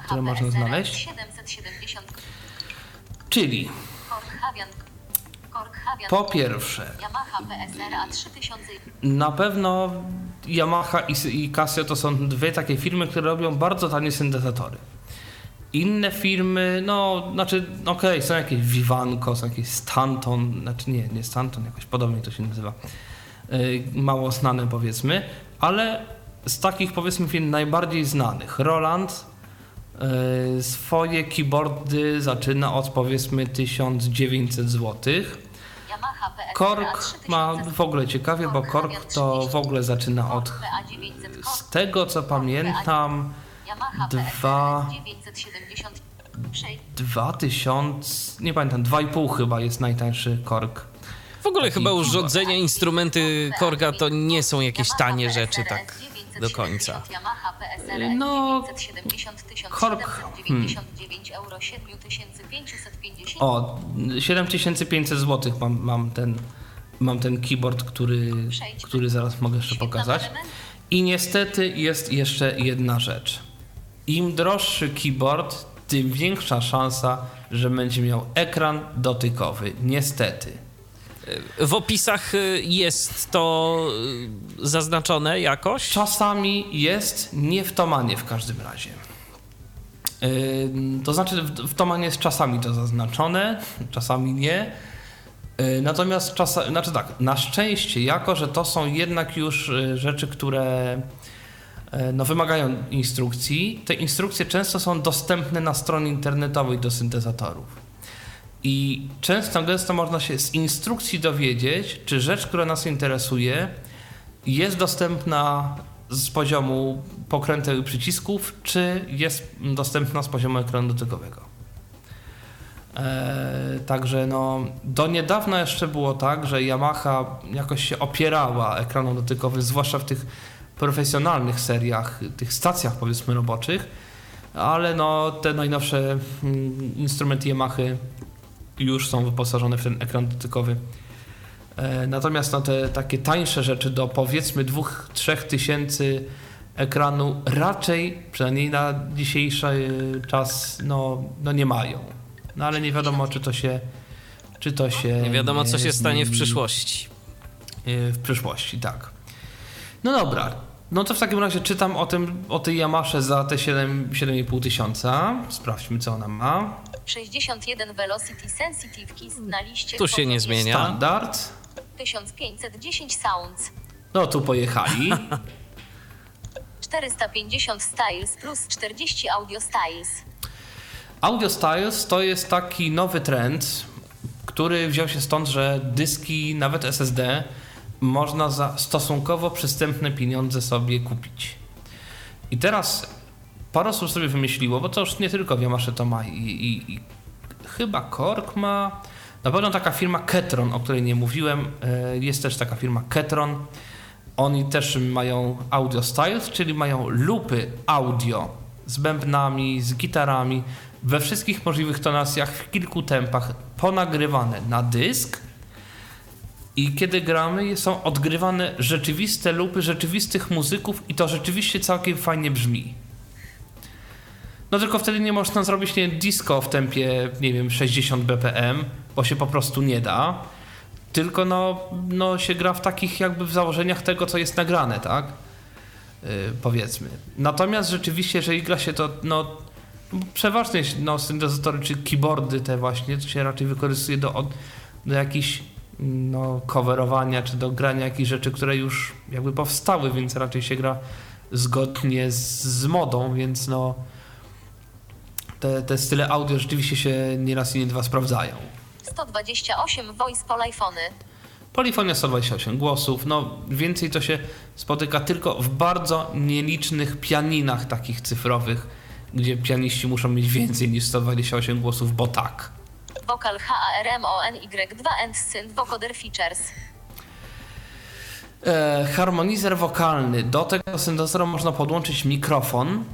które można znaleźć. 770 Czyli po pierwsze, Yamaha PSR A 3000 na pewno Yamaha i, i Casio to są dwie takie firmy, które robią bardzo tanie syntezatory. Inne firmy, no, znaczy, okej, są jakieś Vivanco, są jakieś Stanton, znaczy nie, nie Stanton, jakoś podobnie to się nazywa. Yy, mało znane powiedzmy, ale z takich powiedzmy firm najbardziej znanych, Roland yy, swoje keyboardy zaczyna od powiedzmy 1900 złotych. Yamaha PSR A Kork 3000 ma w ogóle ciekawie, bo Kork to w ogóle zaczyna od, PA 900 Kork z tego co pamiętam, dwa- PSR 970 Przejdź 2000, nie pamiętam, 2,5 chyba jest najtańszy Kork. W ogóle chyba urządzenia, instrumenty Korga to nie są jakieś tanie rzeczy tak do końca. No, 970 Kork, 1799 euro 7550 O, 7500 zł mam, mam, ten, mam ten keyboard, który, który zaraz mogę jeszcze pokazać. I niestety jest jeszcze jedna rzecz. Im droższy keyboard, tym większa szansa, że będzie miał ekran dotykowy. Niestety. W opisach y, jest to y, zaznaczone jakoś? Czasami jest, nie w Tomanie w każdym razie. To znaczy, w, Tomanie jest czasami to zaznaczone, czasami nie. Yy, natomiast czasami, znaczy tak, na szczęście, jako że to są jednak już rzeczy, które no, wymagają instrukcji, te instrukcje często są dostępne na stronie internetowej do syntezatorów. I często gęsto można się z instrukcji dowiedzieć, czy rzecz, która nas interesuje, jest dostępna z poziomu pokręteł przycisków, czy jest dostępna z poziomu ekranu dotykowego. Eee, także no, do niedawna jeszcze było tak, że Yamaha jakoś się opierała ekranom dotykowym, zwłaszcza w tych profesjonalnych seriach, tych stacjach powiedzmy roboczych, ale no, te najnowsze mm, instrumenty Yamahy już są wyposażone w ten ekran dotykowy. E, Natomiast no, te takie tańsze rzeczy do powiedzmy 2-3 tysięcy ekranu raczej, przynajmniej na dzisiejszy e, czas, no, no nie mają. No ale nie wiadomo, czy to się. Czy to się. Nie wiadomo, co się stanie w przyszłości. e, W przyszłości, tak. No dobra. No to w takim razie czytam o tym, o tej Yamasze za te 7 7,5 tysiąca. Sprawdźmy, co ona ma. 61 Velocity Sensitive Keys na liście Tu się nie zmienia. Standard. 1510 Sounds No tu pojechali. 450 Styles plus 40 Audio Styles Audio Styles to jest taki nowy trend, który wziął się stąd, że dyski, nawet SSD, można za stosunkowo przystępne pieniądze sobie kupić. I teraz parę osób sobie wymyśliło, bo to już nie tylko Yamaha to ma i, i, i chyba Korg ma, na pewno taka firma Ketron, o której nie mówiłem, e, jest też taka firma Ketron. Oni też mają audio styles, czyli mają lupy audio z bębnami, z gitarami, we wszystkich możliwych tonacjach, w kilku tempach, ponagrywane na dysk. I kiedy gramy, są odgrywane rzeczywiste lupy rzeczywistych muzyków, i to rzeczywiście całkiem fajnie brzmi. No tylko wtedy nie można zrobić nie disco w tempie, nie wiem, 60 bpm, bo się po prostu nie da. Tylko no, no się gra w takich jakby w założeniach tego, co jest nagrane, tak? Yy, powiedzmy. Natomiast rzeczywiście, jeżeli gra się to, no przeważnie no, syntezatory czy keyboardy te właśnie, to się raczej wykorzystuje do, do jakichś no, coverowania, czy do grania jakichś rzeczy, które już jakby powstały, więc raczej się gra zgodnie z, z modą, więc no te, te style audio rzeczywiście się nieraz i nie dwa sprawdzają. 128 voice polifony. Polifonia 128 głosów, no więcej to się spotyka tylko w bardzo nielicznych pianinach takich cyfrowych, gdzie pianiści muszą mieć więcej niż 128 głosów, bo tak. Vocal HARMONY2 and Synth Vocoder Features. E, harmonizer wokalny. Do tego syntezatora można podłączyć mikrofon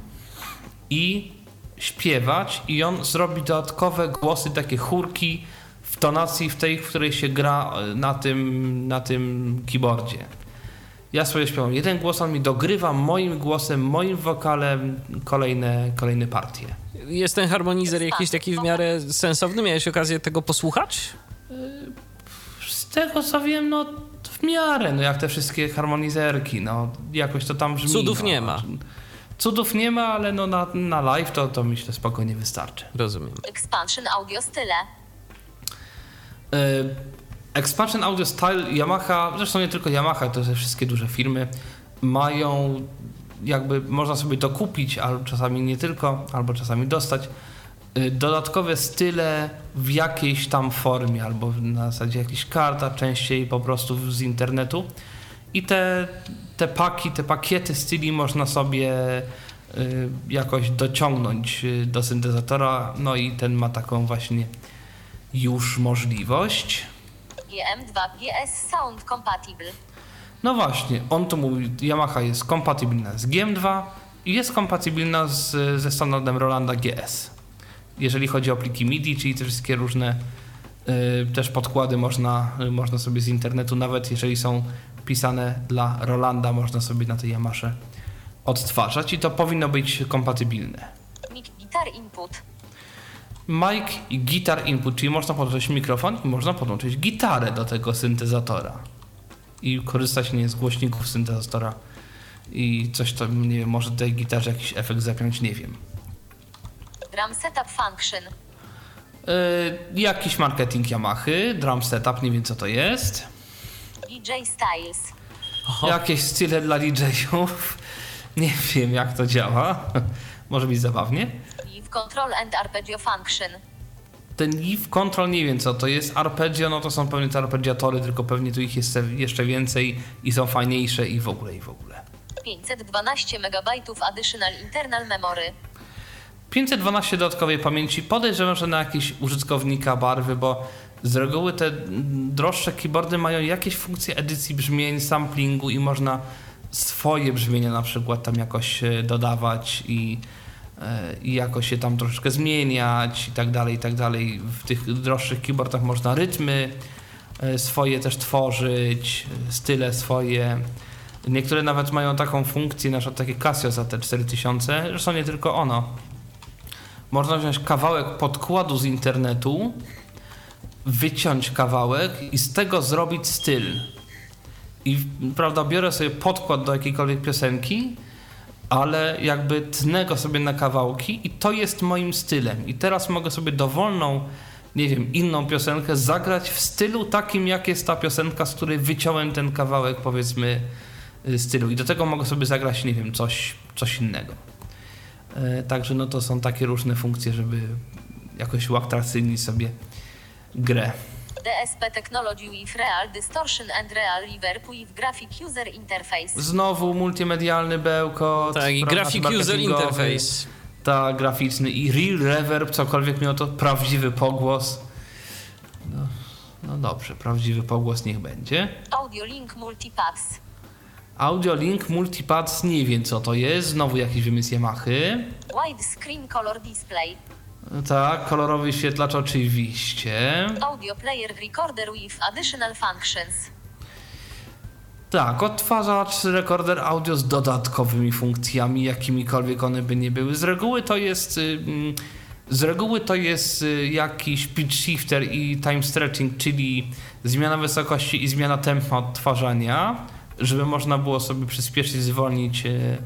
i śpiewać i on zrobi dodatkowe głosy, takie chórki w tonacji w tej, w której się gra e, na tym, na tym keyboardzie. Ja sobie śpiewam jeden głos, on mi dogrywa moim głosem, moim wokalem kolejne, kolejne partie. Jest ten harmonizer jakiś taki w miarę sensowny? Miałeś okazję tego posłuchać? Z tego co wiem, no w miarę, no jak te wszystkie harmonizerki, no jakoś to tam brzmi. Cudów no. nie ma. Cudów nie ma, ale no na, na live to, to myślę spokojnie wystarczy. Rozumiem. Expansion Audio Style. E, Expansion Audio Style Yamaha, zresztą nie tylko Yamaha, to te wszystkie duże firmy mają jakby można sobie to kupić, albo czasami nie tylko, albo czasami dostać y, dodatkowe style w jakiejś tam formie, albo na zasadzie jakichś karta, częściej po prostu z internetu. I te, te paki, te pakiety styli można sobie y, jakoś dociągnąć y, do syntezatora, no i ten ma taką właśnie już możliwość. GM2 GS Sound Compatible. No właśnie, on tu mówi, Yamaha jest kompatybilna z GM2 i jest kompatybilna z, ze standardem Rolanda GS. Jeżeli chodzi o pliki MIDI, czyli te wszystkie różne y, też podkłady można, y, można sobie z internetu, nawet jeżeli są pisane dla Rolanda, można sobie na tej Yamasze odtwarzać i to powinno być kompatybilne. Mic Guitar Input. Mic i Guitar Input, czyli można podłączyć mikrofon i można podłączyć gitarę do tego syntezatora i korzystać nie z głośników syntezatora i coś tam, nie wiem, może tej gitarze jakiś efekt zapiąć, nie wiem. Drum Setup Function. Yy, jakiś marketing Yamahy, drum setup, nie wiem co to jest. DJ Styles. Jakieś style dla DJ-ów, nie wiem jak to działa, może być zabawnie. Leave Control and Arpeggio Function. Ten Leaf Control nie wiem co to jest, arpeggio, no to są pewnie te arpeggiatory, tylko pewnie tu ich jest jeszcze więcej i są fajniejsze i w ogóle, i w ogóle. 512 MB Additional Internal Memory. 512 dodatkowej pamięci. Podejrzewam, że na jakieś użytkownika barwy, bo z reguły te droższe keyboardy mają jakieś funkcje edycji brzmień, samplingu i można swoje brzmienia na przykład tam jakoś e, dodawać i, i jakoś się tam troszeczkę zmieniać i tak dalej, i tak dalej. W tych droższych keyboardach można rytmy e, swoje też tworzyć, style swoje. Niektóre nawet mają taką funkcję, na przykład takie Casio za te 4000, zresztą nie tylko ono. Można wziąć kawałek podkładu z internetu, wyciąć kawałek i z tego zrobić styl. I prawda, biorę sobie podkład do jakiejkolwiek piosenki, ale jakby tnę go sobie na kawałki i to jest moim stylem. I teraz mogę sobie dowolną, nie wiem, inną piosenkę zagrać w stylu takim, jak jest ta piosenka, z której wyciąłem ten kawałek, powiedzmy, y, stylu. I do tego mogę sobie zagrać, nie wiem, coś, coś innego. E, Także no to są takie różne funkcje, żeby jakoś uatrakcyjnić sobie grę. DSP Technology with Real Distortion and Real Reverb with Graphic User Interface. Znowu multimedialny bełkot. Tak, i Graphic User. Interface. Tak, graficzny i real reverb, cokolwiek miał to prawdziwy pogłos. No, no dobrze, prawdziwy pogłos niech będzie. Audio Link Multipaths. Audio Link Multipads, nie wiem co to jest, znowu jakiś wymysł Yamahy. Widescreen Color Display. Tak, kolorowy świetlacz oczywiście. Audio Player Recorder with Additional Functions. Tak, odtwarzacz, rekorder audio z dodatkowymi funkcjami, jakimikolwiek one by nie były. Z reguły to jest. y, mm, Z reguły to jest y, jakiś pitch shifter i time stretching, czyli zmiana wysokości i zmiana tempa odtwarzania, żeby można było sobie przyspieszyć, zwolnić, y,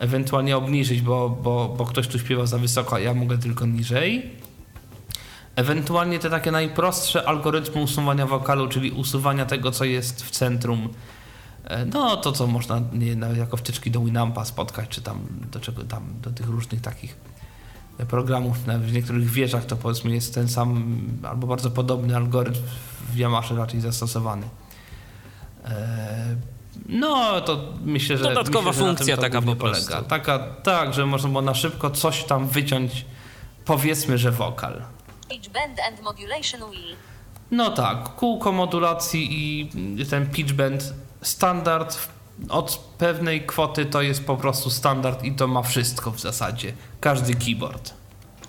ewentualnie obniżyć, bo, bo, bo ktoś tu śpiewa za wysoko, a ja mogę tylko niżej. Ewentualnie te takie najprostsze algorytmy usuwania wokalu, czyli usuwania tego, co jest w centrum. E, No, to co można nie, nawet jako wtyczki do Winampa spotkać, czy tam do czego tam, do tych różnych takich e, programów. W niektórych wieżach to powiedzmy jest ten sam albo bardzo podobny algorytm w Yamaha raczej zastosowany. No, to myślę, że. Dodatkowa myślę, że na funkcja tym to taka po prostu. Polega. Taka, tak, że można było na szybko coś tam wyciąć, powiedzmy, że wokal. Pitch bend and modulation wheel. No tak, kółko modulacji i ten pitch bend standard od pewnej kwoty to jest po prostu standard i to ma wszystko w zasadzie. Każdy keyboard.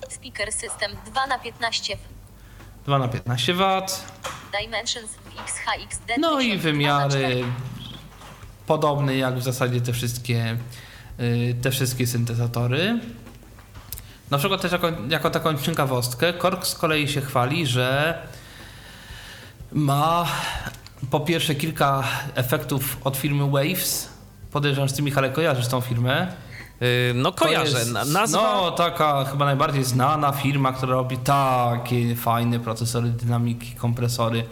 Speaker system 2 na 15 2 na 15 W. Dimensions XHXD. No i 1000, 2 na wymiary 4. podobne jak w zasadzie te wszystkie, y, te wszystkie syntezatory. Na przykład też jako, jako taką ciekawostkę, Korg z kolei się chwali, że ma po pierwsze kilka efektów od firmy Waves. Podejrzewam, że ty Michale kojarzysz tą firmę. Yy, no kojarzę. jest, Na- Nazwa... No, taka chyba najbardziej znana firma, która robi takie fajne procesory dynamiki, kompresory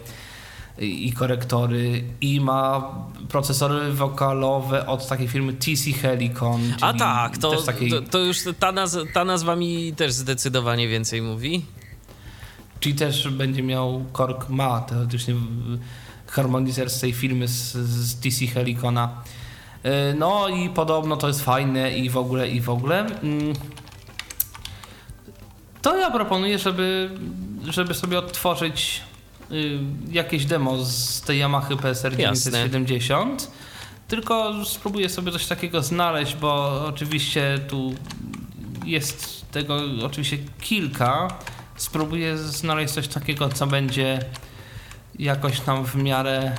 i korektory i ma procesory wokalowe od takiej firmy TC Helicon. A tak, to, takiej, to, to już ta, naz ta nazwa mi też zdecydowanie więcej mówi. Czyli też będzie miał Korg, ma teoretycznie harmonizer z tej firmy z, z TC Helicona. Yy, No i podobno to jest fajne i w ogóle, i w ogóle. Mm. To ja proponuję, żeby, żeby sobie odtworzyć y, jakieś demo z tej Yamaha PSR Jasne. 970. Tylko spróbuję sobie coś takiego znaleźć, bo oczywiście tu jest tego oczywiście kilka. Spróbuję znaleźć coś takiego, co będzie jakoś tam w miarę.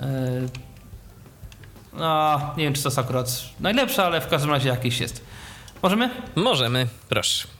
Yy, no, nie wiem, czy to jest akurat najlepsze, ale w każdym razie jakieś jest. Możemy? Możemy, proszę.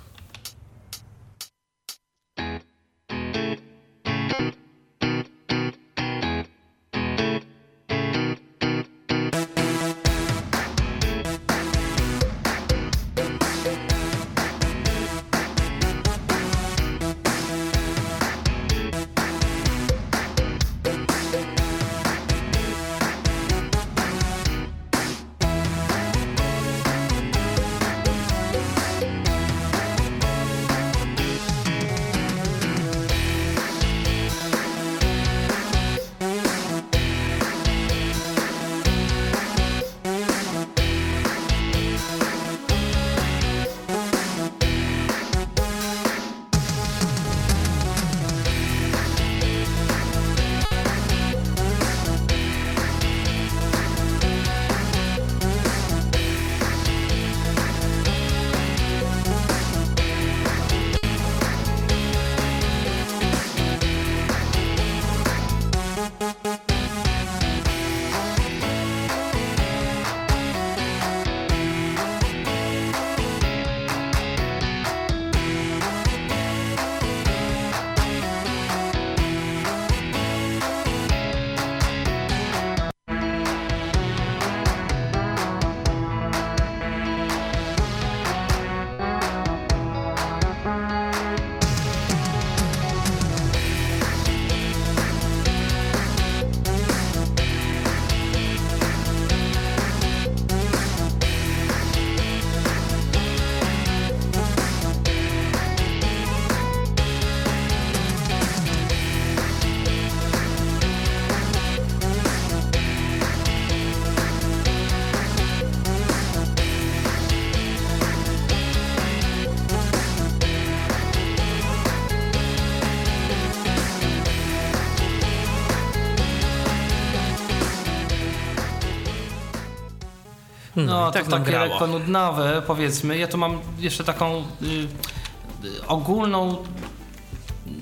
No, tak to takie lekko nudnawe, powiedzmy. Ja tu mam jeszcze taką y, ogólną,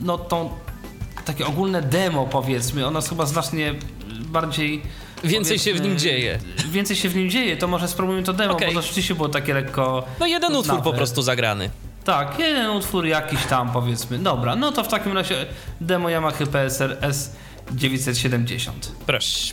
no tą, takie ogólne demo, powiedzmy. Ono jest chyba znacznie bardziej Więcej się w nim dzieje. Więcej się w nim dzieje, to może spróbujmy to demo, Okej. bo to rzeczywiście było takie lekko... No jeden utwór po prostu zagrany. Tak, jeden utwór jakiś tam powiedzmy. Dobra, no to w takim razie demo Yamaha PSR S970. Proszę.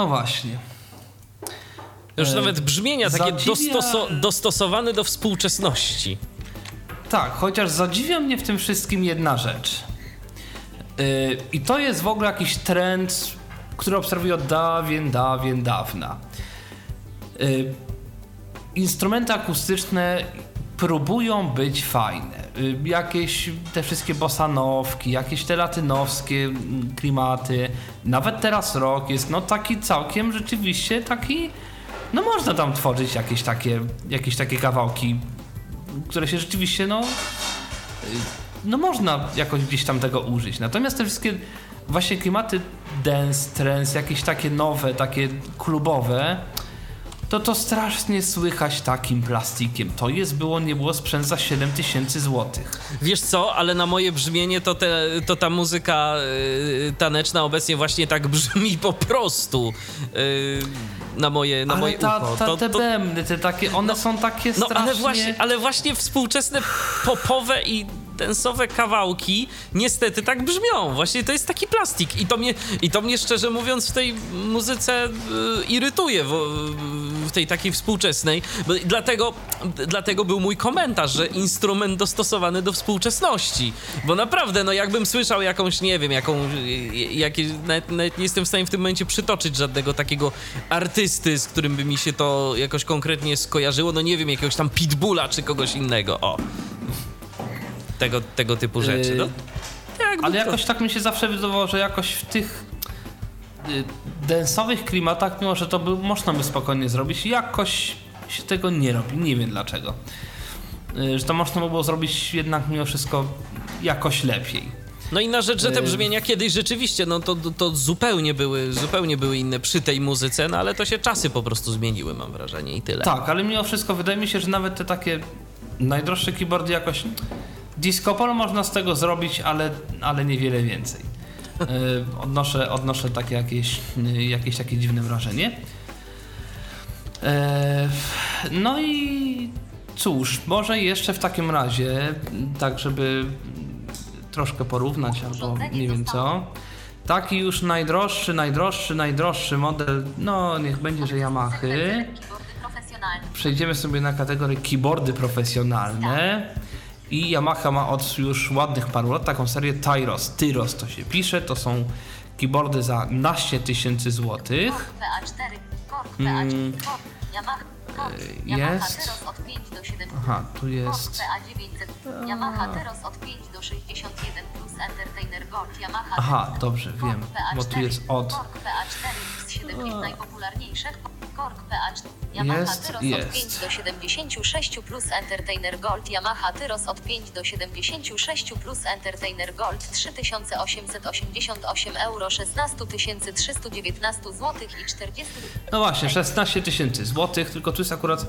No właśnie. Już E, nawet brzmienia takie zadziwia- dostoso- dostosowane do współczesności. Tak, chociaż zadziwia mnie w tym wszystkim jedna rzecz. Yy, I to jest w ogóle jakiś trend, który obserwuję od dawien, dawien, dawna. Yy, Instrumenty akustyczne próbują być fajne. Jakieś te wszystkie bossanowki, jakieś te latynowskie klimaty, nawet teraz rock jest no taki całkiem rzeczywiście taki, no można tam tworzyć jakieś takie, jakieś takie kawałki które się rzeczywiście, no, y, no można jakoś gdzieś tam tego użyć. Natomiast te wszystkie właśnie klimaty dance, trance, jakieś takie nowe, takie klubowe, to to strasznie słychać takim plastikiem. To jest było, nie było sprzęt za 7 tysięcy złotych. Wiesz co, ale na moje brzmienie to, te, to ta muzyka y, taneczna obecnie właśnie tak brzmi po prostu. Y, na moje, na Ale moje ta, ucho. ta, To- te to- bębny, te takie, one są takie No strasznie... ale właśnie, ale właśnie współczesne popowe i densowe kawałki niestety tak brzmią. Właśnie to jest taki plastik i to mnie, i to mnie szczerze mówiąc w tej muzyce y, irytuje, w, w tej takiej współczesnej. Dlatego, dlatego był mój komentarz, że instrument dostosowany do współczesności. Bo naprawdę, no jakbym słyszał jakąś, nie wiem, jaką, jakieś, nawet, nawet nie jestem w stanie w tym momencie przytoczyć żadnego takiego artysty, z którym by mi się to jakoś konkretnie skojarzyło. No nie wiem, jakiegoś tam Pitbulla czy kogoś innego. O. Tego, tego typu rzeczy. No. Jakby Ale jakoś tak mi się zawsze wydawało, że jakoś w tych y, densowych klimatach, mimo że to by, można by spokojnie zrobić, jakoś się tego nie robi. Nie wiem dlaczego. Y, że to można by było zrobić jednak mimo wszystko jakoś lepiej. No inna rzecz, że te brzmienia kiedyś rzeczywiście, no to, to zupełnie były, zupełnie były inne przy tej muzyce, no ale to się czasy po prostu zmieniły, mam wrażenie i tyle. Tak, ale mimo wszystko wydaje mi się, że nawet te takie najdroższe keyboardy jakoś disco polo można z tego zrobić, ale, ale niewiele więcej. Y, odnoszę, odnoszę takie jakieś, jakieś takie dziwne wrażenie. E, No i cóż, może jeszcze w takim razie, tak żeby troszkę porównać albo nie wiem co. Taki już najdroższy, najdroższy, najdroższy model, no niech będzie, że profesjonalne. Przejdziemy sobie na kategorię keyboardy profesjonalne I Yamaha ma od już ładnych paru lat taką serię Tyros. Tyros to się pisze, to są keyboardy za naście tysięcy złotych. Korg PA4, Korg PA4, Korg, Yamaha, Korg, Yamaha jest. Teros od 5 do 7. Aha, tu jest... PA900, Yamaha Teros od 5 do 61 plus Entertainer Gold, Yamaha Aha, dobrze, wiem, PA4, bo tu jest od. Korg PA4 X7 najpopularniejsze, Korg PA4, Yamaha Jest, jest. od 5 do 76 plus Entertainer Gold, Yamaha Teros od 5 do 76 plus Entertainer Gold 3888 euro 16 319 zł i 40 No właśnie, 16 tysięcy złotych, tylko tu jest akurat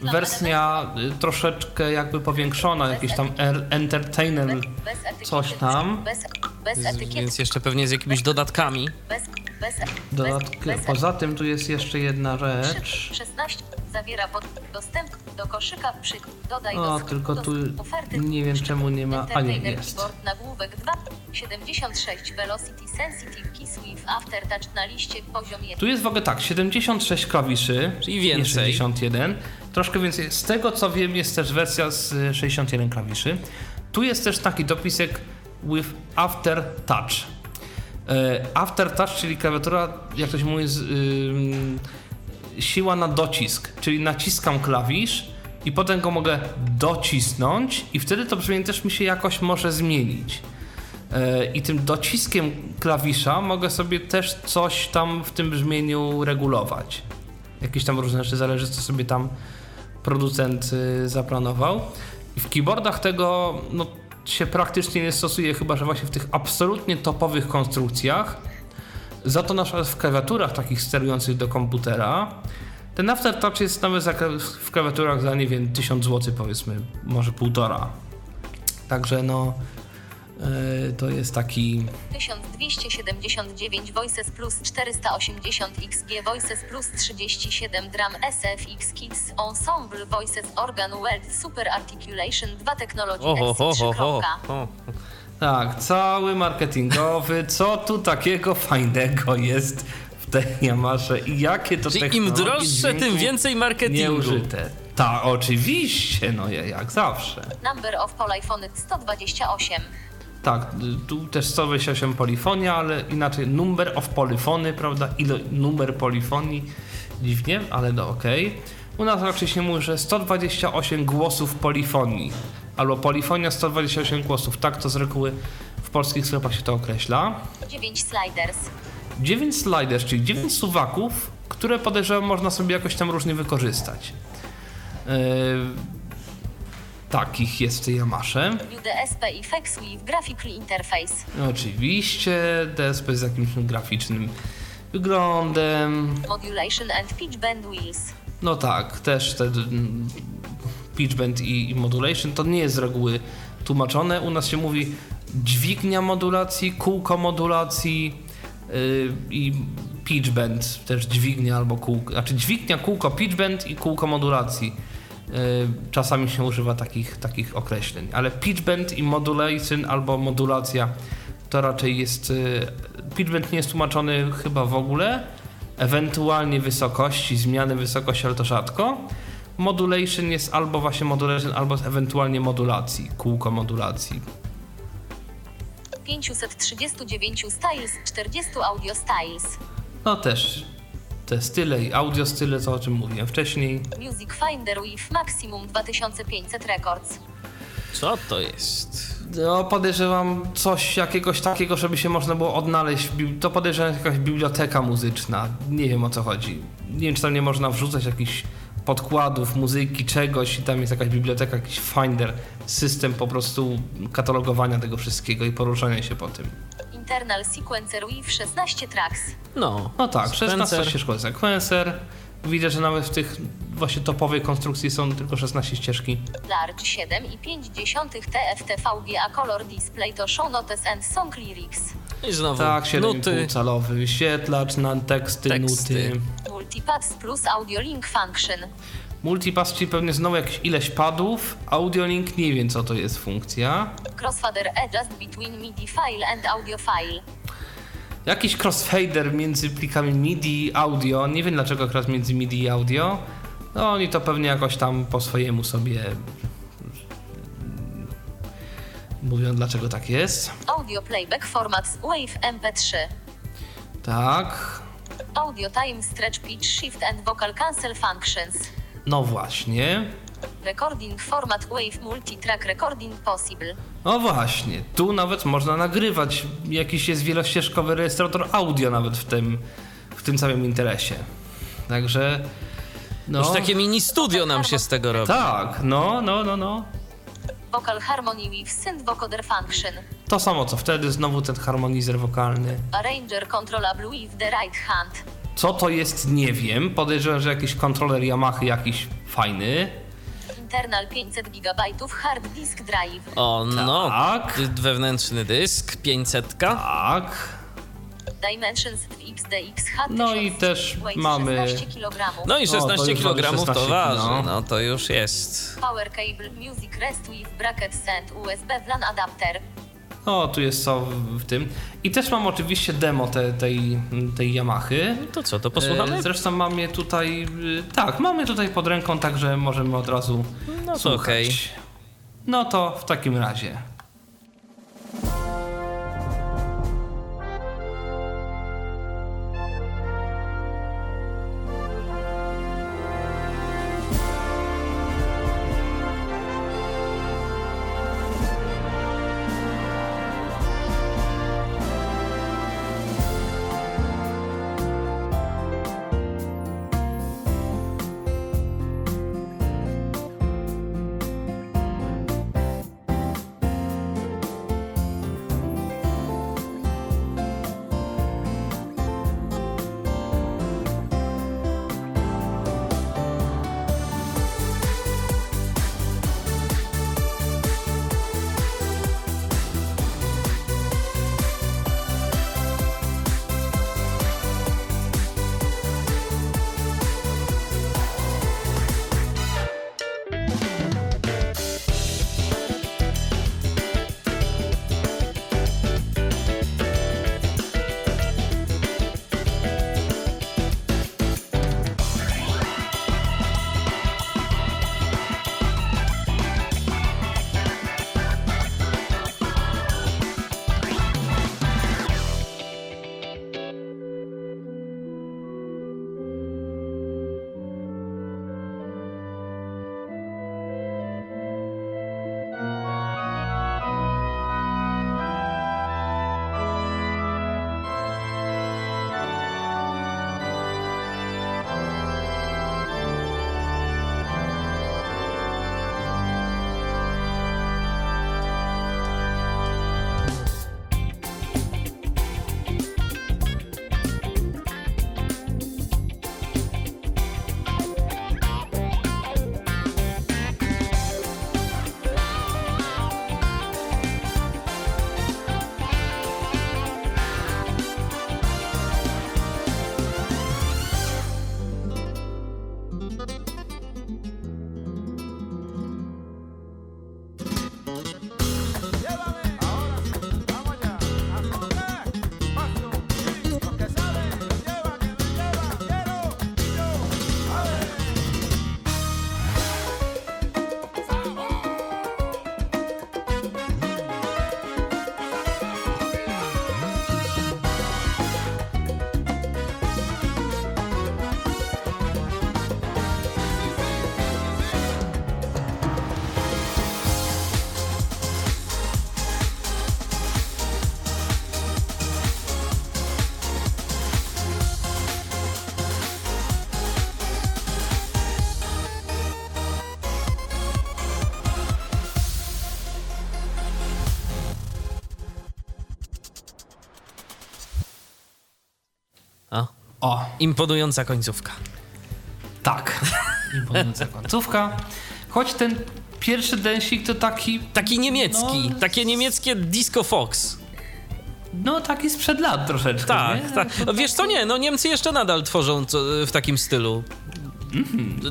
wersja y, troszeczkę jakby powiększona, jakiś tam er, entertainer, bez etykiety, coś tam. Bez, bez etykiety, Więc jeszcze pewnie z jakimiś dodatkami. bez, bez, Dodatki. Poza tym tu jest jeszcze jedna rzecz. 16 zawiera pod dostęp do koszyka przy dodaj O, do tylko do tu oferty nie wiem, czemu nie ma- a nie, jest. Nagłówek 2 76 Velocity Sensitive Keys with Aftertouch na liście poziom 1 Tu jest w ogóle tak, 76 klawiszy, Czyli nie więcej. 61. Troszkę więcej. Z tego co wiem, jest też wersja z y, 61 klawiszy. Tu jest też taki dopisek with after touch. E, After touch, czyli klawiatura, jak to się mówi, z, siła na docisk, czyli naciskam klawisz i potem go mogę docisnąć i wtedy to brzmienie też mi się jakoś może zmienić. E, I tym dociskiem klawisza mogę sobie też coś tam w tym brzmieniu regulować. Jakieś tam różne rzeczy, zależy co sobie tam producent y, zaplanował. I w keyboardach tego no, się praktycznie nie stosuje, chyba że właśnie w tych absolutnie topowych konstrukcjach. Za to na przykład w klawiaturach takich sterujących do komputera ten aftertouch jest nawet w klawiaturach za nie wiem 1000 zł powiedzmy, może półtora. Także no to jest taki 1279 Voices plus 480 XG Voices plus 37 Drum SFX Kids Ensemble Voices Organ Weld Super Articulation 2 Technology Oho, ho, S3 ho, ho. kropka. ho. tak, cały marketingowy, co tu takiego fajnego jest w tej Yamasze i jakie to Czyli im droższe, tym więcej marketingu. nieużyte. Ta, oczywiście, no ja- jak zawsze. Number of Polyphony 128 Tak, tu też 128 polifonia, ale inaczej number of polyfony, prawda? Ile numer polifonii? Dziwnie, ale no okej. U nas raczej się mówi, że 128 głosów polifonii. Albo polifonia 128 głosów. Tak to z reguły w polskich sklepach się to określa. 9 Sliders 9 sliders, czyli 9 suwaków, które podejrzewam można sobie jakoś tam różnie wykorzystać. Yy, takich jest w tej Yamasze. UDSP Effects with Graphical Interface Oczywiście, DSP z jakimś graficznym wyglądem. Modulation and Pitch Bend Wheels No tak, też te mm, pitch bend i, i modulation to nie jest z reguły tłumaczone. U nas się mówi dźwignia modulacji, kółko modulacji yy, i pitch bend, też dźwignia albo kółko, znaczy dźwignia, kółko, pitch bend i kółko modulacji. Yy, czasami się używa takich, takich określeń, ale pitch bend i modulation albo modulacja to raczej jest. Yy, pitch bend nie jest tłumaczony chyba w ogóle, ewentualnie wysokości, zmiany wysokości, ale to rzadko. Modulation jest albo właśnie modulation, albo ewentualnie modulacji, kółko modulacji. 539 Styles 40 Audio Styles No też te style i audio style, co o czym mówiłem wcześniej. Music Finder with Maximum 2500 Records Co to jest? No, podejrzewam coś jakiegoś takiego, żeby się można było odnaleźć. To podejrzewam jakaś biblioteka muzyczna. Nie wiem o co chodzi. Nie wiem, czy tam nie można wrzucać jakichś podkładów, muzyki, czegoś i tam jest jakaś biblioteka, jakiś finder, system po prostu katalogowania tego wszystkiego i poruszania się po tym. Internal Sequencer with 16 tracks No, No tak, 16 Spencer. ścieżkowy sekwencer. Widzę, że nawet w tych właśnie topowej konstrukcji są tylko 16 ścieżki. Large 7,5 TFT VGA Color Display to Show Notes and Song Lyrics I znowu Tak, nuty. 7,5 calowy wyświetlacz na teksty, Teksty. nuty. Multipads plus Audio Link Function Multipass, czyli pewnie znowu jakieś ileś padów. Audiolink nie wiem co to jest funkcja. Crossfader Adjust between MIDI file and audio file Jakiś crossfader między plikami MIDI i audio. Nie wiem dlaczego akurat między MIDI i audio. No oni to pewnie jakoś tam po swojemu sobie mówią dlaczego tak jest. Audio playback format Wave MP3. Tak, Audio time stretch pitch shift and vocal cancel functions. No właśnie. Recording format Wave multi-track recording possible. No właśnie, tu nawet można nagrywać. Jakiś jest wielościeżkowy rejestrator audio nawet w tym, w tym całym interesie. Także. No, Już takie mini studio nam się z tego robi. Tak, no, no, no, no. Vocal harmony with synth vocoder function. To samo co wtedy, znowu ten harmonizer wokalny. Arranger controllable with the right hand. Co to jest, nie wiem. Podejrzewam, że jakiś kontroler Yamaha jakiś fajny. Internal 500 GB hard disk drive. O, no. Tak. Wewnętrzny dysk, 500. Tak. Dimensions w XDX H No i też mamy- 16 kg. No i O, to 16 już kg to 16 waży, no. no to już jest. Power cable music rest with brackets and USB WLAN adapter. O, tu jest co w, tym. I też mam oczywiście demo te, tej, tej Yamahy. To co, to posłuchamy? E, Zresztą mam je tutaj. y, Tak, mam je tutaj pod ręką, także możemy od razu. No to słuchać. okej. No to w takim razie. Imponująca końcówka. tak. Imponująca końcówka. Choć ten pierwszy densik to taki. Taki niemiecki, No. takie niemieckie Disco Fox. No taki sprzed lat troszeczkę. Tak, nie? tak. No, wiesz co, nie, no Niemcy jeszcze nadal tworzą co, w takim stylu.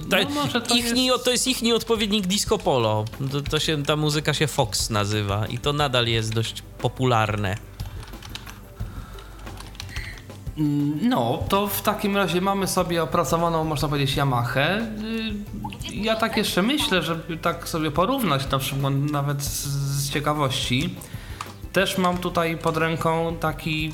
Ta, No może to ichni, to jest ich odpowiednik disco polo. To, to się, ta muzyka się Fox nazywa i to nadal jest dość popularne. No, to w takim razie mamy sobie opracowaną, można powiedzieć, Yamahę. Y, ja tak jeszcze myślę, żeby tak sobie porównać na przykład nawet z, z ciekawości. Też mam tutaj pod ręką taki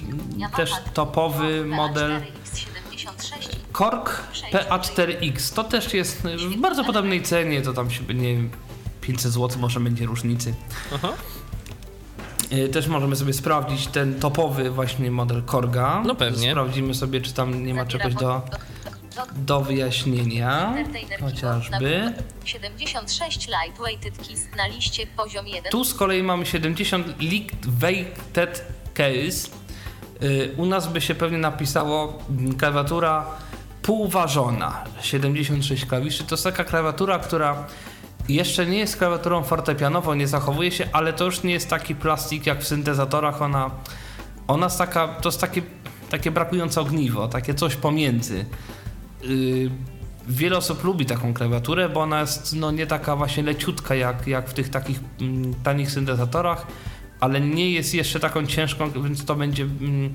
też topowy model X76 Korg PA4X. To też jest w bardzo podobnej cenie, to tam się nie wiem, 500 zł może będzie różnicy. Aha. Y, Też możemy sobie sprawdzić ten topowy właśnie model Korga. No pewnie. Sprawdzimy sobie, czy tam nie ma czegoś do, do wyjaśnienia. Chociażby. 76 lightweighted keys na liście poziom 1. Tu z kolei mamy 70 Light-Weighted Case. Y, U nas by się pewnie napisało mm, klawiatura półważona. 76 klawiszy. To jest taka klawiatura, która jeszcze nie jest klawiaturą fortepianową, nie zachowuje się, ale to już nie jest taki plastik jak w syntezatorach. Ona, ona jest taka, to jest takie, takie brakujące ogniwo, takie coś pomiędzy. Yy, wiele osób lubi taką klawiaturę, bo ona jest no, nie taka właśnie leciutka jak, jak w tych takich mm, tanich syntezatorach, ale nie jest jeszcze taką ciężką, więc to będzie. Mm,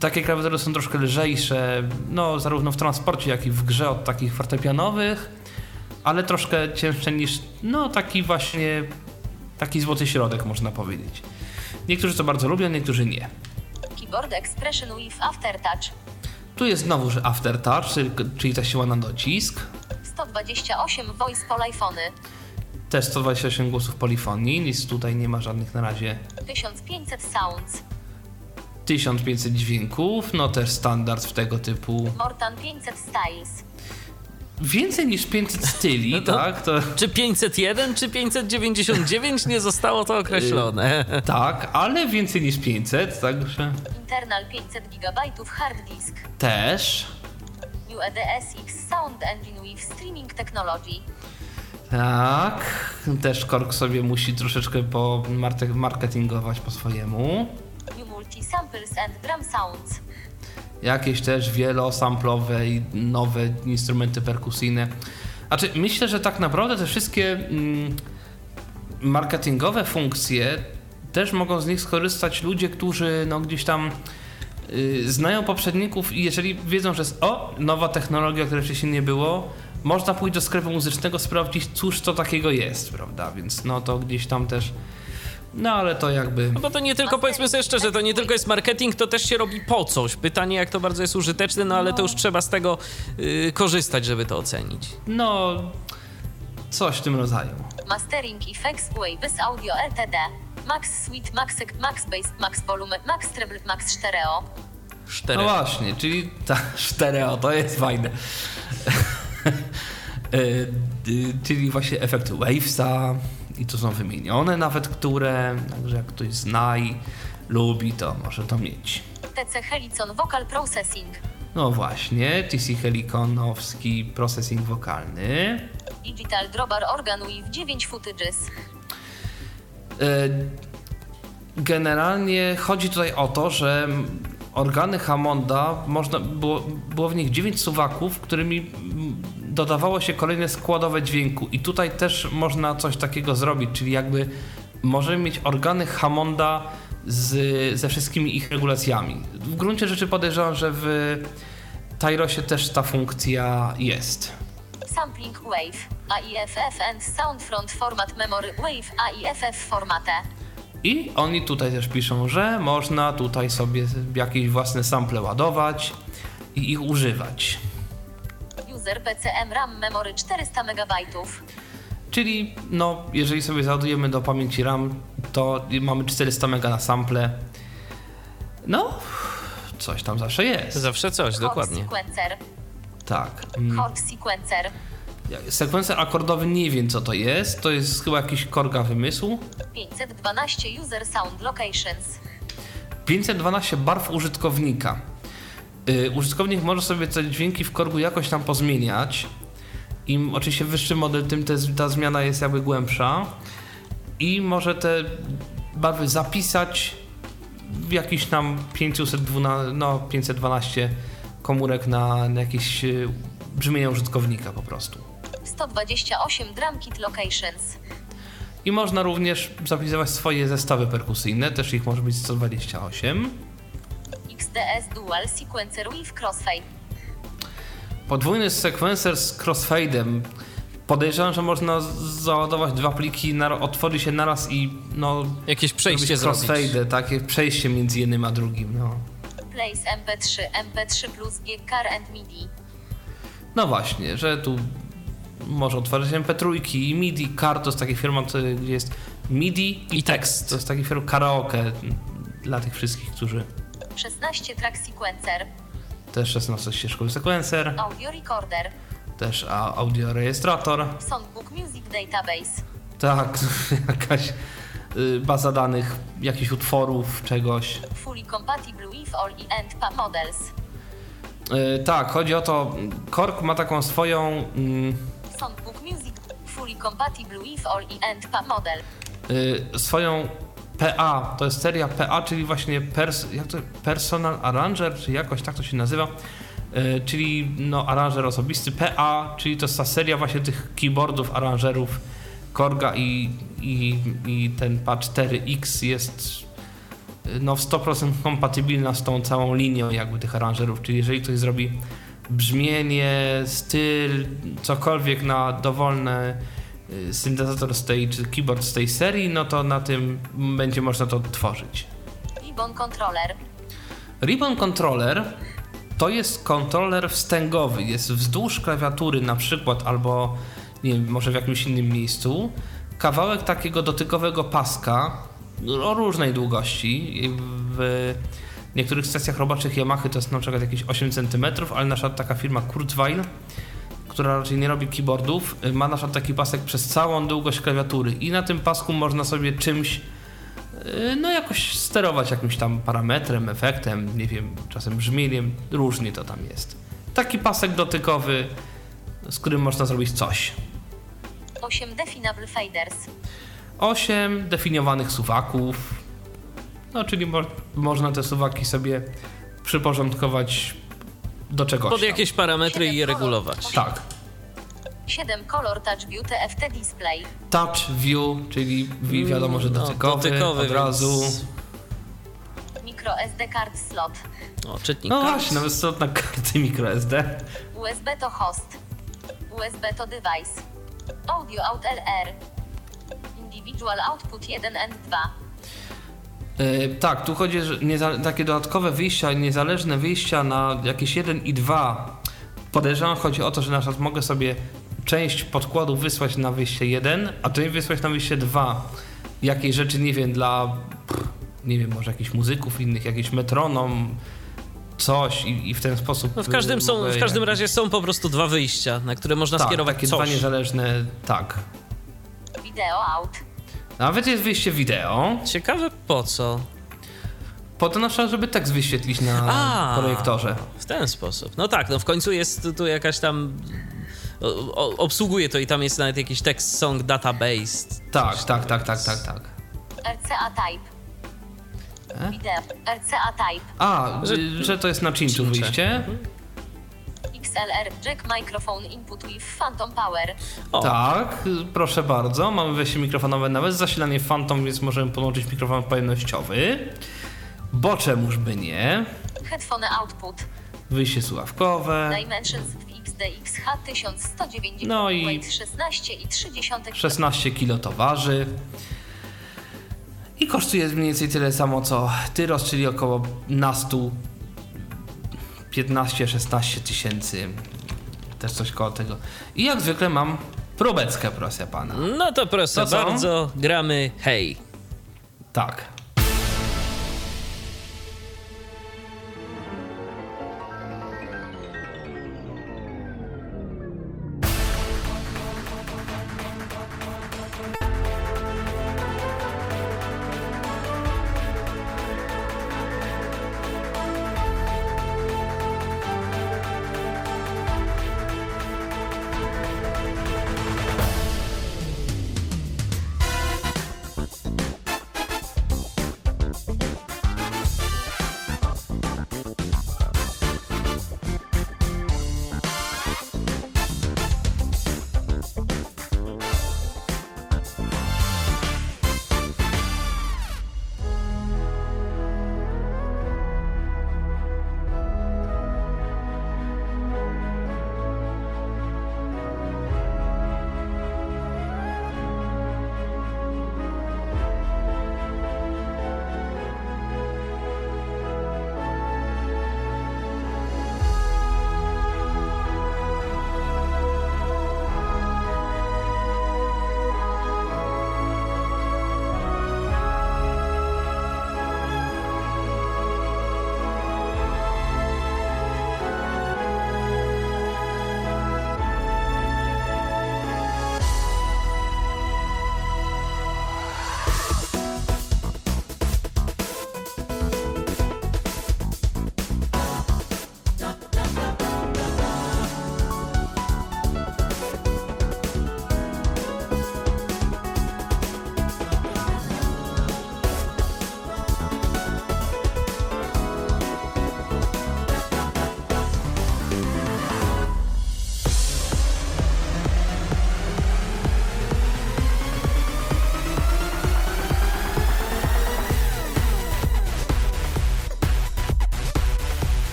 takie klawiatury są troszkę lżejsze, no zarówno w transporcie, jak i w grze od takich fortepianowych, ale troszkę cięższe niż no taki właśnie taki złoty środek można powiedzieć. Niektórzy to bardzo lubią, niektórzy nie. Keyboard Expression with Aftertouch. Tu jest znowu, że aftertouch, czyli- ta siła na docisk. 128 voice polyfony. Też 128 głosów polifonii, nic tutaj nie ma żadnych na razie. 1500 sounds. 1500 dźwięków, no też standard w tego typu. Mortan 500 styles. Więcej niż 500 styli, No to- tak? To, Czy 501, czy 599 nie zostało to określone. tak, ale więcej niż 500, także Internal 500 GB hard disk. też. UEDSX Sound Engine with Streaming Technology. Tak, też Korg sobie musi troszeczkę po marketingować po swojemu. New Multi Samples and Drum Sounds. Jakieś też wielosamplowe i nowe instrumenty perkusyjne. Znaczy, myślę, że tak naprawdę te wszystkie mm, marketingowe funkcje też mogą z nich skorzystać ludzie, którzy no, gdzieś tam y, znają poprzedników i jeżeli wiedzą, że jest o, nowa technologia, której wcześniej nie było, można pójść do sklepu muzycznego, sprawdzić, cóż to takiego jest, prawda? Więc no to gdzieś tam też. No ale to jakby. No bo to nie tylko, powiedzmy sobie szczerze, to nie tylko jest marketing, to też się robi po coś. Pytanie, jak to bardzo jest użyteczne, no ale to już trzeba z tego y, korzystać, żeby to ocenić. No. Coś w tym rodzaju. Mastering Effects Waves Audio LTD. Max Suite, Max, Max Bass, Max Volume, Max Treble, Max Stereo. Cztery. No właśnie, czyli ta stereo, to jest fajne. E, y, czyli właśnie efekt Wavesa i tu są wymienione nawet, które, także jak ktoś zna i lubi, to może to mieć. TC Helicon Vocal Processing. No właśnie, TC Heliconowski processing wokalny. Digital Drawbar Organ with 9 footages. Generalnie chodzi tutaj o to, że organy Hammonda, można, było, było w nich 9 suwaków, którymi dodawało się kolejne składowe dźwięku i tutaj też można coś takiego zrobić, czyli jakby możemy mieć organy Hammonda z, ze wszystkimi ich regulacjami. W gruncie rzeczy podejrzewam, że w Tyrosie też ta funkcja jest. Sampling Wave. AIFF and Sound Front Format Memory Wave AIFF formate. I oni tutaj też piszą, że można tutaj sobie jakieś własne sample ładować i ich używać. User PCM RAM Memory 400 MB. Czyli no, jeżeli sobie załadujemy do pamięci RAM, to mamy 400 MB na sample. No, coś tam zawsze jest. Zawsze coś, dokładnie. Sequencer. Tak. Mm. Chord Sequencer. Sekwencer akordowy nie wiem co to jest. To jest chyba jakiś korga wymysłu. 512 User Sound Locations. 512 barw użytkownika. Yy, użytkownik może sobie te dźwięki w korgu jakoś tam pozmieniać. Im oczywiście wyższy model, tym te, ta zmiana jest jakby głębsza. I może te barwy zapisać w jakiś tam 512, no 512 komórek na, na jakieś yy, brzmienia użytkownika po prostu. 128 Drum Kit Locations. I można również zapisywać swoje zestawy perkusyjne, też ich może być 128. XDS Dual Sequencer with Crossfade. Podwójny sekwencer z crossfade'em. Podejrzewam, że można załadować dwa pliki, otworzy się naraz i no... Jakieś przejście zrobić zrobić. crossfade, takie przejście między jednym a drugim, no. Place MP3, MP3 plus G, Car and MIDI. No właśnie, że tu może otworzyć MP3 i MIDI. Car to jest taka firma, gdzie jest MIDI i, tekst. To jest taki firma karaoke dla tych wszystkich, którzy 16 track sequencer. też 16 ścieżkowy sekwencer, Audio recorder. też audio rejestrator. Songbook Music Database. Tak, jakaś y, baza danych, jakichś utworów, czegoś. Fully compatible with all PA models. Y, tak, chodzi o to, Korg ma taką swoją mm, Songbook Music. Fully compatible with all i and PA model. y, swoją PA, to jest seria PA, czyli właśnie pers, to, Personal Arranger, czy jakoś tak to się nazywa, y, czyli no, aranżer osobisty. PA, czyli to jest ta seria właśnie tych keyboardów, aranżerów Korga i, i, i ten PA4X jest y, no, w 100% kompatybilna z tą całą linią jakby tych aranżerów, czyli jeżeli ktoś zrobi brzmienie, styl, cokolwiek na dowolne syntezator z tej, czy keyboard z tej serii, no to na tym będzie można to tworzyć. Ribbon controller. Ribbon Controller to jest kontroler wstęgowy, jest wzdłuż klawiatury na przykład albo nie wiem, może w jakimś innym miejscu kawałek takiego dotykowego paska o różnej długości. W niektórych stacjach roboczych Yamaha to jest na przykład jakieś 8 cm, ale na przykład taka firma Kurzweil, która raczej nie robi keyboardów, ma na przykład taki pasek przez całą długość klawiatury i na tym pasku można sobie czymś Yy, no jakoś sterować jakimś tam parametrem, efektem, nie wiem, czasem brzmieniem, różnie to tam jest. Taki pasek dotykowy, z którym można zrobić coś. 8 definable faders. 8 definiowanych suwaków, no czyli mo można te suwaki sobie przyporządkować do czegoś. Pod tam. jakieś parametry i je regulować. Tak. 7 color touch view TFT display. Touch view, czyli wi- wiadomo, że No, dotykowy, dotykowy, od razu. więc- Micro SD card slot. O, czytnik No kart. właśnie, nawet slot na karty microSD. USB to host. USB to device. Audio out LR. Individual output 1 and 2. E, tak, tu chodzi nieza- takie dodatkowe wyjścia, niezależne wyjścia na jakieś 1 i 2. Podejrzewam, chodzi o to, że na przykład mogę sobie część podkładu wysłać na wyjście 1, a część wysłać na wyjście 2. Jakiej rzeczy, nie wiem, dla, nie wiem, może jakichś muzyków innych, jakiś metronom, coś i, i w ten sposób... No w każdym, y, są, w każdym razie są po prostu dwa wyjścia, na które można tak, skierować takie dwa coś. niezależne, tak. Video out. Nawet jest wyjście wideo, Ciekawe po co. po to na przykład, żeby tekst wyświetlić na A. projektorze. W ten sposób. No tak, no w końcu jest tu jakaś tam. O, o, obsługuje to i tam jest nawet jakiś text song database. Tak, tak, tak, tak, tak, tak. RCA type. E? Wideo. RCA type. A, Że- że, to jest na cinchu wyjście? XLR jack microphone input with phantom power. O, Tak, proszę bardzo. Mamy wejście mikrofonowe nawet zasilanie Phantom, więc możemy podłączyć mikrofon pojemnościowy. Bo czemuż by nie? Headphone output. Wyjście słuchawkowe. Dimensions w XDX H1190 No i- weight 16,3 16 kg to waży. I kosztuje mniej więcej tyle samo co Tyros, czyli około nastu 15-16 tysięcy. Też coś koło tego. I jak zwykle mam probeckę, proszę pana. no to proszę To bardzo, gramy hej. Tak.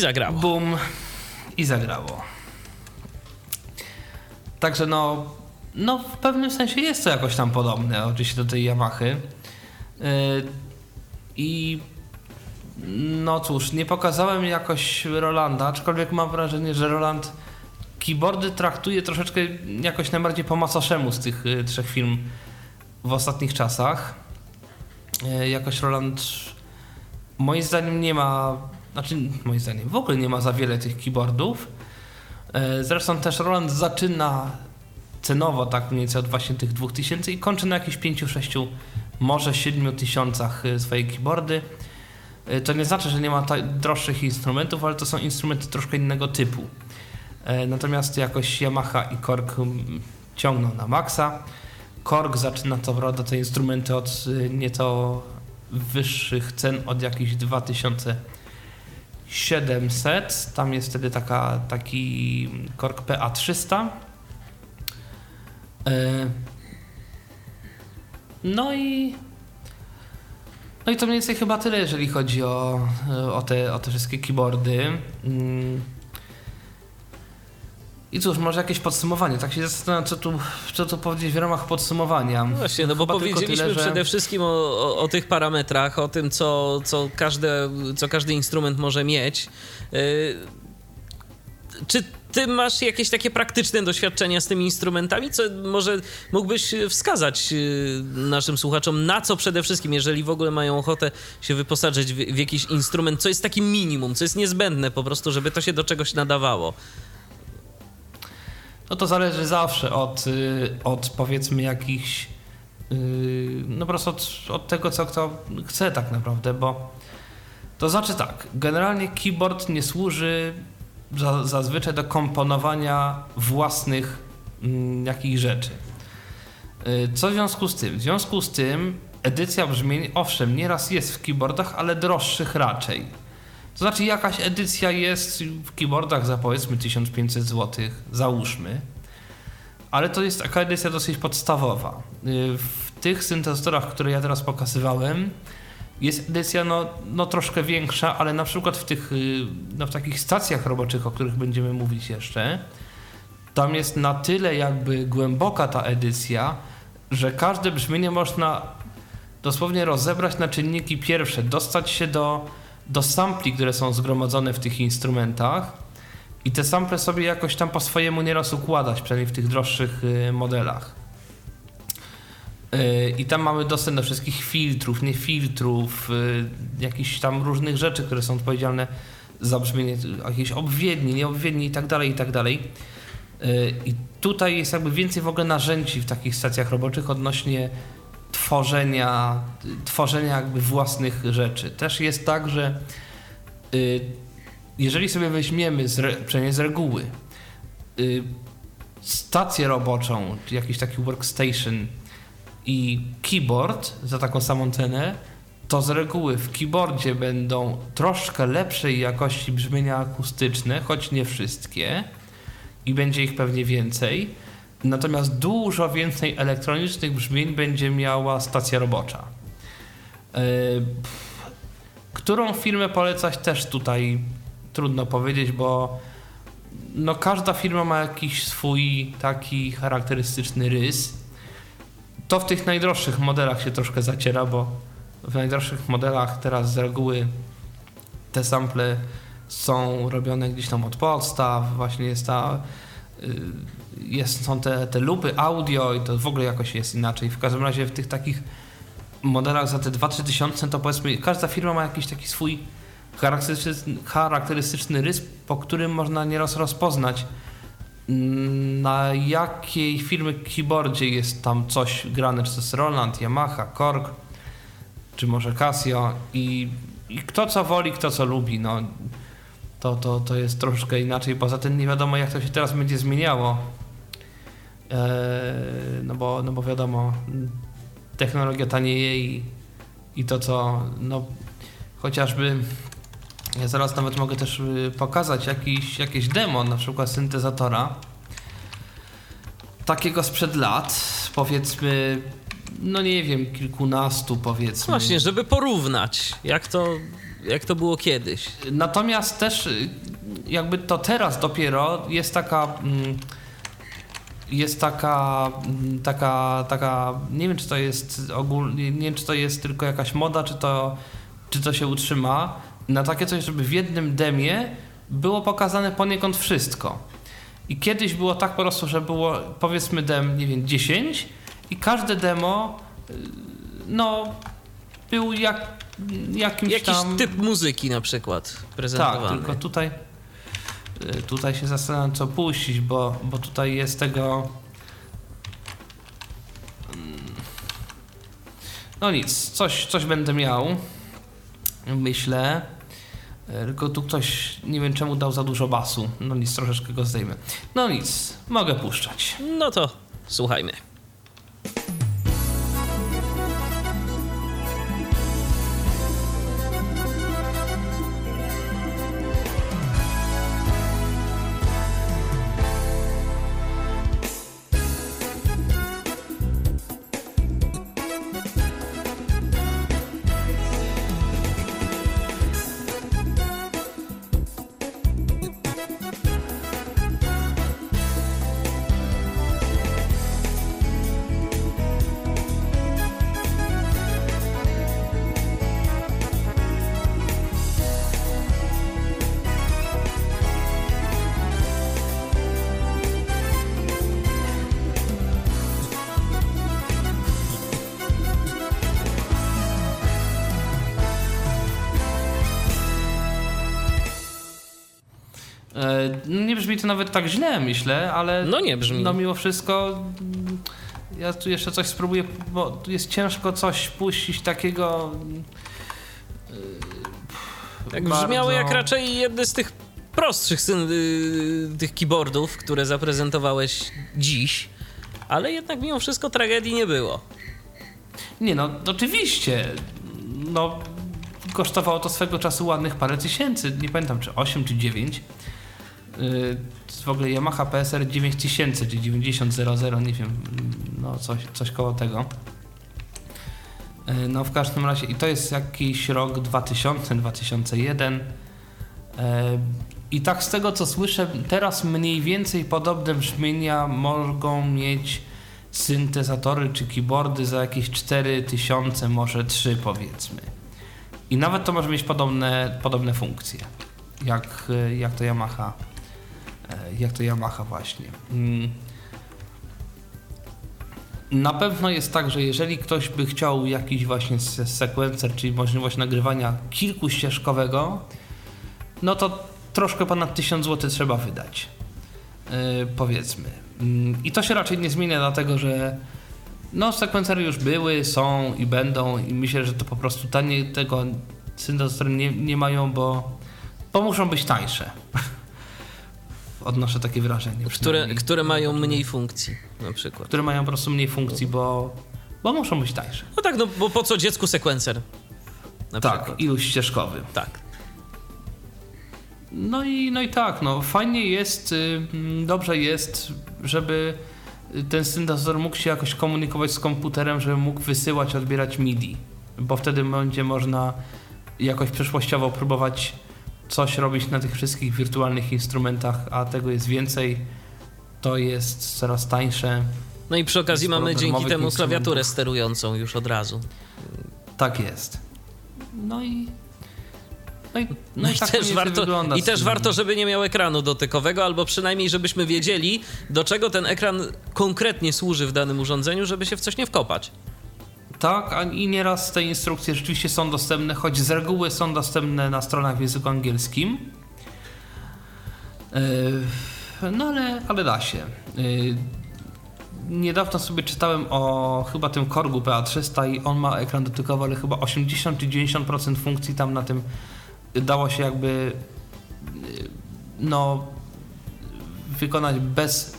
Zagrało. Bum i zagrało. Także no, no w pewnym sensie jest to jakoś tam podobne oczywiście do tej Yamahy. Yy, I no cóż, nie pokazałem jakoś Rolanda, aczkolwiek mam wrażenie, że Roland keyboardy traktuje troszeczkę jakoś najbardziej po macoszemu z tych y, trzech firm w ostatnich czasach. Y, jakoś Roland moim zdaniem nie ma, znaczy moim zdaniem w ogóle nie ma za wiele tych keyboardów. Y, zresztą też Roland zaczyna cenowo tak mniej więcej od właśnie tych 2000 i kończy na jakichś 5-6, może 7 tysiącach y, swoje keyboardy. Y, To nie znaczy, że nie ma droższych instrumentów, ale to są instrumenty troszkę innego typu. E, Natomiast jakoś Yamaha i Korg mm, ciągną na maksa. Korg zaczyna to prawda te instrumenty od nieco wyższych cen, od jakichś 2700. Tam jest wtedy taka, taki Korg PA300. E, No i no i to mniej więcej chyba tyle, jeżeli chodzi o, o, te, o te wszystkie keyboardy. I cóż, może jakieś podsumowanie. Tak się zastanawiam, co tu, co tu powiedzieć w ramach podsumowania. No Właśnie, no bo Chyba powiedzieliśmy tyle, że- przede wszystkim o, o, o tych parametrach, o tym, co, co, każde, co każdy instrument może mieć. Yy, czy ty masz jakieś takie praktyczne doświadczenia z tymi instrumentami? Co może mógłbyś wskazać yy, naszym słuchaczom, na co przede wszystkim, jeżeli w ogóle mają ochotę się wyposażyć w, w jakiś instrument, co jest takim minimum, co jest niezbędne po prostu, żeby to się do czegoś nadawało? No to zależy zawsze od, y, od powiedzmy jakichś y, no po prostu od, od tego, co kto chce tak naprawdę, bo to znaczy tak, generalnie keyboard nie służy za, zazwyczaj do komponowania własnych mm, jakichś rzeczy. Y, Co w związku z tym? W związku z tym edycja brzmień, owszem, nieraz jest w keyboardach, ale droższych raczej. To znaczy jakaś edycja jest w keyboardach za powiedzmy 1500 zł, załóżmy, ale to jest taka edycja dosyć podstawowa. Y, W tych syntezatorach, które ja teraz pokazywałem, jest edycja no, no troszkę większa, ale na przykład w tych y, no, w takich stacjach roboczych, o których będziemy mówić jeszcze, tam jest na tyle jakby głęboka ta edycja, że każde brzmienie można dosłownie rozebrać na czynniki pierwsze, dostać się do, do sampli, które są zgromadzone w tych instrumentach i te sample sobie jakoś tam po swojemu nieraz układać, przynajmniej w tych droższych y, modelach. Y, I tam mamy dostęp do wszystkich filtrów, nie filtrów, y, jakichś tam różnych rzeczy, które są odpowiedzialne za brzmienie, jakieś obwiedni, nieobwiedni i tak dalej, i tak dalej. I tutaj jest jakby więcej w ogóle narzędzi w takich stacjach roboczych odnośnie tworzenia, tworzenia jakby własnych rzeczy. Też jest tak, że y, jeżeli sobie weźmiemy z, re, przynajmniej z reguły y, stację roboczą, czy jakiś taki workstation i keyboard za taką samą cenę, to z reguły w keyboardzie będą troszkę lepszej jakości brzmienia akustyczne, choć nie wszystkie i będzie ich pewnie więcej. Natomiast dużo więcej elektronicznych brzmień będzie miała stacja robocza. Pff, Którą firmę polecać też tutaj trudno powiedzieć, bo no każda firma ma jakiś swój taki charakterystyczny rys. To w tych najdroższych modelach się troszkę zaciera, bo w najdroższych modelach teraz z reguły te sample są robione gdzieś tam od podstaw, właśnie jest ta jest, są te, te lupy audio i to w ogóle jakoś jest inaczej. W każdym razie w tych takich modelach za te 2-3 tysiące to powiedzmy każda firma ma jakiś taki swój charakterystyczny, charakterystyczny rys, po którym można nieraz rozpoznać mm, na jakiej firmy keyboardzie jest tam coś grane, czy to jest Roland, Yamaha, Korg, czy może Casio i, i kto co woli, kto co lubi, no to, to, to jest troszkę inaczej. Poza tym nie wiadomo, jak to się teraz będzie zmieniało. Eee, no, bo, no bo wiadomo, technologia tanieje i, i to, co no, chociażby ja zaraz nawet mogę też y, pokazać jakiś, jakieś demo, na przykład syntezatora takiego sprzed lat, powiedzmy, no nie wiem, kilkunastu powiedzmy. Właśnie, żeby porównać, jak to, jak to było kiedyś. Natomiast też y, jakby to teraz dopiero jest taka mm, jest taka mm, taka taka nie wiem czy to jest ogólnie nie wiem czy to jest tylko jakaś moda czy to czy to się utrzyma na takie coś żeby w jednym demie było pokazane poniekąd wszystko. I kiedyś było tak po prostu, że było powiedzmy dem, nie wiem, 10 i każde demo y, no był jak jakimś Jakiś tam typ muzyki na przykład tak, prezentowany. tylko tutaj y, tutaj się zastanawiam co puścić, bo, bo tutaj jest tego Mm. no nic, coś, coś będę miał myślę Y, tylko tu ktoś nie wiem czemu dał za dużo basu no nic, troszeczkę go zdejmę no nic, mogę puszczać No to słuchajmy. Nawet tak źle, myślę, ale. No nie brzmi. No mimo wszystko. mm, Ja tu jeszcze coś spróbuję, bo tu jest ciężko coś puścić takiego. Tak bardzo- brzmiało jak raczej jedne z tych prostszych syn- y, tych keyboardów, które zaprezentowałeś dziś, ale jednak mimo wszystko tragedii nie było. Nie no, oczywiście. No, kosztowało to swego czasu ładnych parę tysięcy. Nie pamiętam, czy 8 czy 9. Yy, w ogóle Yamaha PSR 9000 czy 9000, nie wiem, no coś, coś koło tego. Yy, No w każdym razie i to jest jakiś rok 2000, 2001. Yy, I tak z tego co słyszę, teraz mniej więcej podobne brzmienia mogą mieć syntezatory czy keyboardy za jakieś 4000, może 3 powiedzmy. I nawet to może mieć podobne, podobne funkcje, jak, jak to Yamaha. E, Jak to Yamaha właśnie. Mm. Na pewno jest tak, że jeżeli ktoś by chciał jakiś właśnie se- sequencer, czyli możliwość nagrywania kilkuścieżkowego, no to troszkę ponad 1000 zł trzeba wydać. Yy, powiedzmy. Mm, I to się raczej nie zmienia, dlatego że no, sekwencery już były, są i będą, i myślę, że to po prostu tanie tego syntezatory nie, nie mają, bo, bo muszą być tańsze. Odnoszę takie wrażenie. Które, które mają mniej funkcji na przykład. które mają po prostu mniej funkcji, bo, bo muszą być tańsze. No tak, no bo po co dziecku sekwencer? Na tak, przykład. iluś ścieżkowy. Tak. No i, no i tak, no fajnie jest, y, mm, dobrze jest, żeby ten syntezator mógł się jakoś komunikować z komputerem, żeby mógł wysyłać, odbierać MIDI, bo wtedy będzie można jakoś przyszłościowo próbować coś robić na tych wszystkich wirtualnych instrumentach, a tego jest więcej, to jest coraz tańsze. No i przy okazji mamy dzięki temu klawiaturę sterującą już od razu. Tak jest. No i no i, no No, i, tak też warto, wygląda I też warto, żeby nie miał ekranu dotykowego, albo przynajmniej, żebyśmy wiedzieli, do czego ten ekran konkretnie służy w danym urządzeniu, żeby się w coś nie wkopać. Tak, i nieraz te instrukcje rzeczywiście są dostępne, choć z reguły są dostępne na stronach w języku angielskim. Yy, No ale, ale da się. Yy, Niedawno sobie czytałem o chyba tym Korgu PA300 i on ma ekran dotykowy, ale chyba 80 czy 90% funkcji tam na tym dało się jakby yy, no wykonać bez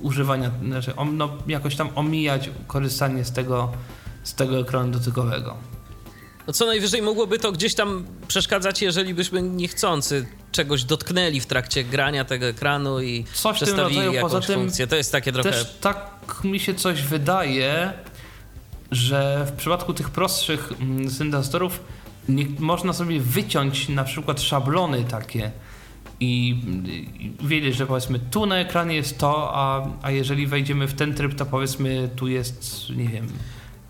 używania, znaczy no, jakoś tam omijać korzystanie z tego, z tego ekranu dotykowego. No co najwyżej mogłoby to gdzieś tam przeszkadzać, jeżeli byśmy niechcący czegoś dotknęli w trakcie grania tego ekranu i Coś przestawili rodzaju, jakąś poza tym funkcję. To jest takie trochę... Też tak mi się coś wydaje, że w przypadku tych prostszych mm, syntezatorów nie, można sobie wyciąć na przykład szablony takie i, i wiedzieć, że powiedzmy tu na ekranie jest to, a, a jeżeli wejdziemy w ten tryb, to powiedzmy tu jest, nie wiem,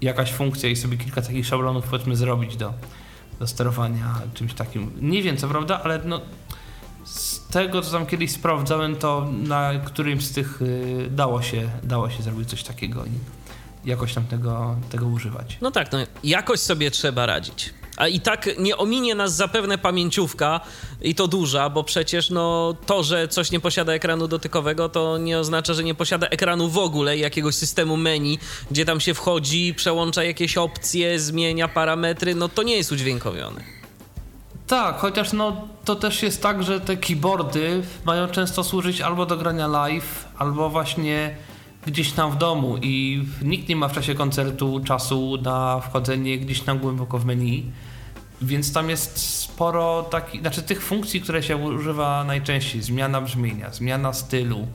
jakaś funkcja i sobie kilka takich szablonów powiedzmy zrobić do, do sterowania czymś takim. Nie wiem co prawda, ale no z tego co tam kiedyś sprawdzałem, to na którymś z tych y, dało się, dało się zrobić coś takiego i jakoś tam tego, tego używać. No tak, no jakoś sobie trzeba radzić. A i tak nie ominie nas zapewne pamięciówka i to duża, bo przecież no to, że coś nie posiada ekranu dotykowego, to nie oznacza, że nie posiada ekranu w ogóle, jakiegoś systemu menu, gdzie tam się wchodzi, przełącza jakieś opcje, zmienia parametry, no to nie jest udźwiękowione. Tak, chociaż no to też jest tak, że te keyboardy mają często służyć albo do grania live, albo właśnie gdzieś tam w domu i nikt nie ma w czasie koncertu czasu na wchodzenie gdzieś tam głęboko w menu, więc tam jest sporo takich, znaczy tych funkcji, które się używa najczęściej, zmiana brzmienia, zmiana stylu,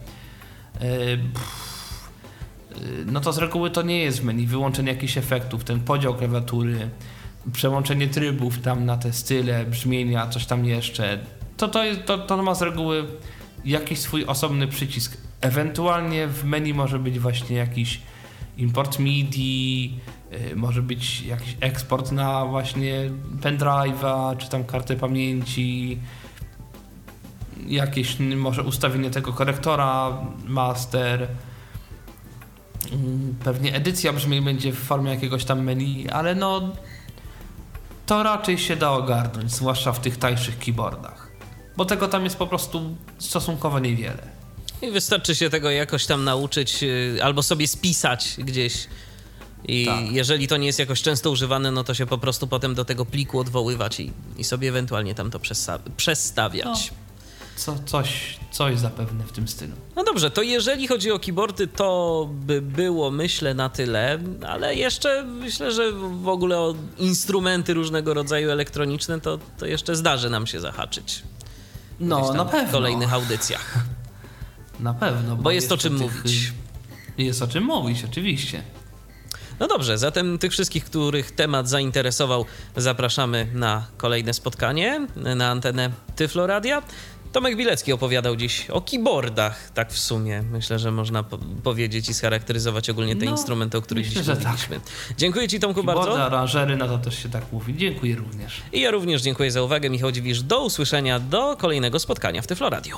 pff, yy, no to z reguły to nie jest menu, wyłączenie jakichś efektów, ten podział klawiatury, przełączenie trybów tam na te style, brzmienia, coś tam jeszcze, to, to, jest, to, to ma z reguły jakiś swój osobny przycisk. Ewentualnie w menu może być właśnie jakiś import MIDI, yy, może być jakiś eksport na właśnie pendrive'a, czy tam kartę pamięci, jakieś może ustawienie tego korektora, master. Mm, Pewnie edycja brzmień będzie w formie jakiegoś tam menu, ale no to raczej się da ogarnąć, zwłaszcza w tych tańszych keyboardach. Bo tego tam jest po prostu stosunkowo niewiele. I wystarczy się tego jakoś tam nauczyć yy, albo sobie spisać gdzieś. I Tak. jeżeli to nie jest jakoś często używane, no to się po prostu potem do tego pliku odwoływać i, i sobie ewentualnie tam to przestawiać. Co, coś, coś zapewne w tym stylu. No dobrze, to jeżeli chodzi o keyboardy, to by było myślę na tyle, ale jeszcze myślę, że w ogóle o instrumenty różnego rodzaju elektroniczne, to, to jeszcze zdarzy nam się zahaczyć. No, na pewno. W kolejnych audycjach. Na pewno. Bo jest o czym tych- mówić. Jest o czym mówić, oczywiście. No dobrze, zatem tych wszystkich, których temat zainteresował, zapraszamy na kolejne spotkanie na antenę Tyfloradia. Tomek Bilecki opowiadał dziś o keyboardach, tak w sumie. Myślę, że można po- powiedzieć i scharakteryzować ogólnie te No, instrumenty, o których myślę, dziś tak. mówiliśmy. Dziękuję Ci, Tomku, Keyboardy, bardzo. aranżery, no to też się tak mówi. Dziękuję również. I ja również dziękuję za uwagę. Michał Dziwisz, do usłyszenia, do kolejnego spotkania w Tyfloradiu.